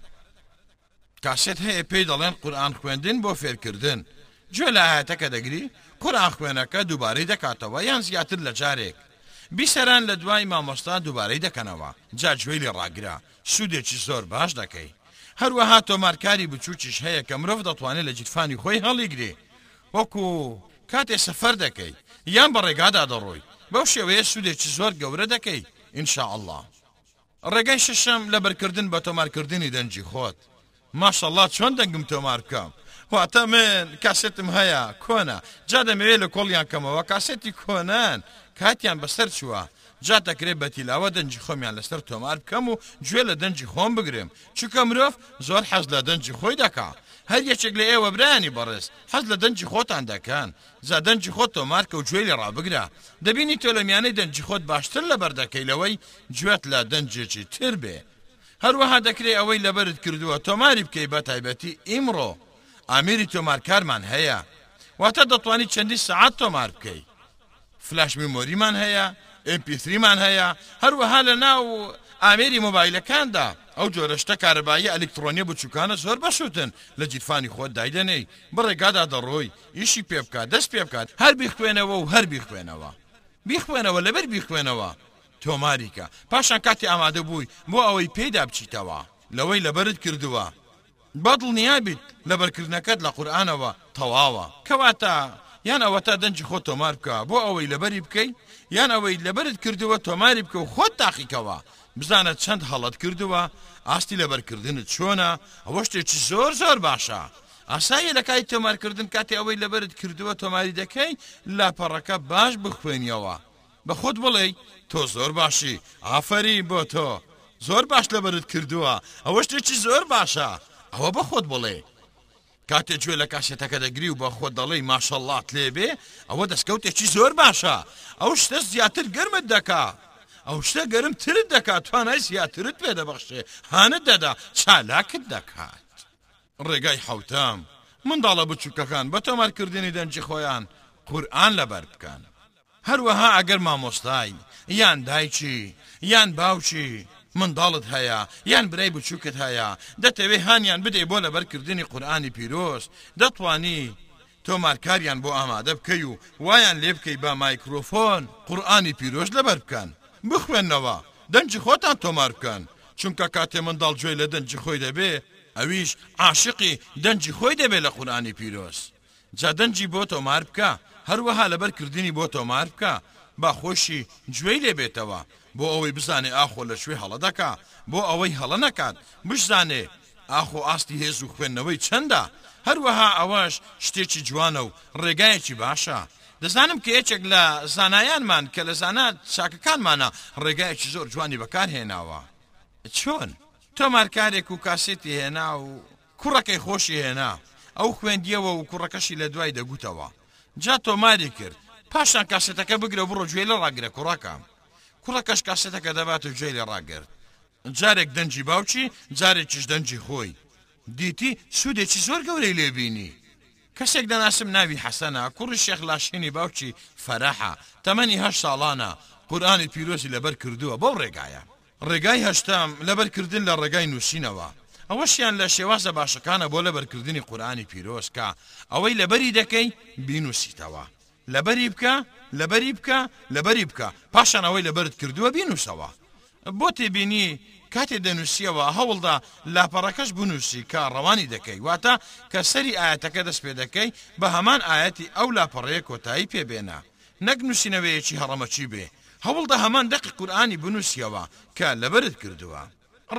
کاسێت هەیە پێی دەڵێن قورئان خوێندن بۆ فێرکردن، گوێ لە ئایەتەکە دەگری، قورئان خوێنەکە دووبارەی دەکاتەوە یان زیاتر لە جارێک. بیسەران لە دوای مامۆستا دووبارەی دەکەنەوە، جا گوێی لێ ڕاگرە، سوودێکی زۆر باش دەکەی. هەروەها تۆمارکاری بچووکیش هەیە کە مرۆڤ دەتوانێت لە گیرفانی خۆی هەڵیگرێ وەکو کاتێ سەفەر دەکەی یان بە ڕێگادا دەڕۆی بەو شێوەیە سوودێکی زۆر گەورە دەکەی ان شاء اللە. ڕێگای شەشەم لەبەرکردن بە تۆمارکردنی دەنگی خۆت ماشااللە چۆن دەنگم تۆمار بکەم واتە من کاسێتم هەیە کۆنە جا دەمەوێ لە کۆڵیان کەمەوە کاسێتی کۆنەن کاتیان بەسەر چووە جا تەکرێ بەتیلاوە دەنجی خۆمیان لەسەر تۆمار بکەم و گوێ لە دەنجی خۆم بگرم چکە مرۆڤ زۆر حەز لە دەنجی خۆی دەکا هەر یەکێک لە ئێوە برایانی بەڕێز حەز لە دەنجی خۆتان دەکەن جا دەنجی خۆت تۆمارکە و گوێ لە ڕابگرە دەبینی تۆ لە میانەی دەنجی خۆت باشتر لە بەردەکەی لەوەی گوێت لە دەنجێکی تر بێ هەروەها دەکرێ ئەوەی لەبەرت کردووە تۆماری بکەی بە تایبەتی ئیمڕۆ ئامێری تۆمارکارمان هەیە واتە دەتوانی چەندین سەعات تۆمار بکەی فلاش میمۆریمان هەیە ئێم پی ثریمان هەیە هەروەها لە ناو ئامێری مۆبایلەکاندا ئەو جۆرە شتە کارەباییە ئەلیکترۆنیە بچووکانە زۆر بەسووتن لە گیرفانی خۆت دایدەنێی بڕێگادا دەڕۆی ئیشی پێ بکات دەست پێ بکات هەر بیخوێنەوە و هەر بیخوێنەوە بیخوێنەوە لەبەر بیخوێنەوە تۆماری کە. پاشان کاتی ئامادە بووی بۆ ئەوەی پێیدا بچیتەوە. لەوەی لەبەرت کردووە. با دڵنیا بیت لەبەرکردنەکەت لە قورئانەوە تەواوە. کەواتە یان ئەوەتا دەنگی خۆت تۆمار بکە بۆ ئەوەی لەبەری بکەی، یان ئەوەی لەبەرت کردووە تۆماری بکە و خۆت تاقیکەوە، بزانە چەند هەڵەت کردووە، ئاستی لەبەرکردنت چۆنە، ئەوە شتێکی زۆر زۆر باشە. ئاساییە لە کاتی تۆمارکردن کاتێ ئەوەی لەبەرت کردووە تۆماری دەکەی، لاپەڕەکە باش بخوێنیەوە. بە خۆت بڵێی تۆ زۆر باشی ئافەرین بۆ تۆ زۆر باش لەبەرت کردووە ئەوە شتێکی زۆر باشە ئەوە بە خۆت بڵێ کاتێ گوێ لە کاسێتەکە دەگری و بە خۆت دەڵێی ماشەڵڵات لێبێ ئەوە دەستکەوتێکی زۆر باشە ئەو شتە زیاتر گەرمت دەکا ئەو شتە گەرم ترت دەکات توانای زیاترت پێ دەبەخشێ هانت دەدا چالاکت دەکات ڕێگای حوتەم منداڵە بچووکەکان بە تۆمارکردنی دەنگی خۆیان قورئان لەبەر بکەن. هەروەها ئەگەر مامۆستای، یان دایکی، یان باوکی، منداڵت هەیە، یان برای بچووکت هەیە، دەتەوێت هانیان بدەیت بۆ لەبەرکردنی قورئانی پیرۆز، دەتوانی تۆمارکاریان بۆ ئامادە بکەی و وایان لێ بکەی بە مایکرۆفۆن قورئانی پیرۆز لەبەر بکەن، بخوێننەوە، دەنگی خۆتان تۆمار بکەن، چونکە کاتێ منداڵ گوێی لە دەنگی خۆی دەبێت، ئەویش عاشقی دەنگی خۆی دەبێت لە قورئانی پیرۆز. جا دەنگی بۆ تۆمار بکە هەروەها لەبەر کردنی بۆ تۆمار بکە با خۆشی گوێی لێ بێتەوە بۆ ئەوەی بزانێ ئاخۆ لە کوێ هەڵە دەکا بۆ ئەوەی هەڵە نەکات بشزانێ ئاخۆ ئاستی هێز و خوێندنەوەی چەندە هەروەها ئەوەش شتێکی جوانە و ڕێگایەکی باشە دەزانم کە یەکێک لە زانایانمان کە لە زانا چاکەکانمانە ڕێگایەکی زۆر جوانی بەکار هێناوە چۆن تۆمارکارێک و کاسێتی هێنا و کوڕەکەی خۆشی هێنا ئەو خوێندییەوە و کوڕەکەشی لە دوای دەگوتەوە. جا تۆماری کرد. پاشان کاسێتەکە بگرە و بڕۆ گوێی لێ ڕاگرە کوڕەکەم. کوڕەکەش کاسێتەکە دەبات و گوێی لێ ڕاگرت. جارێک دەنگی باوکی، جارێکیش دەنگی خۆی. دیتی سوودێکی زۆر گەورەی لێ بینی. کەسێک دەناسم ناوی حەسەنە، کوڕی شێخ لاشینی باوکی فەرەحە، تەمەنی هەشت ساڵانە، قورئانی پیرۆزی لەبەر کردووە بەو ڕێگایە. ڕێگای هەشتەم، لەبەرکردن لە ڕێگای نووسینەوە، ئەوەشیان لە شێوازە باشەکانە بۆ لەبەرکردنی قورئانی پیرۆز کە ئەوەی لەبەری دەکەی بینووسیتەوە، لەبەری بکە، لەبەری بکە، لەبەری بکە، پاشان ئەوەی لەبەرت کردووە بینووسەوە. بۆ تێبینی، کاتێ دەنووسیەوە هەوڵدە لاپەڕەکەش بنووسی کە ڕەوانی دەکەی، واتە کە سەری ئایەتەکە دەست پێ دەکەی بە هەمان ئایەتی ئەو لاپەڕەیە کۆتایی پێ بێنە. نەک نوسینەوەیەکی هەڕەمەکی بێ هەوڵدە هەمان دەقی قورئانی بنوسیەوە کە لەبەرت کردووە.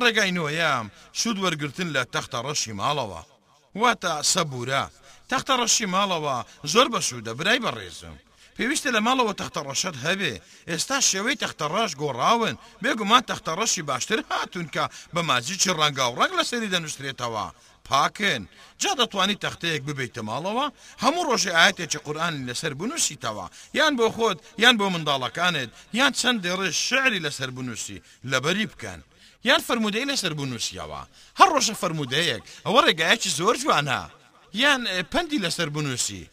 ڕێگای نۆیەم، سوود وەرگرتن لە تەختە ڕەشی ماڵەوە واتە سەبورە. تەختە ڕەشی ماڵەوە زۆر بەسوودە برای بەڕێزم. پێویستە لە ماڵەوە تەختە ڕەشت هەبێ. ئێستا شێوەی تەختە ڕەش گۆڕاون، بێگومان تەختە ڕەشی باشتر هاتوون کە بە ماجیکی ڕەنگاوڕەنگ لەسەری دەنوسرێتەوە پاکن جا دەتوانی تەختەیەک ببەیتە ماڵەوە هەموو ڕۆژێ ئاەتێکی قورئانی لەسەر بنووسیتەوە یان بۆ خۆت یان بۆ منداڵەکانت یان چەند دێڕێ شعری لەسەر بنووسی لەبەری بکەن یان فەرموودەی لەسەر بنووسیەوە هەر ڕۆژە فەرموودەیەک ئەوە ڕێگایەکی زۆر جوانە یان پەندی لەسەر بنووسی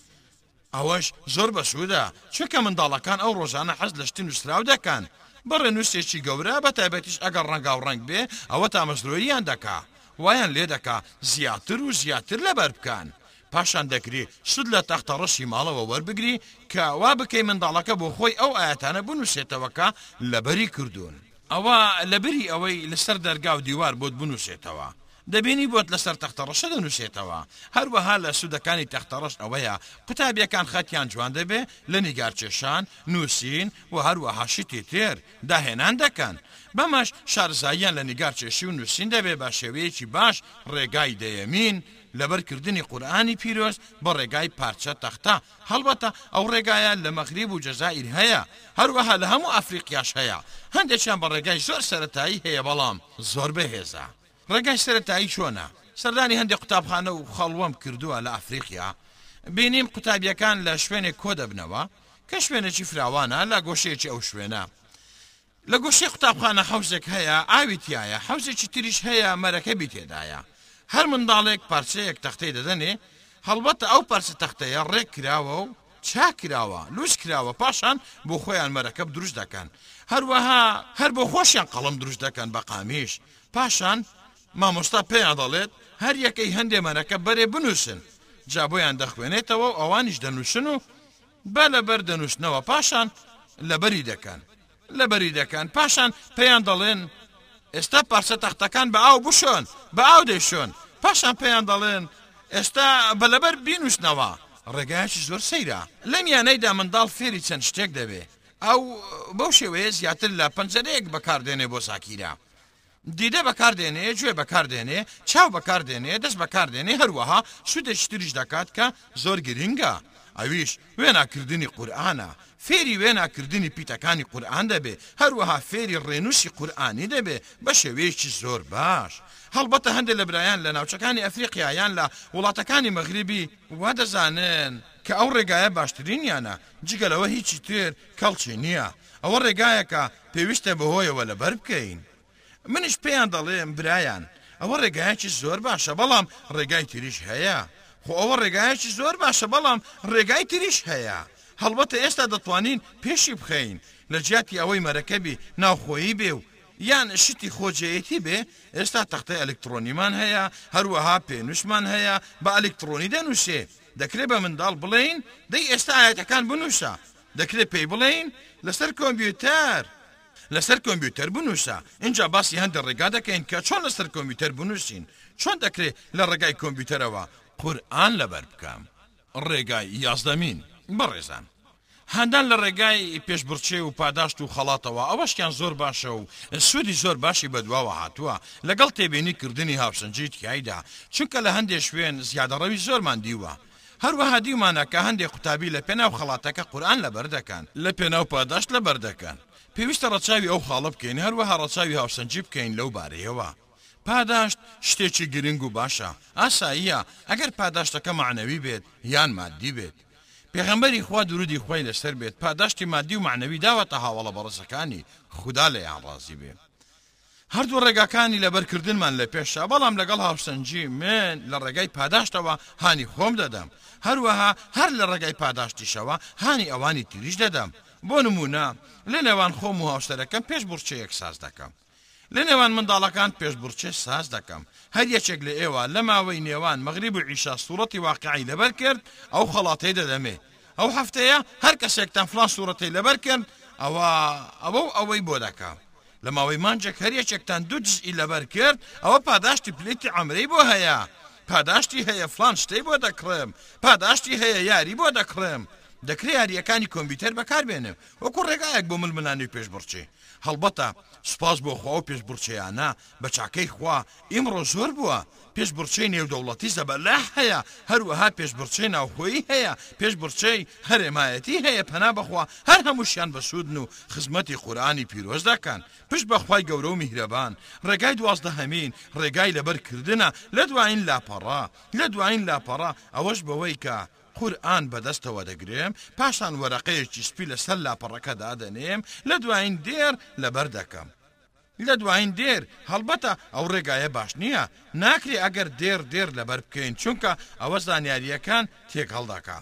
ئەوەش زۆر بەسوودە، چونکە منداڵەکان ئەو ڕۆژانە حەز لە شتی نووسراو دەکەن، بە ڕێنووسێکی گەورە، بە تایبەتیش ئەگەر ڕەنگاوڕەنگ بێ، ئەوە تامەزرۆییان دەکا، وایان لێ دەکا زیاتر و زیاتر لەبەر بکەن. پاشان دەکری شت لە تەختەڕەشی ماڵەوە وەربگری کە وا بکەی منداڵەکە بۆ خۆی ئەو ئایەتانە بنووسێتەوە کە لەبەری کردوون. ئەوا لەبری ئەوەی لەسەر دەرگا و دیوار بۆت بنووسێتەوە، دەبینی بۆت لەسەر تەختەڕەشە دەنووسێتەوە، هەروەها لە سوودەکانی تەختەڕەش ئەوەیە قوتابییەکان خەتیان جوان دەبێت لە نیگارکێشان، نووسین و هەروەها شتی تر، داهێنان دەکەن، بەمەش شارەزاییان لە نیگارکێشی و نووسین دەبێت بە شێوەیەکی باش، ڕێگای دەیەمین، لەبەرکردنی قورئانی پیرۆز بە ڕێگای پارچە تەختە، هەڵبەتە ئەو ڕێگایە لە مەغریب و جەزائیر هەیە، هەروەها لە هەموو ئەفریقیاش هەیە، هەندێکیان بە ڕێگای زۆر سەرەتایی هەیە بەڵام زۆر بەهێزە. ڕێگای سەرەتایی چۆنە؟ سەردانی هەندێک قوتابخانە و خەڵوەم کردووە لە ئەفریقیا، بینیم قوتابییەکان لە شوێنێک کۆدەبنەوە کە شوێنێکی فراوانە لە گۆشەیەکی ئەو شوێنە، لە گۆشەی قوتابخانە حەوزێک هەیە ئاوی تیایە، حەوزێکی تریش هەیە مەرەکەبی تێدایە. هەر منداڵێک پارچەیەک تەختەی دەدەنێ، هەڵبەتە ئەو پارچە تەختەیە ڕێک کراوە و چاک کراوە، لووس کراوە، پاشان بۆ خۆیان مەرەکەب دروست دەکەن. هەروەها هەر بۆ خۆشیان قەڵەم دروست دەکەن بە قامیش. پاشان مامۆستا پێیان دەڵێت هەر یەکەی هەندێ مەرەکەب بەرێ بنووسن. جا بۆیان دەخوێنێتەوە و ئەوانیش دەنووسن و با لە بەر دەنووشنەوە پاشان لە بەری دەکەن لە بەری دەکەن پاشان پێیان دەڵێن ئێستا پارچە تەختەکان بە ئاو بشۆن بە ئاو دەیشۆن پاشان پێیان دەڵێن ئێستا بە لەبەر بینوشنەوە ڕێگایکی زۆر سەیرە لەم یانەیدا منداڵ فێری چەند شتێک دەبێ ئەو بەو شێوەیە زیاتر لە پەنجەرەیەک بەکاردێنێ بۆ زاکیرە دیدە بەکار دێنێ، گوێ بەکار دێنێ، چاو بەکار دێنێ، دەست بەکار دێنێ، هەروەها شتێکی تریش دەکات کە زۆر گرنگە ئەویش وێنا کردنی قورئانە، فێری وێنا کردنی پیتەکانی قورئان دەبێ، هەروەها فێری ڕێنووسی قورئانی دەبێ بە شێوەیەکی زۆر باش، هەڵبەتە هەندێ لە برایان لە ناوچەکانی ئەفریقیا یان لە وڵاتەکانی مەغریبی وادەزانن کە ئەو ڕێگایە باشترینیانە، جگە لەوە هیچی تر کەڵکی نییە. ئەوە ڕێگایەکە پێویستە بەهۆیەوە لەبەر بکەین. منیش پێیان دەڵێم برایان ئەوە ڕێگایەکی زۆر باشە بەڵام ڕێگای تریش هەیە. خۆ ئەوە ڕێگایەکی زۆر باشە بەڵام ڕێگای تریش هەیە. هەڵبەتە ئێستا دەتوانین پێشی بخەین. لە جیاتی ئەوەی مەرەکەبی ناوخۆیی بێ و یان شتی خۆجێیەتی بێ، ئێستا تەختەی ئەلکتڕۆنیمان هەیە، هەروەها پێنووسمان هەیە بە ئەلکتڕۆنی دەنووسێ. دەکرێ بە منداڵ بڵێین دەی ئێستا ئایەتەکان بنووسە. دەکرێت پێی بڵێین لەسەر کۆمپیوتەر. لەسەر کۆمپیوتەر بنووسە. ئینجا باسی هەندێک ڕێگا دەکەین کە چۆن لەسەر کۆمپیوتەر بنووسین، چۆن دەکرێت لە ڕێگای کۆمپیوتەرەوە قورئان لەبەر بکە. ڕێگای یازدەمین، بەڕێزان هەندان لە ڕێگای پێشبڕکێ و پاداشت و خەڵاتەوە ئەوەشیان زۆر باشە و سوودی زۆر باشی بەدواوە هاتووە لەگەڵ تێبینی کردنی هاوسەنگی تیایدا چونکە لە هەندێ شوێن زیادەڕەوی زۆرمان دیووە هەروەها دیومانە کە هەندێک قوتابی لە پێناو خەڵاتەکە قورئان لەبەر دەکەن. لە پێناو پاداشت لەبەر دەکەن. پێویستە ڕەچاوی ئەو خاڵە بکەین، هەروەها ڕەچاوی هاوسەنگی بکەین لەو بارەیەوە. پاداشت شتێکی گرنگ و باشە. ئاساییە ئەگەر پاداشتەکە مەعنەوی بێت یان ماددی بێت. پێغەمبەری خوا دروودی خوای لەسەر بێت پاداشتی ماددی و مەعنەوی داوەتە هاوەڵە بەڕێزەکانی، خودا لێیان ڕازی بێ. هەردوو ڕێگاکانی لەبەرکردنمان لە پێشە، بەڵام لەگەڵ هاوسەنگی من لە ڕێگای پاداشتەوە هانی خۆم دەدەم، هەروەها هەر لە ڕێگای پاداشتیشەوە هانی ئەوانی تریش دەدەم، بۆ نموونە لە نێوان خۆم و هاوسەرەکەم پێشبڕکێیەک ساز دەکەم. لە نێوان منداڵەکان پێشبڕکێ ساز دەکەم. هەر یەکێک لە ئێوە لە ماوەی نێوان مەغریب و عیشا سووڕەتی واقیعی لەبەر کرد، ئەو خەڵاتەی دەدەمێ. ئەو هەفتەیە هەر کەسێکتان فڵان سوڕەتەی لەبەر کرد ئەوە ئەوە و ئەوەی بۆ دەکا لە ماوەی مانجێک هەر یەکێکتان دوو جزئی لەبەر کرد ئەوە پاداشتی پلیتی عەمرەی بۆ هەیە پاداشتی هەیە فڵان شتەی بۆ دەکڕێم پاداشتی هەیە یاری بۆ دەکڕێم دەکرێ یاریەکانی کۆمپیوتەر بەکاربێنێ وەکو ڕێگایەک بۆ ململانێ و پێشبڕکێ هەڵبەتە سوپاس بۆ خوا و پێشبڕکێیانە بە چاکەی خوا ئیمڕۆ زۆر بووە، پێشبڕکێی نێودەوڵەتی زەبەلاح هەیە، هەروەها پێشبڕکێی ناوخۆیی هەیە، پێشبڕکێی هەرێمایەتی هەیە، پەنا بەخوا هەر هەمووشیان بەسوودن و خزمەتی قورئانی پیرۆز دەکەن. پشت بە خوای گەورە و میهرەبان. ڕێگای دوازدەهەمین ڕێگای لەبەر کردنە لە دوایین لاپەڕە. لە دوایین لاپەڕە ئەوەش بەوەی کە قورئان بەدەستەوە دەگرێم، پاشان وەرەقەیەکی سپی لەسەر لاپەڕەکە دادەنێم، لە دوایین دێڕ لەبەر دەکەم. لە دوایین دێر، هەڵبەتە ئەو ڕێگایە باش نییە، ناکرێ ئەگەر دێڕ دێر لەبەر بکەین چونکە ئەوە زانیارییەکان تێکهەڵدەکا.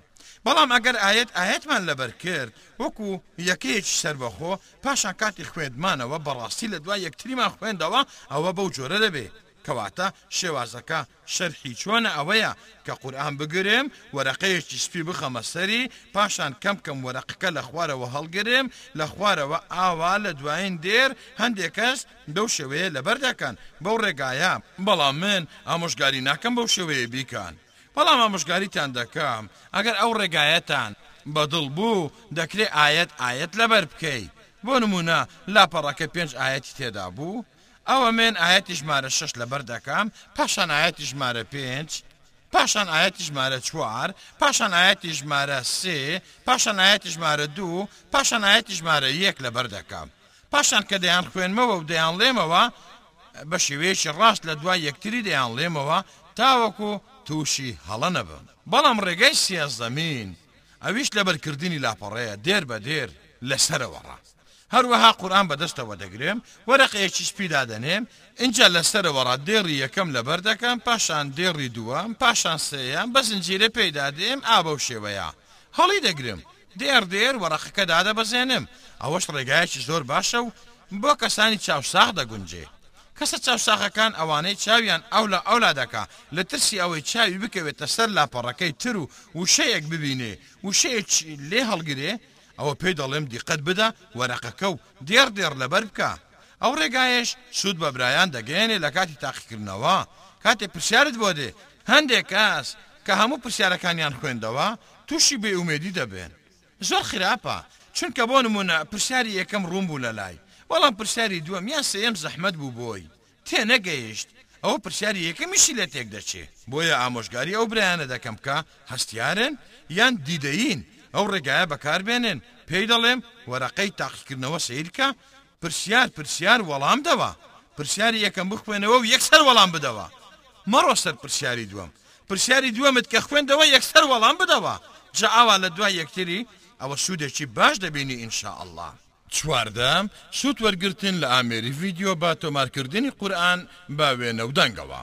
بەڵام ئەگەر ئایەت ئایەتمان لەبەر کرد وەکو یەکەیەکی سەربەخۆ پاشان کاتی خوێندمانەوە بەڕاستی لە دوای یەکتریمان خوێندەوە ئەوە بەو جۆرە دەبێ کەواتە شێوازەکە شەرحی چۆنە ئەوەیە کە قورئان بگرم وەرەقەیەکی سپی بخەمە سەری پاشان کەم کەم وەرەقەکە لە خوارەوە هەڵگرم لە خوارەوە ئاوا لە دوایین دێر هەندێ کەس بەو شێوەیە لەبەر دەکەن بەو ڕێگایە بەڵام من ئامۆژگاری ناکەم بەو شێوەیە بیکەن بەڵام ئامۆژگاریتان دەکەم ئەگەر ئەو ڕێگایەتان بە دڵ بوو دەکرێ ئایەت ئایەت لەبەر بکەی بۆ نموونە لاپەڕەکە پێنج ئایەتی تێدا بوو ئەوە مێن ئایەتی ژمارە شەش لەبەر دەکەم پاشان ئایەتی ژمارە پێنج پاشان ئایەتی ژمارە چوار پاشان ئایەتی ژمارە سێ پاشان ئایەتی ژمارە دوو پاشان ئایەتی ژمارە یەک لەبەر دەکەم پاشان کە دەیان خوێنمەوە و دەیان ڵێمەوە بە شێوەیەکی ڕاست لە دوای یەکتری دەیان ڵێمەوە تاوەکو تووشی هەڵە نەبم بەڵام ڕێگای سیازدەمین ئەویش لەبەرکردنی لاپەڕەیە دێر بە دێر لەسەرەوە ڕا. هەروەها قورئان بەدەستەوە دەگرێم وەرەقەیەکیش پی دادەنێم ئینجا لەسەرەوەڕا دێڕی یەکەم لەبەر دەکەم پاشان دێڕی دووەم پاشان سێیەم بە زنجیرە پێی دادێم ئا بەو شێوەیە هەڵی دەگرم دێڕ دێر وەرەقەکە دادەبەزێنم ئەوەش ڕێگایەکی زۆر باشە و بۆ کەسانی چاوساغ دەگونجێ کەسە چاوساغەکان ئەوانەی چاویان ئەولا ئەولا دەکا لە ترسی ئەوەی چاوی بکەوێتە سەر لاپەڕەکەی تر و وشەیەک ببینێ وشەیەکی لێ هەڵگرێ ئەوە پێی دەڵێم دیقەت بدە وەرەقەکە و دێڕ دێڕ لەبەر بکە. ئەو ڕێگایەش سوود بە برایان دەگەیەنێ لە کاتی تاقیکردنەوە. کاتێ پرسیارت بۆ دێ، هەندێ کەس کە هەموو پرسیارەکانیان خوێندەوە تووشی بێ ئومێدی دەبێن. زۆر خراپە. چونکە بۆ نموونە پرسیاری یەکەم ڕوون بوو لە لای، بەڵام پرسیاری دووەم یان سێیەم زەحمەت بوو بۆی. تێنەگەیشت ئەوە پرسیاری یەکەمیشی لێ تێک دەچێ بۆیە ئامۆژگاری ئەو برایانە دەکەم کە هەستیارن یان دیدەیین ئەو ڕێگایە بەکار بێنێن پێی دەڵێم وەرەقەی تاقیکردنەوە سەیر کە پرسیار پرسیار وەڵام دەوە پرسیاری یەکەم بخوێنەوە و یەکسەر وەڵام بدەوە مەڕۆ سەر پرسیاری دووەم پرسیاری دووەمت کە خوێندەوە یەکسەر وەڵام بدەوە جا ئاوا لە دوای یەکتری ئەوە سوودێکی باش دەبینی ان شاء الله چواردە، سوود وەرگرتن لە ئامێری ڤیدیۆ بە تۆمارکردنی قورئان بە وێنە و دەنگەوە.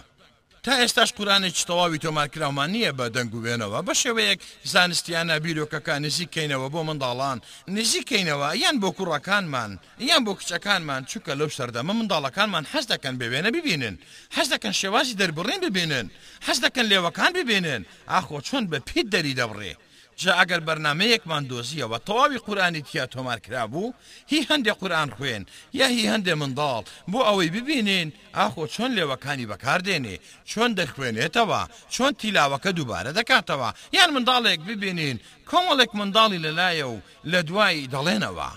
تا ئێستاش قورئانێکی تەواوی تۆمارکراومان نییە بە دەنگ و وێنەوە، بە شێوەیەک زانستییانە بیرۆکەکە نزیک کەینەوە بۆ منداڵان، نزیک کەینەوە یان بۆ کوڕەکانمان یان بۆ کچەکانمان، چونکە لەو سەردەمە منداڵەکانمان حەز دەکەن بێ وێنە ببینن، حەز دەکەن شێوازی دەربڕین ببینن، حەز دەکەن لێوەکان ببینن، ئاخۆ چۆن بە پیت دەری دەبڕێ؟ جا ئەگەر بەرنامەیەکمان دۆزیەوە تەواوی قورئانی تیا تۆمار کرابوو هی هەندێ قورئان خوێن یا هی هەندێ منداڵ بۆ ئەوەی ببینین ئاخۆ چۆن لێوەکانی بەکار دێنێ چۆن دەخوێنێتەوە چۆن تیلاوەکە دووبارە دەکاتەوە یان منداڵێک ببینین کۆمەڵێک منداڵی لەلایە و لەدوای دەڵێنەوە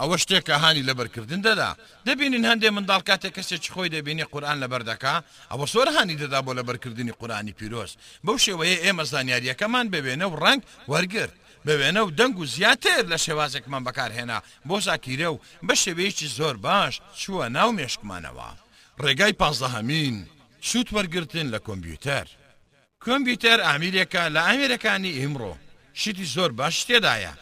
ئەوە شتێکە هانی لەبەر کردن دەدا. دەبینین هەندێ منداڵ کاتێ کەسێکی خۆی دەبینێ قورئان لەبەر دەکا، ئەوە زۆر هانی دەدا بۆ لەبەر کردنی قورئانی پیرۆز. بەو شێوەیە ئێمە زانیارییەکەمان بە وێنە و ڕەنگ وەرگرت. بە وێنە و دەنگ و زیاتر لە شێوازێکمان بەکار هێنا بۆ زاکیرە و بە شێوەیەکی زۆر باش چووە ناو مێشکمانەوە. ڕێگای پازدەهەمین، سوود وەرگرتن لە کۆمبیوتەر. کۆمپیوتەر ئامیرێکە لە ئامێرەکانی ئیمڕۆ، شتی زۆر باشی تێدایە،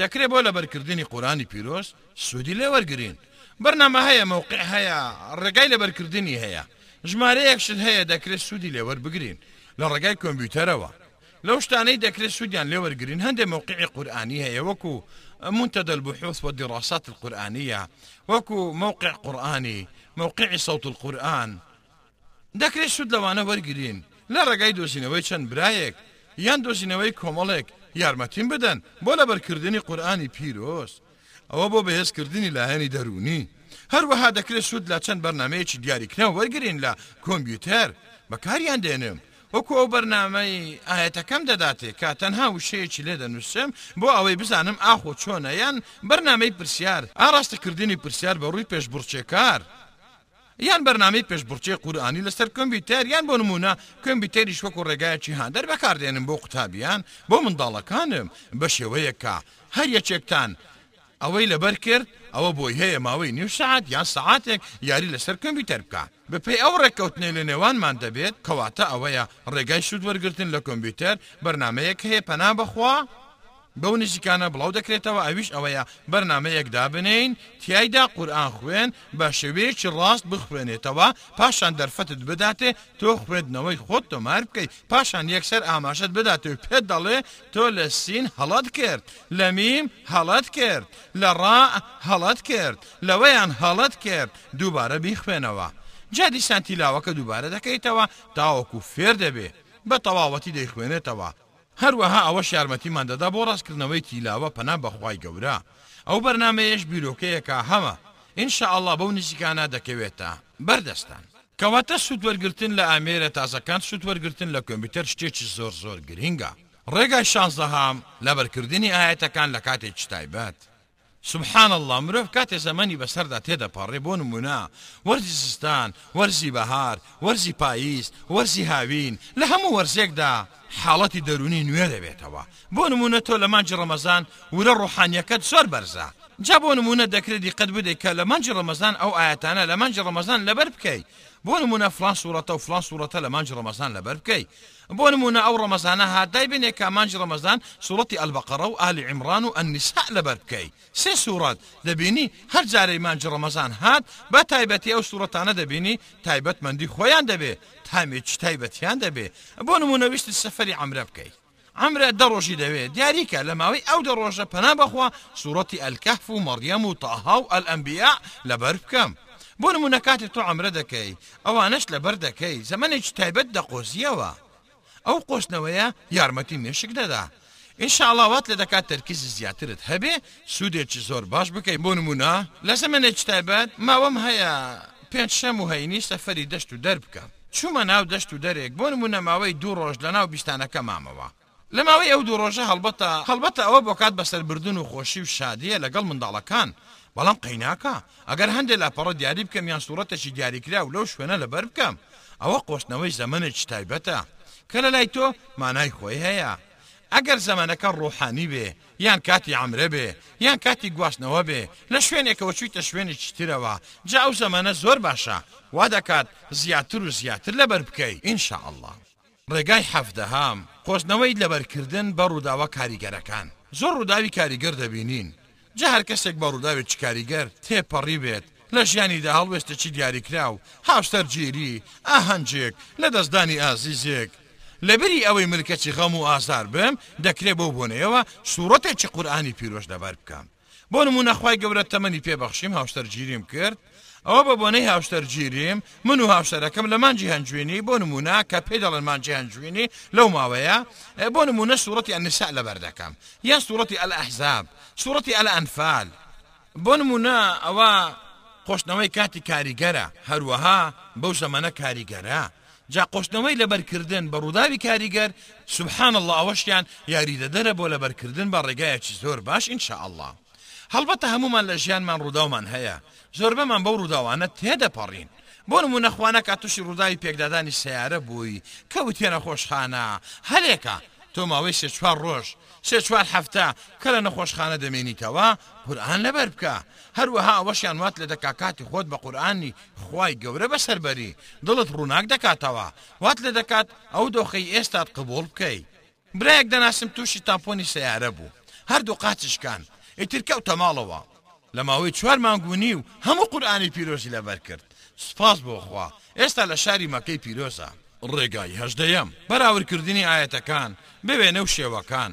دەکرێ بۆ لەبەرکردنی قورئانی پیرۆز سوودی لێ وەرگرین، بەرنامە هەیە، مەوقع هەیە، ڕێگای لەبەرکردنی هەیە، ژمارەیەک شت هەیە دەکرێ سوودی لێ وەربگرین لە ڕێگای کۆمپیوتەرەوە. لەو شتانەی دەکرێ سوودیان لێ وەرگرین هەندێ مەوقعی قورئانی هەیە وەکو، منتدى البحوث والدراسات القرآنية، وەکو، موقع قرآني، موقع صوت القرآن، دەکرێت سوود لەوانە وەرگرین لە ڕێگای دۆزینەوەی چەند برایەک یان دۆزینەوەی کۆمەڵێک یارمەتیم بدەن بۆ لەبەرکردنی قورئانی پیرۆز ئەوە بۆ بەهێزکردنی لایەنی دەروونی هەروەها دەکرێت سوود لە چەند بەرنامەیەکی دیاریکراو وەرگرین لە کۆمپیوتەر بەکاریان دێنم وەکو ئەو بەرنامەی ئایەتەکەم دەداتێ کە تەنها وشەیەکی لێ دەنووسم بۆ ئەوەی بزانم ئاخۆ چۆنە یان بەرنامەی پرسیار ئاڕاستەکردنی پرسیار بە ڕووی پێشبڕکێکار یان بەرنامەی پێشبڕکێی قورئانی لەسەر کۆمپیوتەر یان بۆ نموونە کۆمپیوتەریش وەکو ڕێگایەکی هاندەر بەکاردێنم بۆ قوتابیان بۆ منداڵەکانم بە شێوەیەک کە هەر یەکێکتان ئەوەی لەبەر کرد ئەوە بۆی هەیە ماوەی نیو سەعات یان سەعاتێک یاری لەسەر کۆمپیوتەر بکا بەپێی ئەو ڕێککەوتنەی لە نێوانمان دەبێت کەواتە ئەوەیە ڕێگای سوود وەرگرتن لە کۆمپیوتەر بەرنامەیەک هەیە پەنا بەخوا بەو نزیکانە بڵاو دەکرێتەوە ئەویش ئەوەیە بەرنامەیەک دابنێین تیایدا قورئان خوێن بە شێوەیەکی ڕاست بخوێنێتەوە پاشان دەرفەتت بداتێ تۆ خوێندنەوەی خۆت تۆمار بکەی پاشان یەکسەر ئاماژەت بداتێ و پێت دەڵێ تۆ لە سین هەڵەت کرد لە میم هەڵەت کرد لە ڕاء هەڵەت کرد لەوەیان هەڵەت کرد دووبارە بیخوێنەوە جا دیسان تیلاوەکە دووبارە دەکەیتەوە تاوەکو فێر دەبێ بە تەواوەتی دەیخوێنێتەوە هەروەها ئەوەش یارمەتیمان دەدا بۆ ڕەزکردنەوەی تیلاوە پەنا بەخوای گەورە ئەو بەرنامەیەش بیرۆکەیەکە هەمە ان شاء اللە بەو نزیکانە دەکەوێتە بەردەستان. کەواتە سوود وەرگرتن لە ئامێرە تازەکان سوود وەرگرتن لە کۆمپیوتەر شتێکی زۆر زۆر گرینگە. ڕێگای شانزەهەم، لەبەرکردنی ئایەتەکان لە کاتێکی تایبەت. سبحان اللە مرۆڤ کاتێ زەمەنی بەسەردا تێدەپەڕێ بۆ نموونە وەرزی زستان وەرزی بەهار وەرزی پاییز وەرزی هاوین لە هەموو وەرزێکدا حاڵەتی دەروونی نوێ دەبێتەوە بۆ نموونە تۆ لە مانگی ڕەمەزان ورە ڕۆحانیەکەت زۆر بەرزە جا بۆ نموونە دەکرێ دیقەت بدەی کە لە مانگی ڕەمەزان ئەو ئایەتانە لە مانگی ڕەمەزان لەبەر بکەی بۆ نموونە فڵان سوڕەتە و فڵان سوڕەتە لە مانگی ڕەمەزان لەبەر بکەی بۆ نموونە ئەو ڕەمەزانە هات دایبنێ کە مانگی ڕەمەزان سوڕەتی ئەلبەقەڕە و ئالی عیمڕان و ئەننیساء لەبەر بکەی سێ سوڕەت دەبینی هەر جارەی مانگی ڕەمەزان هات بە تایبەتی ئەو سوڕەتانە دەبینی تایبەت مەندی خۆیان دەبێ تامێکی تایبەتیان دەبێ بۆ نموونە ویستت سەفەری عەمرە بکەی عەمرە دە ڕۆژی دەوێ دیاریکە لە ماوەی ئەو دە ڕۆژە پەنا بەخوا سوڕەتی ئەلکەهف و مەڕیەم و تاها و ئەلئەنبیاء لەبەر بکەم بۆ نموونە کاتێ تۆ عەمرە دەکەی ئەوانەش لەبەر دەکەی زەمەنێکی تایبەت دەقۆزیەوە ئەو قۆزنەوەیە یارمەتی مێشک دەدا ان شاء اللە وات لێدەکات تەرکیزی زیاترت هەبێ سودێکی زۆر باش بکەی بۆ نمونە لە زەمەنێکی تایبەت ماوەم هەیە پێنج شەم و هەینی سەفەری دەشت و دەر بکەم چومە ناو دەشت و دەرێک بۆ نمونە ماوەی دوو ڕۆژ لەناو بیستانەکە مامەوە لە ماوەی ئەو دوو ڕۆژە هەڵبەتە هەڵبەتە ئەوە بۆ کات بەسەربردن و خۆشی و شادییە لەگەڵ منداڵەکان، بەڵام قەیناکە ئەگەر هەندێ لاپەڕە دیاری بکەم یان سووڕەتێکی دیاریکراو لەو شوێنە لەبەر بکەم، ئەوە قۆستنەوەی زەمەنێکی تایبەتە کە لە لای تۆ مانای خۆی هەیە. ئەگەر زەمەنەکە ڕۆحانی بێ یان کاتی عەمرە بێ یان کاتی گواستنەوە بێ لە شوێنێکەوە چوویتە شوێنێکی ترەوە، جا ئەو زەمەنە زۆر باشە وا دەکات زیاتر و زیاتر لەبەر بکەی، ان شاء اللە. ڕێگای حەڤدەهام، قۆزنەوەی لەبەرکردن بە ڕووداوە کاریگەرەکان. زۆر ڕووداوی کاریگەر دەبینین، جا هەر کەسێک بە ڕووداوێکی کاریگەر تێپەڕیبێت لە ژیانیدا، هەڵوێستێکی دیاریکراو، هاوسەرگیری، ئاهەنگێک، لەدەستدانی ئازیزێک، لەبری ئەوەی ملکەچی غەم و ئازار بم، دەکرێت بەو بۆنەیەوە سوڕەتێکی قورئانی پیرۆز لەبەر بکەم. بۆ نموونە خوای گەورە تەمەنی پێ بەخشیم هاوشتەرگیریم کرد ئەوە بە بۆنەی هاوشتەرگیریم من و هاوشتەرەکەم لە مانجی هەنجوینی بۆ نموونە کە پێی دەڵێن مانجی هەنجوینی لەو ماوەیە بۆ نموونە سورەتی النساء لەبەر دەکەم یان سورەتی الاحزاب سورەتی الانفال بۆ نموونە ئەوە قۆشتنەوەی کاتی کاریگەرە هەروەها بەو زەمەنە کاریگەرە جا قۆشتنەوەی لەبەرکردن بە ڕووداوی کاریگەر، سبحان اللە، ئەوەشیان یاریدەدەرە بۆ لەبەرکردن بە ڕێگایەکی زۆر باش ان شاء اللە. هەڵبەتە هەموومان لە ژیانمان ڕووداومان هەیە، زۆربەمان بەو ڕووداوانە تێدەپەڕین. بۆ نموونە خوا نەکا تووشی ڕووداوی پێکدادانی سەیارە بووی، کەوتیە نەخۆشخانە، هەلێکە تۆ ماوەی سێ چوار ڕۆژ، سێ چوار هەفتە کە لە نەخۆشخانە دەمێنیتەوە، قورئان لەبەر بکە. هەروەها ئەوەشیان وات لێدەکا کاتی خۆت بە قورئانی خوای گەورە بەسەربەری دڵت ڕووناک دەکاتەوە وات لێ دەکات ئەو دۆخەی ئێستات قبوڵ بکەی. برایەک دەناسم توشی تاپۆنی سەیارە بوو هەردوو قاچی شکان ئیتر کەوتە ماڵەوە. لە ماوەی چوار مانگ و نیو هەموو قورئانی پیرۆزی لەبەر کرد سوپاس بۆ خوا ئێستا لە شاری مەکەی پیرۆزە. ڕێگای هەژدەیەم، بەراورد کردنی ئایەتەکان بە وێنە و شێوەکان.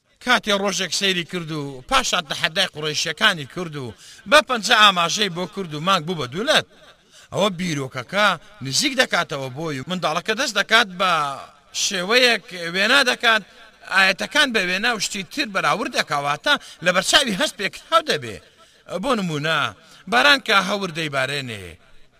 کاتێ ڕۆژێک سەیری کرد و پاشان تەحەدای قوڕەیشیەکانی کرد و بە پەنجە ئاماژەی بۆ کرد و مانگ بوو بە دوولەت ئەوە بیرۆکەکە نزیک دەکاتەوە بۆی و منداڵەکە دەست دەکات بە شێوەیەک وێنا دەکات ئایەتەکان بە وێنا و شتی تر بەراورد دەکا واتە لە بەرچاوی هەست پێکراو دەبێ بۆ نموونە باران کە هەور دەیبارێنێ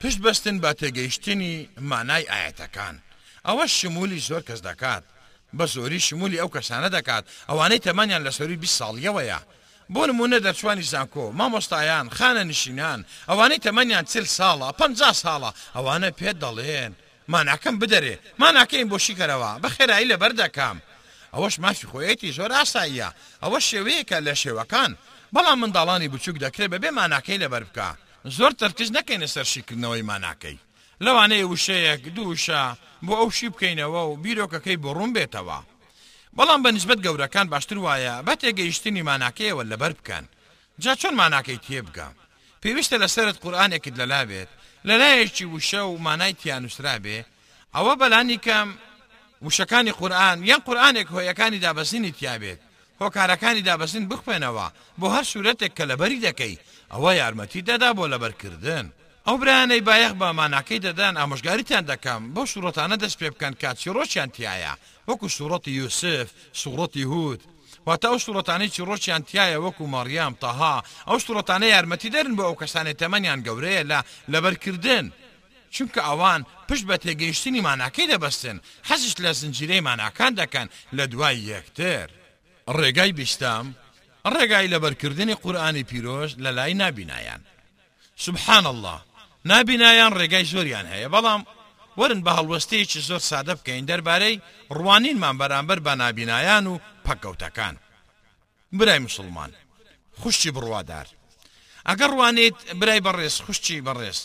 پشت بەستن بە تێگەیشتنی مانای ئایەتەکان، ئەوەش شمولی زۆر کەس دەکات، بە زۆری شمولی ئەو کەسانە دەکات ئەوانەی تەمەنیان لە سەرووی بیست ساڵییەوەیە، بۆ نموونە دەرچووانی زانکۆ، مامۆستایان، خانەنشینان، ئەوانەی تەمەنیان چل ساڵە، پەنجا ساڵە، ئەوانە پێت دەڵێن ماناکەم بدەرێ، ماناکەیم بۆ شیکەرەوە، بە خێرایی لەبەر دەکەم. ئەوەش مافی خۆیەتی زۆر ئاساییە، ئەوە شێوەیەکە لە شێوەکان، بەڵام منداڵانی بچووک دەکرێ بەبێ ماناکەی لەبەر بکا، زۆر تەرکز نەکەینە سەر شیکردنەوەی ماناکەی، لەوانەیە وشەیەک، دوو وشە، بۆ ئەو شی بکەینەوە و بیرۆکەکەی بۆ ڕوون بێتەوە. بەڵام بە نیسبەت گەورەکان باشتر وایە بە تێگەیشتنی ماناکەیەوە لەبەر بکەن. جا چۆن ماناکەی تێبگە؟ پێویستە لەسەرت قورئانێکت لەلا بێت، لەلایەکی وشە و مانای تیا نووسرابێ، ئەوە بەلانی کەم وشەکانی قورئان یان قورئانێک هۆیەکانی دابەسینی تیابێت هۆکارەکانی دابەسین بخوێنەوە بۆ هەر سورەتێک کە لەبەری دەکەی ئەوە یارمەتیت دەدا بۆ لەبەرکردن ئەو برایانەی بایەخ بە ماناکەی دەدەن ئامۆژگاریتان دەکەم بەو سوڕەتانە دەست پێ بکەن کە چیڕۆکیان تیایە وەکو سوڕەتی یوسف سوڕەتی هود واتە ئەو سوڕەتانەی چیڕۆکیان تیایە وەکو مەڕیام تەها ئەو سوڕەتانە یارمەتی دەرن بۆ ئەو کەسانەی تەمەنیان گەورەیە لە لەبەرکردن چونکە ئەوان پشت بە تێگەیشتنی ماناکەی دەبەستن، حەزش لە زنجیرەی ماناکان دەکەن لە دوای یەکتر. ڕێگای بیستەم، ڕێگای لەبەرکردنی قورئانی پیرۆز لە لای نابینایان. سبحان اللە، نابینایان ڕێگای زۆریان هەیە، بەڵام وەرن بە هەڵوەستەیەکی زۆر سادە بکەین دەربارەی ڕوانینمان بەرامبەر بە نابینایان و پەککەوتەکان. برای موسڵمان خوشکی بڕوادار ئەگەر ڕوانیت برای بەڕێز خوشکی بەڕێز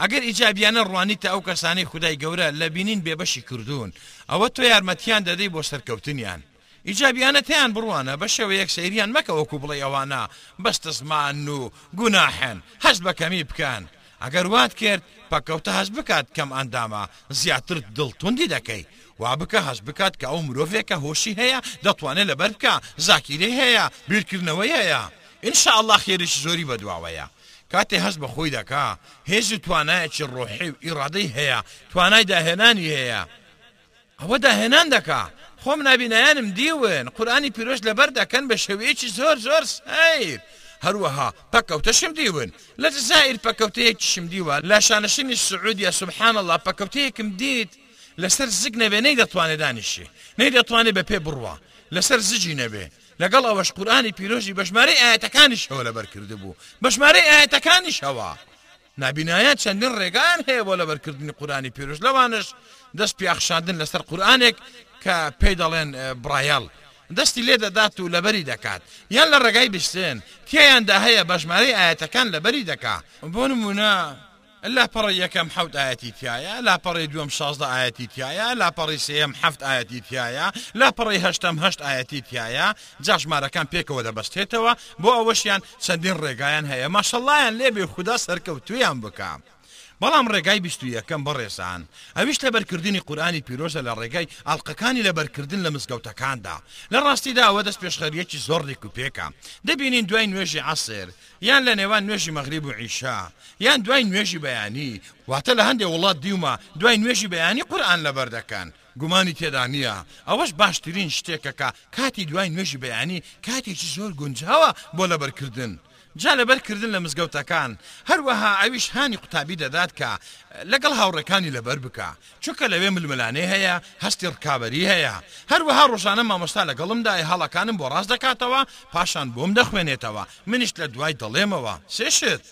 ئەگەر ئیجابیانە ڕوانیتە ئەو کەسانەی خودای گەورە لە بینین بێبەشی کردوون ئەوە تۆ یارمەتیان دەدەی بۆ سەرکەوتنیان ئیجابیانە تێیان بڕوانە بە شێوەیەک سەیریان مەکە وەکو بڵێی ئەوانە بەستەزمانن و گوناحن هەست بە کەمی بکەن ئەگەر وات کرد پەککەوتە هەست بکات کەم ئەندامە زیاتر دڵ توندی دەکەی وا بکە هەست بکات کە ئەو مرۆڤێکە هۆشی هەیە دەتوانێ لەبەر بکا زاکیرەی هەیە بیرکردنەوەی هەیە ان شاء اللە خێرێکی زۆری بەدواوەیە کاتێ هەست بە خۆی دەکا هێز و توانایەکی ڕۆحی و ئیڕادەی هەیە توانای داهێنانی هەیە ئەوە داهێنان دەکا خۆم نابینایانم دیون قورئانی پیرۆز لەبەر دەکەن بە شێوەیەکی زۆر زۆر سەیر هەروەها پەکەوتەشم دیون لە جەزائیر پەکەوتەیەکیشم دیوە لە شانەشینی سعودیە سبحان اللە پەکەوتەیەکم دیت لەسەر زگ نەبێ نەیدەتوانێ دانیشێ نەیدەتوانێ بە پێ بڕوا لەسەر زگی نەبێ لەگەڵ ئەوەش قورئانی پیرۆزی بە ژمارەی ئایەتەکانیشەوە لەبەر کردبوو بە ژمارەی ئایەتەکانیشەوە نابینایان چەندین ڕێگایان هەیە بۆ لەبەرکردنی قورئانی پیرۆز لەوانەش دەست پیاخشاندن لەسەر قورئانێک کە پێی دەڵێن برایەڵ دەستی لێ دەدات و لەبەری دەکات یان لە ڕێگای بستێن تیایاندا هەیە بە ژمارەی ئایەتەکان لەبەری دەکا بۆ نموونە لاپەڕەی یەکەم حەوت ئایەتی تیایە لاپەڕەی دووەم شازدە ئایەتی تیایە لاپەڕی سێیەم حەفت ئایەتی تیایە لاپەڕەی هەشتەم هەشت ئایەتی تیایە جا ژمارەکان پێکەوە دەبەستێتەوە بۆ ئەوەشیان چەندین ڕێگایان هەیە ماشەڵڵایان لێبێ خودا سەرکەوتوویان بکا بەڵام ڕێگای بیست و یەکەم بەڕێزان ئەویش لەبەرکردنی قورئانی پیرۆزە لە ڕێگای ئاڵقەکانی لەبەرکردن لە مزگەوتەکاندا لە ڕاستیدا ئەوە دەست پێشخەریەکی زۆر ڕیک و پێکە دەبینین دوای نوێژی عەسر یان لە نێوان نوێژی مەغریب و عیشا یان دوای نوێژی بەیانی واتە لە هەندێ وڵات دیومە دوای نوێژی بەیانی قورئان لەبەر دەکەن گومانی تێدا نییە ئەوەش باشترین شتێکە کە کاتی دوای نوێژی بەیانی کاتێکی زۆر گونجاوە بۆ لەبەرکردن جا لەبەر کردن لە مزگەوتەکان هەروەها ئەویش هانی قوتابی دەدات کە لەگەڵ هاوڕێکانی لەبەر بکا چونکە لەوێ ململانێ هەیە هەستی ڕکابەری هەیە هەروەها ڕۆژانە مامۆستا لەگەڵمدایە هەڵەکانم بۆ ڕاست دەکاتەوە پاشان بۆم دەخوێنێتەوە منیش لە دوای دەڵێمەوە سێ شت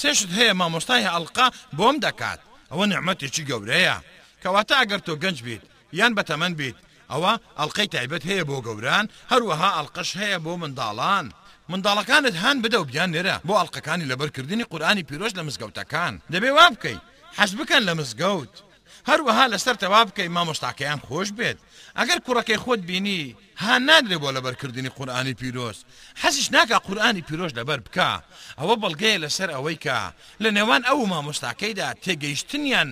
سێ شت هەیە مامۆستای هەئەڵقە بۆم دەکات ئەوە نیعمەتێکی گەورەیە کەواتە ئەگەر تۆ گەنج بیت یان بەتەمەن بیت ئەوا ئەڵقەی تایبەت هەیە بۆ گەوران هەروەها ئەڵقەش هەیە بۆ منداڵان، منداڵەکانت هان بدە و بیاننێرە بۆ ئەڵقەکانی لەبەر کردنی قورئانی پیرۆز لە مزگەوتەکان دەبێ وا بکەی حەز بکەن لە مزگەوت هەروەها لەسەر تەوا بکەی مامۆستاکەیان خۆش بێت ئەگەر کوڕەکەی خۆت بینی هان نادرێ بۆ لەبەر کردنی قورئانی پیرۆز حەزیش ناکا قورئانی پیرۆز لەبەر بکا ئەوە بەڵگەیە لەسەر ئەوەی کە لە نێوان ئەو و مامۆستاکەیدا تێگەیشتنیان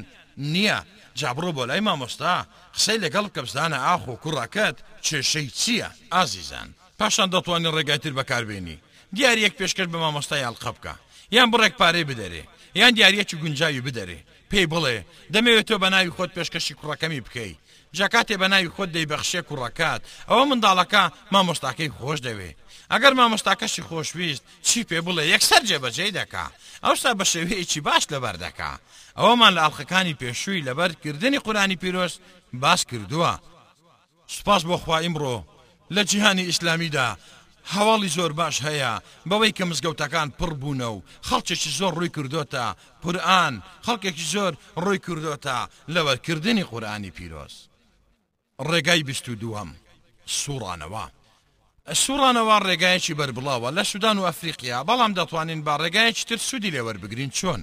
نیە جا بڕۆ بۆ لای مامۆستا قسەی لەگەڵ بکە بزانە ئاخۆ کوڕەکەت کێشەی چیە ئازیزان پاشان دەتوانی ڕێگای تر بەکار بێنی دیاریەک پێشکەش بە مامۆستای ئەڵقە بکە یان بڕێک پارەی بدەرێ یان دیاریەکی گونجاوی بدەرێ پێی بڵێ دەمەوێ تۆ بەناوی خۆت پێشکەشی کوڕەکەمی بکەی جا کاتێ بە ناوی خۆت دەیبەخشێ کوڕەکەت، ئەوە منداڵەکە مامۆستاکەی خۆش دەوێ. ئەگەر مامۆستاکەشی خۆشویست، چی پێ بڵێ یەکسەر جێبەجێی دەکا. ئەوسا بە شێوەیەکی باش لەبەر دەکا. ئەوەمان لە ئەڵقەکانی پێشووی لەبەر کردنی قورئانی پیرۆز باس کردووە. سوپاس بۆ خوا ئیمڕۆ لە جیهانی ئیسلامیدا هەواڵی زۆر باش هەیە بەوەی کە مزگەوتەکان پڕ بوونە و خەڵکێکی زۆر ڕووی کردۆتە قورئان، خەڵکێکی زۆر ڕووی کردۆتە لەبەر کردنی قورئانی پیرۆز. ڕێگای بیست و دووەم، سووڕانەوە. سووڕانەوە ڕێگایەکی بەربڵاوە لە سودان و ئەفریقیا، بەڵام دەتوانین بە ڕێگایەکی تر سوودی لێ وەربگرین، چۆن؟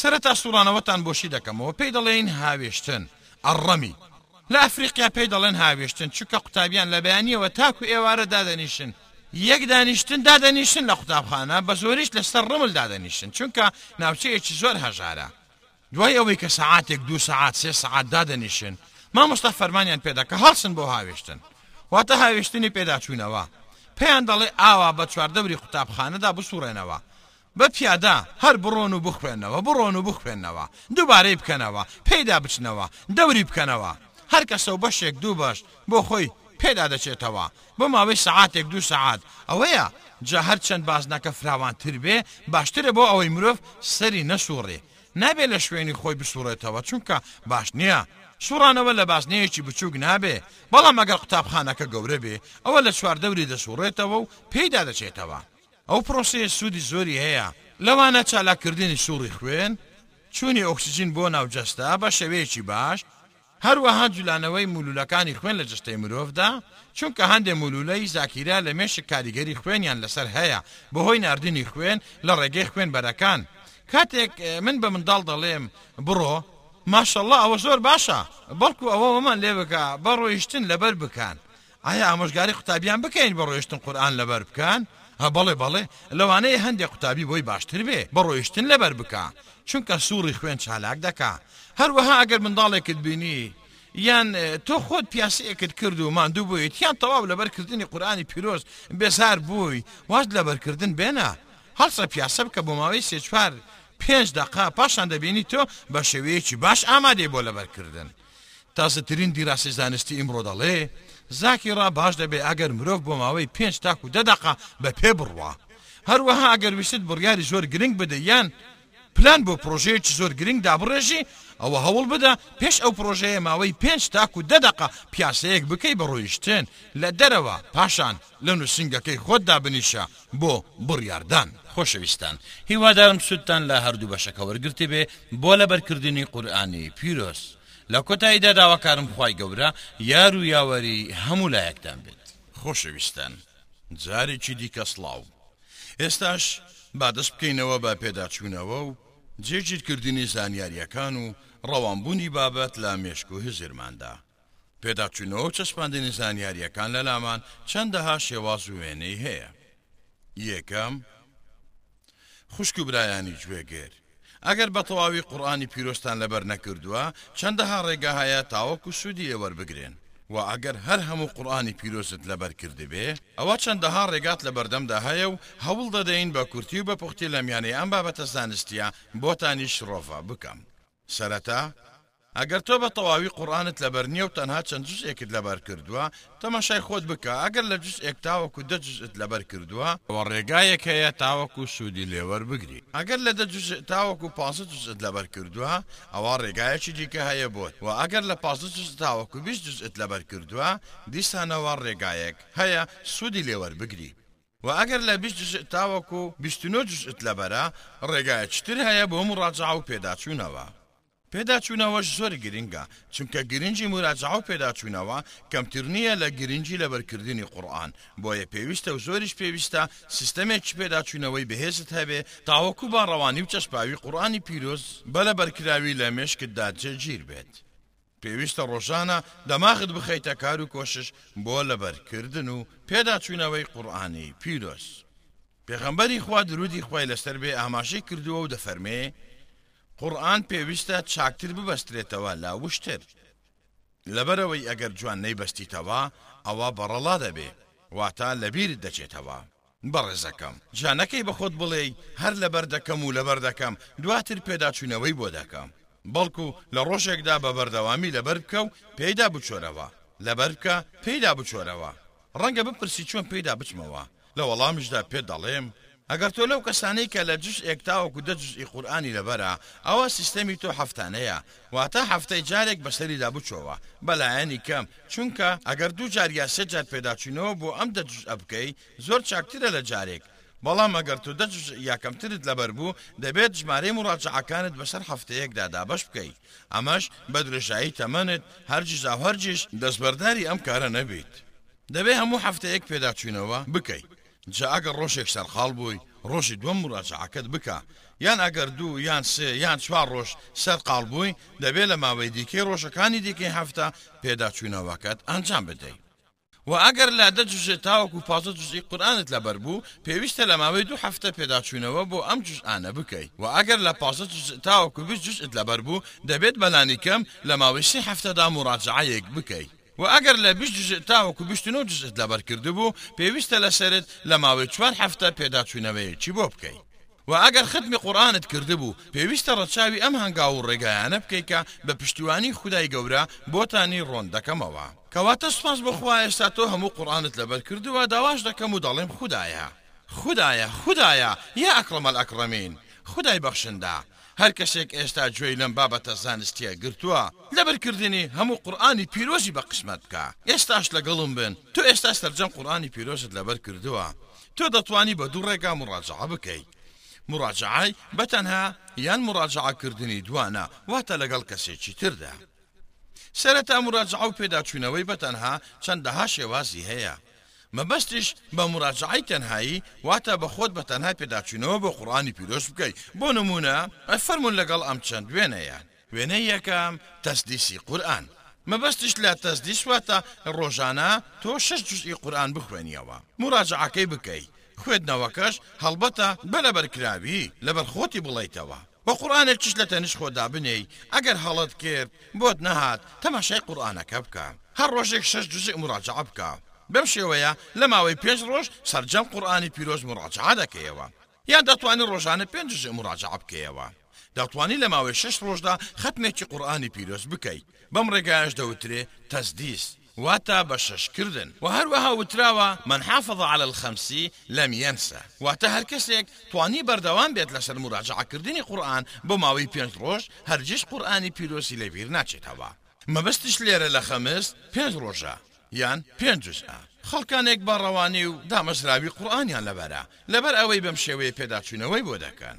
سەرەتا سووڕانەوەتان بۆ شی دەکەمەوە، پێی دەڵێین هاوێشتن، الرمی. لە ئەفریقیا پێی دەڵێن هاویشتن چونکە قوتابیان لە بەیانیەوە تاکو ئێوارە دادەنیشن یەک دانیشتن دادەنیشن لە قوتابخانە بە زۆریش لە سەر ڕمل دادەنیشن چونکە ناوچەیەکی زۆر هەژارە دوای ئەوەی کە سەعاتێک دوو سەعات سێ سەعات دادەنیشن مامۆستا فەرمانیان پێ دەکا هەڵسن بۆ هاویشتن واتە هاویشتنی پێداچوونەوە پێیان دەڵێ ئاوا بە چواردەوری قوتابخانەدا بسوڕێنەوە بە پیادە هەر بڕۆن و بخوێنەوە، بڕۆن و بخوێنەوە، دووبارەی بکەنەوە، پێیدا بچنەوە، دەوری بکەنەوە. هەر کەسە و بەشێک، دوو بەش، بۆ خۆی پێدا دەچێتەوە، بۆ ماوەی سەعاتێک، دوو سەعات. ئەوەیە. جا هەر چەند بازنەکە فراوانتر بێ، باشترە بۆ ئەوەی مرۆڤ سەری نەسووڕێ. نابێ لە شوێنی خۆی بسووڕێتەوە، چونکە باش نییە. سووڕانەوە لە بازنەیەکی بچووک نابێ، بەڵام ئەگەر قوتابخانەکە گەورە بێ، ئەوە لە چواردەوری دەسووڕێتەوە و پێیدا دەچێتەوە. ئەو پرۆسەیە سوودی زۆری هەیە، لەوانە چالاککردنی سوڕی خوێن، چوونی ئۆکسجین بۆ ناو جەستە بە شێوەیەکی باش، هەروەها جولانەوەی مولولەکانی خوێن لە جەستەی مرۆڤدا، چونکە هەندێک مولولەی زاکیرە لە مێشک کاریگەری خوێنیان لەسەر هەیە بەهۆی ناردنی خوێن لە ڕێگەی خوێنبەرەکان، کاتێک من بە منداڵ دەڵێم بڕۆ، ماشاءاللە ئەوە زۆر باشە، بەڵکو ئەوە وەمان لێبکە بە ڕۆیشتن لەبەر بکەن، ئایا ئامۆژگاری قوتابیان بکەین بە ڕۆیشتن قورئان لەبەر بکەن؟ هە بەڵێ بەڵێ لەوانەیە هەندێ قوتابی بۆی باشتر بێ بە ڕۆیشتن لەبەر بکا چونکە سوڕی خوێن چالاک دەکا هەروەها ئەگەر منداڵێکت بینی یان تۆ خۆت پیاسەیەکت کرد و ماندوو بوویت یان تەواو لەبەر کردنی قورانی پیرۆز بێزار بووی واز لەبەرکردن بێنە هەڵسە پیاسە بکە بۆ ماوەی سێ چوار پێنج دەقا پاشان دەبینی تۆ بە شێوەیەکی باش ئامادەی بۆ لەبەرکردن تازەترین دیراسەی زانستی ئیمڕۆ دەڵێ، زاکی ڕا باش دەبێ ئەگەر مرۆڤ بۆ ماوەی پێنج تاکوو دە دەقە بە پێ بڕوا. هەروەها ئەگەر ویستت بڕیاری زۆر گرنگ بدەی یان پلان بۆ پڕۆژەیەکی زۆر گرنگ دابڕێژی، ئەوە هەوڵ بدە پێش ئەو پڕۆژەیە ماوەی پێنج تاکوو دە دەقە پیاسەیەک بکەی بە ڕۆیشتن لە دەرەوە، پاشان. لە نوسینگەکەی خۆت دابنیشە بۆ بڕیاردان. خۆشەویستان هیوادارم سودتان لە هەردوو بەشەکە وەرگرتبێ بۆ لەبەرکردنی قورئانی پیرۆز لە کۆتاییدا داواکارم خوای گەورە یار و یاوەری هەموو لایەکتان بێت. خۆشەویستان جارێکی دیکە سڵاو ئێستاش با دەست بکەینەوە بە پێداچوونەوە و جێگیرکردنی زانیارییەکان و ڕەوانبوونی بابەت لە مێشک و هزرماندا پێداچوونەوە و چەسپاندنی زانیارییەکان لە لامان چەندەها شێواز و وێنەی هەیە. یەکەم، خوشک و برایانی گوێگر، ئەگەر بە تەواوی قورئانی پیرۆزتان لەبەر نەکردووە، چەندەها ڕێگا هەیە تاوەکو سوودی لێ وەربگرێن، وە ئەگەر هەر هەموو قورئانی پیرۆزت لەبەر کردبێ، ئەوا چەندەها ڕێگات لە بەردەمدا هەیە و هەوڵ دەدەین بە کورتی و بە پوختی لە میانەی ئەم بابەتە زانستییە بۆتانی شڕۆڤە بکەم. سەرەتا، ئەگەر تۆ بە تەواوی قورئانت لەبەر نییە و تەنها چەند جوزئێکت لەبەر کردووە، تەماشای خۆت بکە، ئەگەر لە جوزئێک تاوەکو دە جوزئت لەبەر کردووە، ئەوە ڕێگایەک هەیە تاوەکو سوودی لێ وەربگری، ئەگەر لە دە جوزئ تاوەکو پازدە جوزئت لەبەر کردووە، ئەوا ڕێگایەکی دیکە هەیە بۆت، وە ئەگەر لە پازدە جوزئ تاوەکو بیست جوزئت لەبەر کردووە، دیسانەوە ڕێگایەک هەیە سوودی لێ وەربگری. وە ئەگەر لە بیست جزء تاوەکو بیست و نۆ جزءت لەبەرە ڕێگایەکی تر هەیە بۆ موڕاجەعە و پێداچوونەوە پێداچوونەوەش زۆر گرنگە چونکە گرنگی موراجەعە و پێداچوونەوە کەمتر نییە لە گرنگی لەبەرکردنی قوڕئان بۆیە پێویستە و زۆریش پێویستە سیستەمێکی پێداچوونەوەی بەهێزت هەبێ تاوەکو با ڕەوانی و چەسپاوی قوڕئانی پیرۆز بە لەبەرکراوی لە مێشکتدا جێگیر بێت. پێویستە ڕۆژانە دەماغت بخەیتە کار و کۆشش بۆ لەبەرکردن و پێداچوونەوەی قورئانی پیرۆز. پێغەمبەری خوا درودی خوای لەسەر بێ ئاماژەی کردووە و دەفەرمێ، قورئان پێویستە چاکتر ببەسترێتەوە لە وشتر. لەبەرئەوەی ئەگەر جوان نەیبەستیتەوە ئەوا بەڕەڵا دەبێ، واتە لەبیرت دەچێتەوە. بەڕێزەکەم جا نەکەی بەخۆت بڵێی هەر لەبەر دەکەم و لەبەر دەکەم دواتر پێداچوونەوەی بۆ دەکەم بەڵکو لە ڕۆژێکدا بە بەردەوامی لەبەر بکە و پێیدا بچۆرەوە لەبەر بکە پێیدا بچۆرەوە ڕەنگە بپرسی چۆن پێیدا بچمەوە لە وەڵامیشدا پێت دەڵێم ئەگەر تۆ لەو کەسانەی کە لە جزئێک تاوەکو دە جزئی قورئانی لەبەرە ئەوا سیستەمی تۆ هەفتانەیە واتە هەفتەی جارێک بەسەریدا بچۆوە بەلایەنی کەم، چونکە ئەگەر دوو جار یا سێ جار پێداچوونەوە بۆ ئەم دە جوزئە بکەی زۆر چاکترە لە جارێک، بەڵام ئەگەر تۆ دە جوزء یا کەمترت لەبەر بوو دەبێت ژمارەی موراجەعەکانت بەسەر هەفتەیەکدا دابەش بکەی ئەمەش بە درێژایی تەمەنت هەرگیزاو هەرگیز دەستبەرداری ئەم کارە نەبیت دەبێت هەموو هەفتەیەک پێداچوونەوە بکەی جا ئەگەر ڕۆژێک سەرقاڵ بووی ڕۆژی دووەم موراجەعەکەت بکە یان ئەگەر دوو یان سێ یان چوار ڕۆژ سەرقاڵ بووی دەبێ لە ماوەی دیکەی ڕۆژەکانی دیکەی هەفتە پێداچوونەوەکەت ئەنجام بدەی. وە ئەگەر لە دە جوزئ تاوەکو پازدە جوزئی قورئانت لەبەر بوو پێویستە لە ماوەی دوو هەفتە پێداچوونەوە بۆ ئەم جوزئانە بکەی وە ئەگەر لە پازدە جوزئ تاوەکو بیست جوزئت لەبەر بوو دەبێت بەلانیکەم لە ماوەی سێ هەفتەدا موراجەعەیەک بکەی وە ئەگەر لە بیست جزء تاوەکو بیست و نۆ جزءت لەبەر کردبوو پێویستە لەسەرت لە ماوەی چوار هەفتە پێداچوونەوەیەکی بۆ بکەی وە ئەگەر ختمی قورئانت کردبوو پێویستە ڕەچاوی ئەم هەنگاو و ڕێگایانە بکەی کە بە پشتیوانی خودای گەورە بۆتانی ڕۆن دەکەمەوە کەواتە سوپاس بۆ خوا ئێستا تۆ هەموو قورئانت لەبەر کردووە داواش دەکەم و دەڵێم خودایە خودایە خودایە یا اکرم الاکرمین خودای بەخشندە. هەر کەسێک ئێستا گوێی لەم بابەتە زانستیە گرتوە لەبر کردنی هەموو قورئانی پیرۆزی بە قسمەت بکە ئێستاش لەگەڵم بن تۆ ئێستا سەرجەم قورئانی پیرۆزت لەبەر کردوە تۆ دەتوانی بە دوو ڕێگا مڕاجەعە بکەی مڕاجەعەی بە تەنها یان مڕاجەعە کردنی دوانە واتە لەگەڵ کەسێکی تردا سەرەتا مڕاجەعە و پێداچوونەوەی بە تەنها چەندەها شێوازی هەیە مەبەستیش بە موراجەعەی تەنهایی واتە بە خۆت بە تەنها پێداچوونەوە بۆ قورئانی پیرۆز بکەی بۆ نموونە. ئەی فەرموون لەگەڵ ئەم چەند وێنەیە. وێنەی یەکەم، تەسدیسی قورئان. مەبەستیش لە تەسدیس واتە ڕۆژانە تۆ شەش جوزئی قورئان بخوێنیەوە موراجەعەکەی بکەی خوێدنەوەکەش هەڵبەتە بە لەبەرکراوی لەبەر خۆتی بڵێیتەوە. بە قورئانێک چش لە تەنیشت خۆتدا بنێی ئەگەر هەڵەت کرد بۆت نەهات تەماشای قورئانەکە بکە هەر ڕۆژێک شەش جوزئی موراجەعە بکە بەم شێوەیە لە ماوەی پێنج ڕۆژ سەرجەم قورئانی پیرۆز موراجەعە دەکەیەوە یان دەتوانی ڕۆژانە پێنج جوزئی موراجەعە بکەیەوە دەتوانی لە ماوەی شەش ڕۆژدا خەتمێکی قورئانی پیرۆز بکەی بەم ڕێگایەش دەوترێ تەسدیس. واتە بە شەش کردن، وە هەروەها وتراوە من حافظ علی الخمس لم ینسە، واتە هەر کەسێک توانی بەردەوام بێت لەسەر موراجەعە کردنی قورئان بۆ ماوەی پێنج ڕۆژ هەرگیز قورئانی پیرۆزی لێ بیر ناچێتەوە. مەبەستیش لێرە لە خمس پێنج ڕۆژە یان پێنج جوزئە. خەڵکانێک بە ڕەوانی و دامەزراوی قورئانیان لەبەرە، لەبەر ئەوەی بەم شێوەیە پێداچوونەوەی بۆ دەکەن.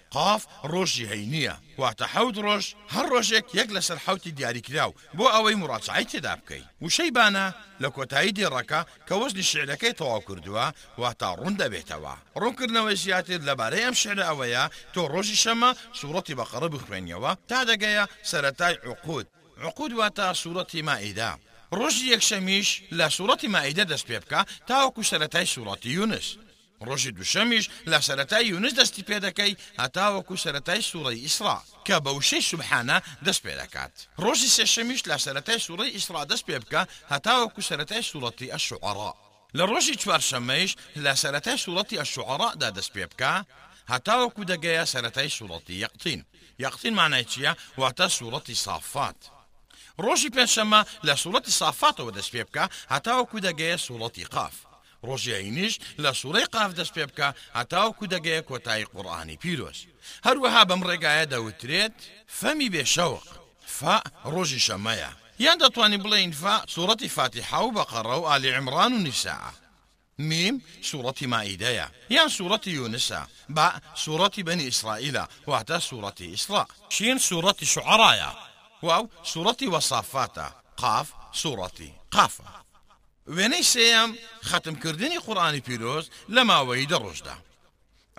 قاف ڕۆژی هەینییە، واتە حەوت ڕۆژ، هەر ڕۆژێک یەک لەسەر حەوتی دیاریکراو، بۆ ئەوەی موراجەعەی تێدا بکەی. وشەی بانە لە کۆتایی دێڕەکە کە وەزنی شیعرەکەی تەواو کردووە، واتە ڕوون دەبێتەوە. ڕوونکردنەوەی زیاتر لەبارەی ئەم شیعرە ئەوەیە، تۆ ڕۆژی شەممە سوڕەتی بەقەڕە بخوێنیەوە تا دەگەیە سەرەتای عوقود، عوقود واتە سوڕەتی مائیدە، ڕۆژی یەکشەمیش لە سوڕەتی مائیدە دەست پێ بکە تاوەکو سەرەتای سوڕەتی یونس. ڕۆژی دوشەمیش لە سەرەتای یونس دەستی پێدەکەی هەتاوەکو سەرەتای سوڕەی ئیسڕا کە بە وشەی سوبحانە دەست پێدەکات ڕۆژی سێشەمیش لە سەرەتای سوڕەی ئیسڕا دەست پێبکە هەتاوەکو سەرەتای سوڕەتی الشعراء لە ڕۆژی چوارشەمەیش لە سەرەتای سوڕەتی الشعراء دا دەست پێبکە هەتاوەکو دەگەیە سەرەتای سوڕەتی یقطین یقطین مانای چیە واتە سوڕەتی صافات ڕۆژی پێنجشەمە لە سوڕەتی صافاتەوە دەست پێبکە هەتاوەکو دەگەیە سوڕەتی قاف ڕۆژی هەینیش لە سوڕەی قاف دەست پێ بکە هەتاوەکو دەگەیە کۆتایی قوڕئانی پیرۆز هەروەها بەم ڕێگایە دەوترێت، فەمی بێ شەوق، فا، ڕۆژی شەمەیە، یان دەتوانین بڵێین فا سوڕەتی فاتیحە و بەقەڕە و ئالی عمڕان و نیساء. میم سوڕەتی مائیدەیە، یان سوڕەتی یونسە. باء سوڕەتی بەنی ئیسڕائیلە، واتە سوڕەتی ئیسڕاء. شین سوڕەتی شوعەڕایە. واو سوڕەتی وەصافاتە. قاف سوڕەتی، قافە. وێنەی سێیەم، خەتمکردنی قورئانی پیرۆز لە ماوەیی دە ڕۆژدا.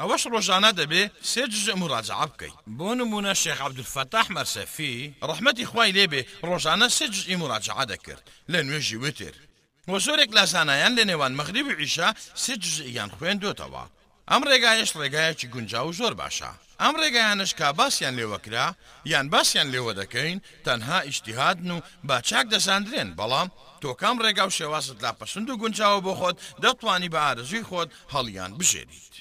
ئەوەش ڕۆژانە دەبێ سێ جوزئ موراجەعە بکەی. بۆ نموونە شێخ عەبدولفەتاح مەرسەفی، ڕەحمەتی خوای لێ بێ، ڕۆژانە سێ جوزئی موراجەعە دەکرد لە نوێژی وتر. وە زۆرێک لە زانایان لە نێوان مەغریب و عیشا سێ جوزئیان خوێندۆتەوە. ئەم ڕێگایەش ڕێگایەکی گونجاو و زۆر باشە. ئەم ڕێگایانەش کا باسیان لێوە کرا یان باسیان لێوە دەکەین تەنها ئیجتیهادن و بە چاک دەزاندرێن، بەڵام تۆ کام ڕێگا و شێوازت لا پەسند و گونجاوە بۆ خۆت دەتوانی بە ئارەزووی خۆت هەڵیان بژێریت.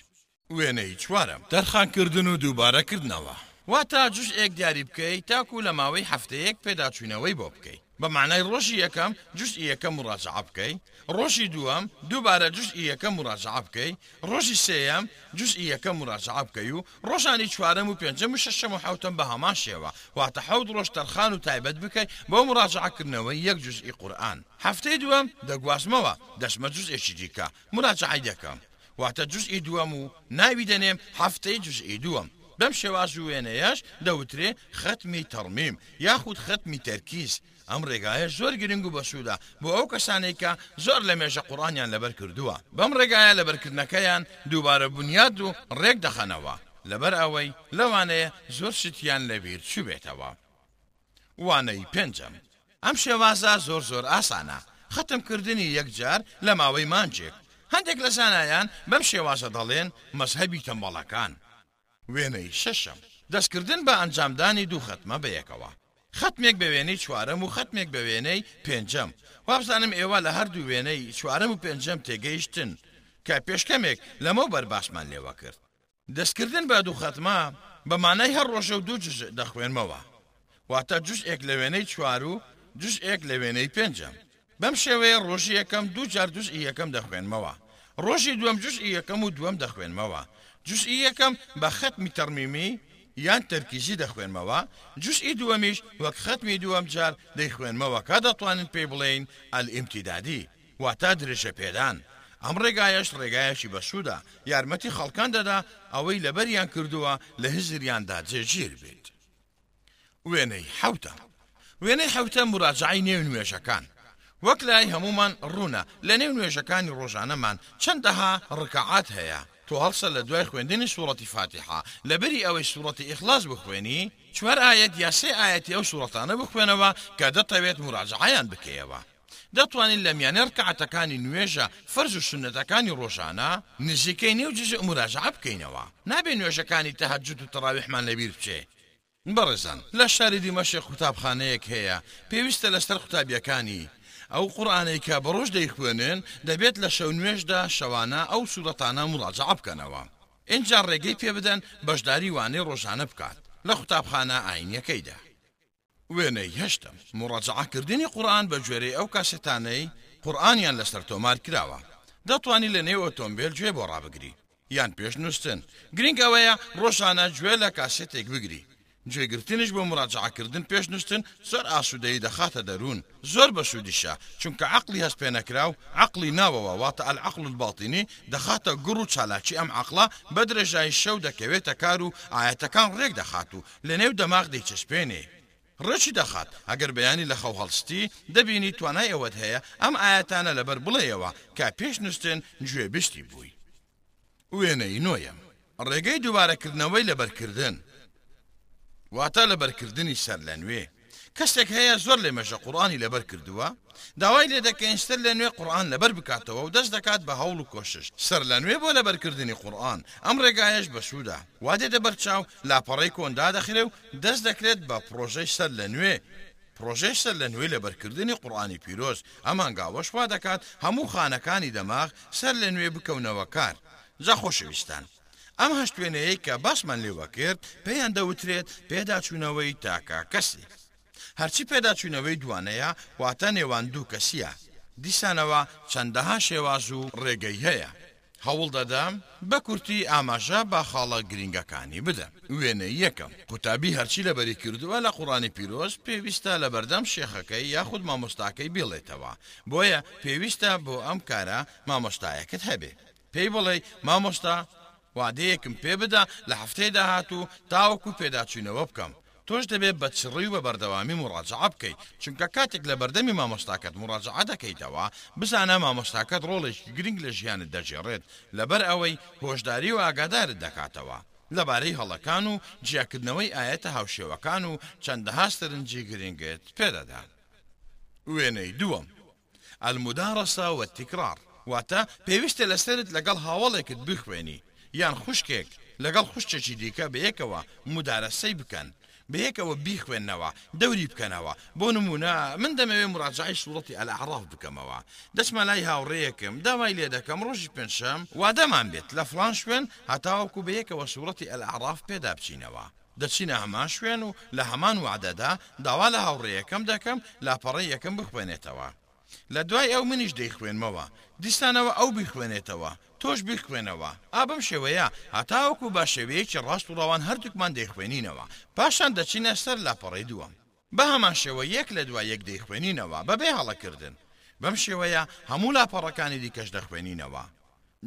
وێنەی چوارەم، تەرخان کردن و دووبارە کردنەوە، واتە جزئێک دیاری بکەیت تاکو لە ماوەی هەفتەیەک پێداچوونەوەی بۆ بکەیت. بە مەعنای ڕۆژی یەکەم جوزئی یەکەم مراجەعە بکەی، ڕۆژی دووەم دووبارە جوزئی یەکەم مراجەعە بکەی، ڕۆژی سێیەم جوزئی یەکەم مراجەعە بکەی و ڕۆژانی چوارەم و پێنجەم و شەشەم و حەوتەم بە هەمان شێوە، واتە حەوت ڕۆژ تەرخان و تایبەت بکەی بۆ مراجەعە کردنەوەی یەک جوزئی قورئان. هەفتەی دووەم دەگوازمەوە دەچمە جوزئێکی دیکە مراجەعەی دەکەم. واتە جوزئی دووەم و ناوی دەنێم هەفتەی جوزئی دووەم بەم شێواز و وێنەیەش دەوترێ ختمی ترمیم یاخود ختمی ترکیز ئەم ڕێگایەش زۆر گرنگ و بەسوودە بۆ ئەو کەسانەی کە زۆر لە مێژە قوڕانیان لەبەر کردووە بەم ڕێگایە لەبەرکردنەکەیان دووبارە بونیاد و ڕێک دەخەنەوە لەبەر ئەوەی لەوانەیە زۆر شتیان لەبیر چووبێتەوە. وانەی پێنجەم، ئەم شێوازە زۆر زۆر ئاسانە، ختم کردنی یەک جار لە ماوەی مانجێک، هەندێک لە زانایان بەم شێوازە دەڵێن مەزهەبی تەمبەڵەکان. وێنەی شەشەم، دەست کردن بە ئەنجامدانی دوو ختمە بەیەکەوە، ختمێک بە وێنەی چوارەم و ختمێک بە وێنەی پێنجەم، وابزانم ئێوە لە هەردوو وێنەی چوارەم و پێنجەم تێگەیشتن، کە پێشکەمێک لەمەوبەر باسمان لێوە کرد. دەستکردن بە دوو خەتمە بە مانای هەر ڕۆژە و دوو جوزء دەخوێنمەوە، واتە جوزئێک لە وێنەی چوار و جوزئێک لە وێنەی پێنجەم. بەم شێوەیە ڕۆژی یەکەم دوو جار جوزئی یەکەم دەخوێنمەوە، ڕۆژی دووەم جوزئی یەکەم و دووەم دەخوێنمەوە، جوزئی یەکەم بە خەتمی تەڕمیمی یان تەرکیزی دەخوێنمەوە، جوزئی دووەمیش وەک خەتمی دووەم جار دەیخوێنمەوە کە دەتوانین پێی بڵێین الامتدادی. واتە درێژە پێدان، ئەم ڕێگایەش ڕێگایەکی بەسوودە، یارمەتی خەڵکان دەدا ئەوەی لەبەریان کردووە لە هزریاندا جێگیر بێت. وێنەی حەوتەم وێنەی حەوتەم موراجەعەی نێو نوێژەکان، وەک لای هەموومان ڕوونە لەنێو نوێژەکانی ڕۆژانەمان چەندەها ڕکاعات هەیە، تۆ هەڵسە لە دوای خوێندنی سوڕەتی فاتیحە لەبری ئەوەی سوڕەتی ئیخلاس بخوێنی، چوار ئایەت یا سێ ئایەتی ئەو سوڕەتانە بخوێنەوە کە دەتەوێت موراجەعەیان بکەیەوە. دەتوانین لە میانەی ڕکاتەکانی نوێژە فەرز و سوننەتەکانی ڕۆژانە، نزیکەی نێو جوزئ موراجەعە بکەینەوە. نابێ نوێژەکانی تەهەجود و تەڕاویحمان لەبیر بچێ. بەڕێزان لە شاری دیمەشق قوتابخانەیەک هەیە، پێویستە لەسەر قوتابیەکانی، ئەو قورئانەی کە بە ڕۆژ دەیخوێنن، دەبێت لە شەو نوێژدا شەوانە ئەو سورەتانە موراجەعە بکەنەوە. ئینجا ڕێگەی پێبدەن بەشداری وانەی ڕۆژانە بکات لە قوتابخانە ئاینیەکەیدا. وێنەی هەشتەم، موڕاجەعە کردنی قورئان بە گوێرەی ئەو کاسێتانەی قورئانیان لەسەر تۆمار کراوە. دەتوانی لە نێو ئۆتۆمبێل گوێ بۆ ڕابگری. یان پێش نووستن. گرینگ ئەوەیە ڕۆژانە گوێ لە کاسێتێک بگری. گوێ گرتنیش بۆ موراجەعە کردن پێش نووستن زۆر ئاسوودەیی دەخاتە دەروون. زۆر بەسوودیشە، چونکە عەقڵی هەست پێ نەکراو، عەقڵی ناوەوە واتە العقل الباطنی، دەخاتە گوڕ و چالاکی ئەم عەقڵە بە درێژایی شەو دەکەوێتە کار و ئایەتەکان ڕێک دەخات و لەنێو دەماغ دەیچەسپێنێ. ڕێکی دەخات. ئەگەر بەیانی لە خەو هەڵستی، دەبینی توانای ئەوەت هەیە ئەم ئایەتانە لەبەر بڵێیەوە کە پێش نووستن گوێ بیستی بووی. وێنەی نۆیەم، ڕێگەی دووبارەکردنەوەی لەبەرکردن، واتە لەبەرکردنی سەرلەنوێ. کەسێک هەیە زۆر لەمێژە قورئانی لەبەر کردووە، داوای لێ دەکەین سەر لە نوێ قورئان لەبەر بکاتەوە و دەست دەکات بە هەوڵ و کۆشش سەر لە نوێ بۆ لەبەر کردنی قورئان، ئەم ڕێگایەش بەسوودە، وا دێتە بەر چاو لاپەڕەی کۆن دادەخرێ و دەست دەکرێت بە پڕۆژەی سەر لە نوێ، پڕۆژەی سەر لە نوێی لەبەر کردنی قورئانی پیرۆز، ئەم هەنگاوەش وا دەکات هەموو خانەکانی دەماغ سەر لە نوێ بکەونەوە کار. جا خۆشەویستان. ئەم هەشت وێنەیەی کە باسمان لێوە کرد پێیان دەوترێت پێداچوونەوەی تاکەکەسی. هەرچی پێداچوونەوەی دووانەیە واتە نێوان دوو کەسییە. دیسانەوە چەندەها شێواز و ڕێگەی هەیە. هەوڵ دەدەم بە کورتی ئاماژە بە خاڵە گرینگەکانی بدەم. وێنەی یەکەم، قوتابی هەرچی لەبەری کردووە لە قوڕانی پیرۆز پێویستە لەبەردەم شێخەکەی یاخود مامۆستاکەی بێڵێتەوە، بۆیە پێویستە بۆ ئەم کارە مامۆستایەکت هەبێ. پێی بڵێی مامۆستا وادەیەکم پێ بدە لە هەفتەی داهاتوو تاوەکو پێداچوونەوە بکەم، تۆش دەبێ بە چڕی و بە بەردەوامی موڕاجەعە بکەی، چونکە کاتێک لە بەردەمی مامۆستاکەت موڕاجەعە دەکەیتەوە، بزانە مامۆستاکەت ڕۆڵێکی گرنگ لە ژیانت دەگێڕێت، لەبەر ئەوەی هۆشداری و ئاگادارت دەکاتەوە لەبارەی هەڵەکان و جیاکردنەوەی ئایەتە هاوشێوەکان و چەندەها سەرنجی گرنگت پێ دەدات. وێنەی دووەم. المدارسە والتکرار واتە پێویستە لەسەرت لەگەڵ هاوەڵێکت بیخوێنی یان خوشکێک لەگەڵ خوشکێکی دیکە بەیەکەوە مدارەسەی بکەن بەیەکەوە بیخوێننەوە دەوری بکەنەوە بۆ نموونە من دەمەوێ مراجەعەی سورەتی الاعراف بکەمەوە دەچمە لای هاوڕێیەکم داوای لێدەکەم ڕۆژی پێنجشەم وادەمان بێت لە فڵان شوێن هەتاوەکو بەیەکەوە سورەتی الاعراف پێدا بچینەوە دەچینە هەمان شوێن و لە هەمان وەعدەدا داوا لە هاوڕێیەکەم دەکەم لاپەڕەی یەکەم بخوێنێتەوە. لە دوای ئەو منیش دەیخوێنمەوە. دیسانەوە ئەو بیخوێنێتەوە. تۆش بیخوێنەوە. ئا بەم شێوەیە هەتاوەکو بە شێوەیەکی ڕاست و ڕەوان هەردووکمان دەیخوێنینەوە. پاشان دەچینە سەر لاپەڕەی دووەم. بە هەمان شێوە یەک لە دوای یەک دەیخوێنینەوە بەبێ هەڵەکردن. بەم شێوەیە هەموو لاپەڕەکانی دیکەش دەخوێنینەوە.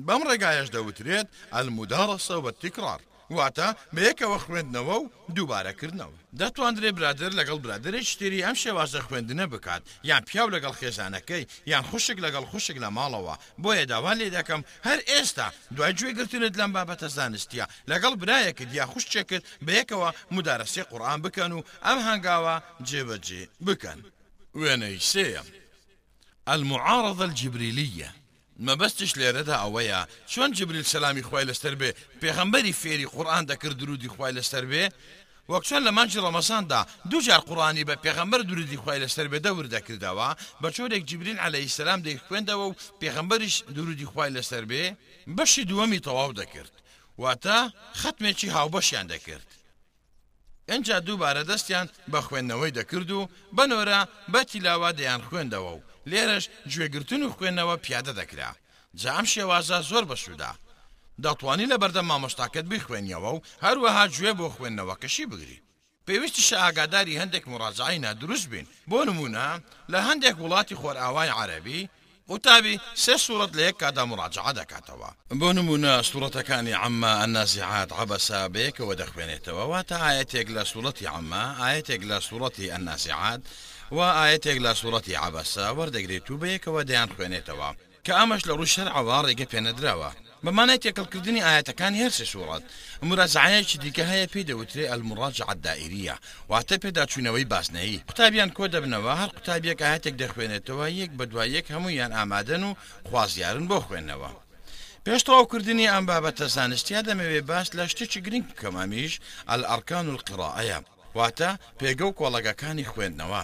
بەم ڕێگایەش دەوترێت، المدارسە و التکرار، واتە بەیەکەوە خوێندنەوە و دووبارە کردنەوە. دەتواندرێت برادەر لەگەڵ برادەرێکی تری ئەم شێوازە خوێندنە بکات، یان پیاو لەگەڵ خێزانەکەی، یان خوشک لەگەڵ خوشک لە ماڵەوە، بۆیە داوات لێ دەکەم هەر ئێستا دوای گوێ گرتنت لەم بابەتە زانستییە، لەگەڵ برایەکت یا خوشکێکت بەیەکەوە مودارەسەی قورئان بکەن و ئەم هەنگاوە جێبەجێ بکەن. وێنەی سێیەم، المعارضە الجبریلیە، مەبەستیش لێرەدا ئەوەیە چۆن جبریل سەلامی خوای لەسەر بێ پێغەمبەری فێری قورئان دەکرد درودی خوای لەسەر بێ، وەک چۆن لە مانگی ڕەمەزاندا دوو جار قوڕئانی بە پێغەمبەر دروودی خوای لەسەر بێت دەور دەکردەوە، بە جۆرێک جیبریل عەلەیهی سەلام دەیخوێندەوە و پێغەمبەریش دروودی خوای لەسەر بێ، بەشی دووەمی تەواو دەکرد، واتە، خەتمێکی هاوبەشیان دەکرد، ئینجا دووبارە دەستیان بە خوێندنەوەی دەکرد و بەنۆرە، بە تیلاوە، دەیانخوێندەوە و لێرەش گوێگرتن و خوێندنەوە پیادە دەکرا. جا ئەم شێوازە زۆر بەسوودە. دەتوانی لەبەردەم مامۆستاکەت بیخوێنیەوە و هەروەها گوێ بۆ خوێندنەوەکەشی بگری. پێویستیشە ئاگاداری هەندێک موراجەعەی نادروست بین، بۆ نموونە لە هەندێک وڵاتی خۆرئاوای عەرەبی، قوتابی سێ سوڕەت لە یەک کاتدا موراجەعە دەکاتەوە، بۆ نموونە سوڕەتەکانی عەمما، النازعات، عەبەسە بەیەکەوە دەخوێنێتەوە، واتە ئایەتێک لە سوڕەتی عەمما، ئایەتێک لە سوڕەتی النازعات، و ئایەتێک لە سوڕەتی عەبەسە وەردەگرێت و بەیەکەوە دەیانخوێنێتەوە، کە ئەمەش لە ڕووی شەرعەوە ڕێگە پێنەدراوە، بە مانای تێکەڵکردنی ئایەتەکانی هەر سێ سوڕەت، مورازەعەیەکی دیکە هەیە پێی دەوترێ المراجعە الدائریە، واتە پێداچوونەوەی بازنەیی، قوتابیان کۆدەبنەوە هەر قوتابیەک ئایەتێک دەخوێنێتەوە یەک بەدوای یەک هەموویان ئامادەن و خوازیارن بۆ خوێندنەوە. پێش تەواوکردنی ئەم بابەتە زانستیە دەمەوێ باس لە شتێکی گرنگ بکەم ئەمیش الارکان القراءەیە، واتە، پێگە و کۆڵەگەکانی خوێندنەوە،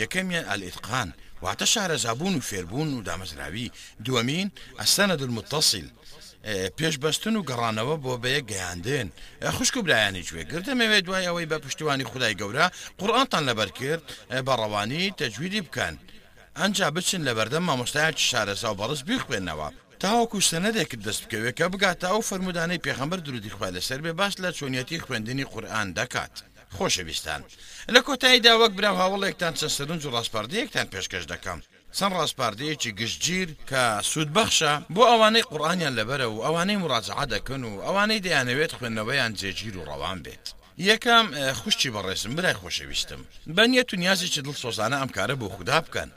یەکەمیان، الاتقان، واتە شارەزابوون و فێربوون و دامەزراوی، دووەمین، السند المتصل، پێشبەستن و گەڕانەوە بۆ بەیەک گەیاندن، خوشک و برایانی گوێگر، دەمەوێت دوای ئەوەی بە پشتیوانی خودای گەورە قورئانتان لەبەر کرد، بە ڕەوانی تەجویدی بکەن، ئەنجا بچن لەبەردەم مامۆستایەکی شارەزا و بەڕز بیخوێننەوە. تاوەکو سەنەدێکت دەست بکەوێت کە بگاتە ئەو فەرموودانەی پێغەمبەر درودی خوای لەسەر بێ باس لە چۆنیەتی خوێندنی قورئان دەکات. خۆشەویستان لە کۆتاییدا وەک برا و هاوەڵێکتان چەند سەرنج و ڕاسپاردەیەکتان پێشکەش دەکەم چەند ڕاسپاردەیەکی گشتگیر کە سوودبەخشە بۆ ئەوانەی قورئانیان لەبەرە و ئەوانەی موراجەعە دەکەن و ئەوانەی دەیانەوێت خوێندنەوەیان جێگیر و ڕەوان بێت. یەکەم، خوشکی بەڕێزم، برای خۆشەویستم، بە نیەت و نیازێکی دڵسۆزانە ئەم کارە بۆ خودا بکەن،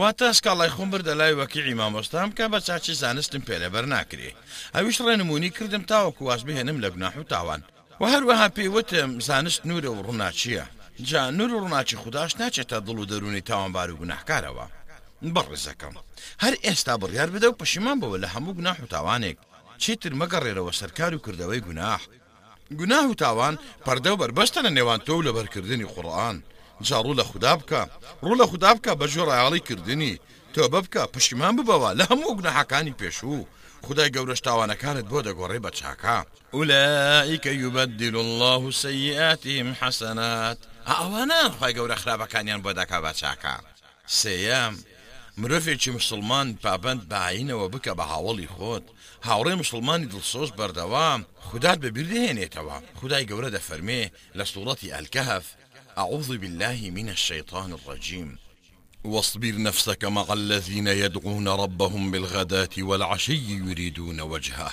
واتە سکاڵای خۆم بردە لای وەکیعی مامۆستام کە بە چاچی زانستم پێ لەبەر ناکرێ ئەویش ڕێنموونی کردم تاوەکو واز بهێنم لە گوناح و تاوان و هەروەها پێی وتم زانست نوورە و ڕووناکییە جا نوور و ڕووناکی خوداش ناچێتە دڵ و دەروونی تاوانبار و گوناحکارەوە بەڕێزەکەم هەر ئێستا بڕیار بدە و پەشیمان بەوە لە هەموو گوناح و تاوانێک چیتر مەگەڕێرەوە سەر کار و کردەوەی گوناح. گوناه و تاوان پەردە و بەربەستە لە نێوان تۆ و لەبەرکردنی قورئان. جا ڕوو لە خودا بکە، ڕوو لە خودا بکە بە گوێڕایەڵی کردنی، تۆبە بکە، پەشیمان ببەوە لە هەموو گوناحەکانی پێشوو، خودای گەورەش تاوانەکانت بۆ دەگۆڕێ بە چاکە. اولئک یبدل اللە سیئاتهم حسنات، ئا ئەوانەن خوای گەورە خراپەکانیان بۆ دەکا بە چاکە. سێیەم، مرۆڤێکی موسڵمان پابەند بە ئایینەوە بکە بە هاوەڵی خۆت، هاوڕێ موسڵمانی دڵسۆز بەردەوام خودات بە بیر دەهێنێتەوە، خودای گەورە دەفەرمێ لە سوڕەتی الکهف، اعوذ باللە من الشیطان الرجیم. واصبر نفسک مع الذین یدعون ربهم بالغداة والعشی یریدون وجهه.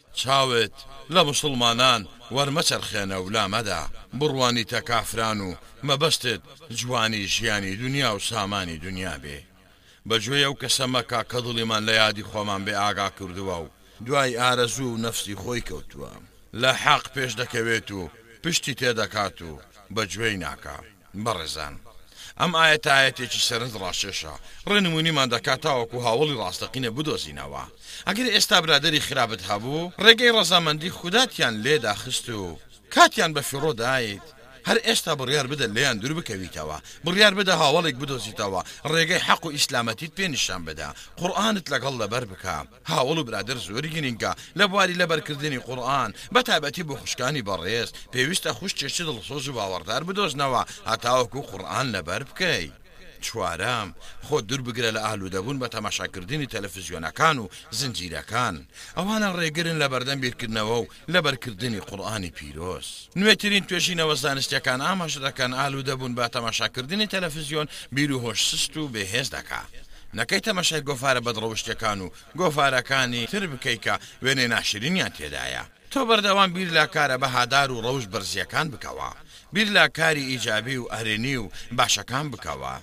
چاوت لە موسڵمانان وەرمەچەرخێنە و لامەدە بڕوانیتە کافران و مەبەستت جوانی ژیانی دونیا و سامانی دونیا بێ. بە گوێی ئەو کەسە مەکە کە دڵیمان لە یادی خۆمان بێ ئاگا کردووە و، دوای ئارەزوو و نەفسی خۆی کەوتووە لە حەق پێش دەکەوێت و پشتی تێ دەکات و بە گوێی ناکا. بەڕێزان ئەم ئایەتە ئایەتێکی سەرنج ڕاکێشە، ڕێنمونیمان دەکات تاوەکو هاوەڵی ڕاستەقینە بدۆزینەوە. ئەگەر ئێستا برادەری خراپت هەبوو ڕێگەی ڕەزامەندی خوداتیان لێدا خست و کاتیان بە فیڕۆ دایت، هەر ئێستا بڕیار بدە لێیان دوور بکەویتەوە، بڕیار بدە هاوەڵێک بدۆزیتەوە، ڕێگەی حەق و ئیسلامەتیت پێ نیشان بدە، قورئانت لەگەڵ لەبەر بکە. هاوەڵ و برادەر زۆر گرینگە لە بواری لەبەر کردنی قورئان بە تایبەتی بۆ خوشکانی بەڕێز، پێویستە خوشکێکی دڵسۆز و باوەڕدار بدۆزنەوە هەتاوەکو قورئان لەبەر بکەی. چوارەم، خۆت دوور بگرە لە ئالوودەبوون بە تەماشاکردنی تەلەفزیۆنەکان و زنجیرەکان، ئەوانە ڕێگرن لەبەردەم بیرکردنەوە و لەبەرکردنی قورئانی پیرۆز. نوێترین توێژینەوە زانستیەکان ئاماژە دەکەن ئالودەبوون بە تەماشاکردنی تەلەفزیۆن بیرو هۆش سست و بێ هێز دەکا. نەکەی تەماشای گۆفارە بەدڕەوشتیەکان و گۆفارەکانی تر بکەی کە وێنەی ناشرینیان تێدایە. تۆ بەردەوام بیر لە کارە بەهادار و ڕەوش بەرزیەکان بکەوە. بیر لە کاری ئیجابی و ئەرێنی و باشەکان بکەوە.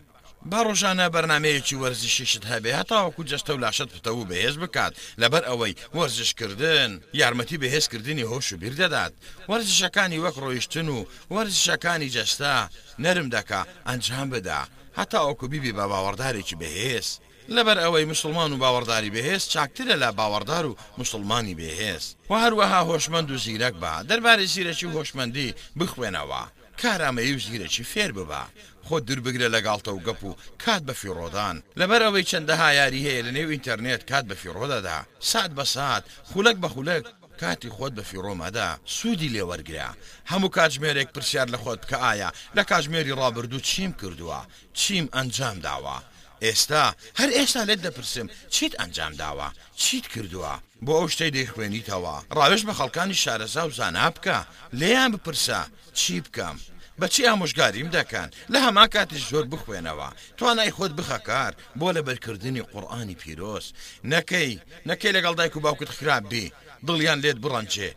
با ڕۆژانە بەرنامەیەکی وەرزشیشت هەبێ هەتاوەکو جەستە و لاشەت پتەو و بەهێز بکات، لەبەر ئەوەی وەرزش کردن یارمەتی بەهێز کردنی هۆش و بیر دەدات، وەرزشەکانی وەک ڕۆیشتن و وەرزشەکانی جەستە نەرم دەکا، ئەنجام بدە هەتاوەکو بیبی بە باوەڕدارێکی بەهێز، لەبەر ئەوەی موسڵمان و باوەڕداری بەهێز چاکترە لە باوەڕدار و موسڵمانی بێهێز، وە هەروەها هۆشمەند و زیرەک بە، دەربارەی زیرەکی و هۆشمەندی بخوێنەوە. کارامەیی و زیرەکی فێر ببە، خۆت دوور بگرە لە گاڵتە و گەپ و کات بە فیڕۆدان، لەبەر ئەوەی چەندەها یاری هەیە لە نێو ئینتەرنێت کات بە فیڕۆ دەدا، سات بە سات، خولەک بە خولەک کاتی خۆت بە فیڕۆ مەدە، سوودی لێ وەرگرە، هەموو کاتژمێرێک پرسیار لە خۆت بکە ئایا لە کاتژمێری ڕابردوو چیم کردووە، چیم ئەنجام داوە؟ ئێستا، هەر ئێستا لێت دەپرسم، چیت ئەنجام داوە؟ چیت کردووە؟ بۆ ئەو شتەی دەیخوێنیتەوە، ڕاوێژ بە خەڵکانی شارەزا و زانا بکە، لێیان بپرسە، چی بکەم؟ بە چی ئامۆژگاریم دەکەن؟ لە هەمان کاتیش زۆر بخوێنەوە. توانای خۆت بخە کار بۆ لەبەرکردنی قورئانی پیرۆز. نەکەی، نەکەی لەگەڵ دایک و باوکت خراپ بی، دڵیان لێت بڕەنجێ.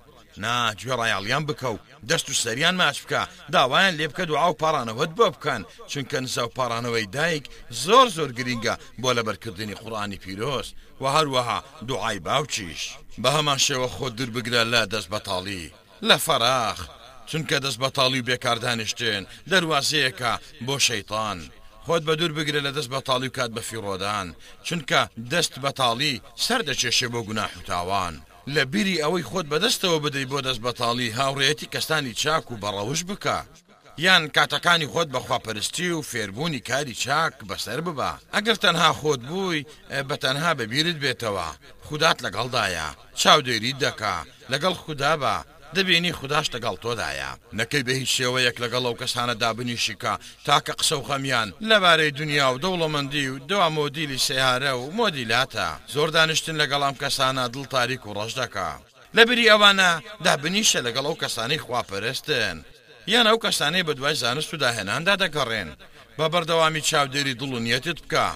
نا گوێڕایەڵیان بکە و دەست و سەریان ماچ بکە، داوایان لێ بکە دوعا و پاڕانەوەت بۆ بکەن، چونکە نزا و پاڕانەوەی دایک زۆر زۆر گرینگە بۆ لەبەرکردنی قورئانی پیرۆز، وە هەروەها دوعای باوکیش. بە هەمان شێوە خۆت دوور بگرە لە دەست بەتاڵی، لە فەراخ، چونکە دەست بەتاڵی و بێکار دانیشتن دەروازەیەکە بۆ شەیتان، خۆت بە دوور بگرە لە دەست بەتاڵی و کات بەفیڕۆدان، چونکە دەست بەتاڵی سەر دەکێشێ بۆ گوناح و تاوان. لە بیری ئەوەی خۆت بەدەستەوە بدەی بۆ دەست بەتاڵی هاوڕێیەتی کەسانی چاک و بەڕەوشت بکە یان کاتەکانی خۆت بە خواپەرستی و فێربوونی کاری چاک بەسەر ببە ئەگەر تەنها خۆت بووی بە تەنها بە بیرت بێتەوە خودات لەگەڵدایە چاودێریت دەکا لەگەڵ خودا بە دەبینی خوداش لەگەڵ تۆدایە، نەکەی بە هیچ شێوەیەک لەگەڵ ئەو کەسانە دابنیشی کە تاکە قسە و غەمیان لەبارەی دونیا و دەوڵەمەندی و دوا مۆدیلی سەیارە و مۆدیلاتە، زۆر دانیشتن لەگەڵ ئەم کەسانە دڵ تاریک و ڕەش دەکا. لە بری ئەوانە دابنیشە لەگەڵ ئەو کەسانەی خواپەرستن یان ئەو کەسانەی بەدوای زانست و داهێناندا دەگەڕێن، بە بەردەوامی چاودێری دڵ و نیەتت بکە،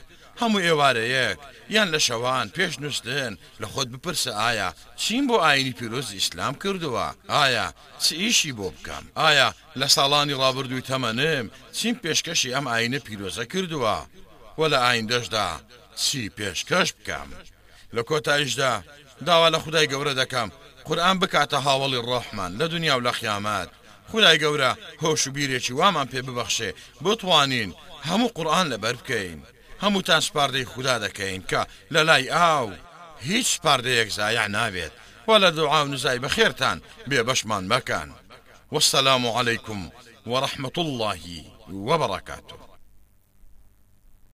هەموو ئێوارەیەک یان لە شەوان پێش نوستن لە خۆت بپرسە ئایا چیم بۆ ئاینی پیرۆزی ئیسلام کردووە؟ ئایا چ ئیشی بۆ بکەم؟ ئایا لە ساڵانی ڕابردووی تەمەنم چیم پێشکەشی ئەم ئاینە پیرۆزە کردووە و لە ئایندەشدا چی پێشکەش بکەم؟ لە کۆتایشدا داوا لە خودای گەورە دەکەم قورئان بکاتە هاوەڵی ڕۆحمان لە دونیا و لە قیامەت. خودای گەورە هۆش و بیرێکی وامان پێ ببەخشێ بتوانین هەموو قورئان لەبەر بکەین هەمووتان سپاردەی خودا دەکەین کە لەلای ئاو هیچ سپاردەیەک زایع نابێت خوا لە دوعا و نزای بەخێرتان بێ بەشمان مەکەن والسلام علیکم ورحمة اللە وبرکاته.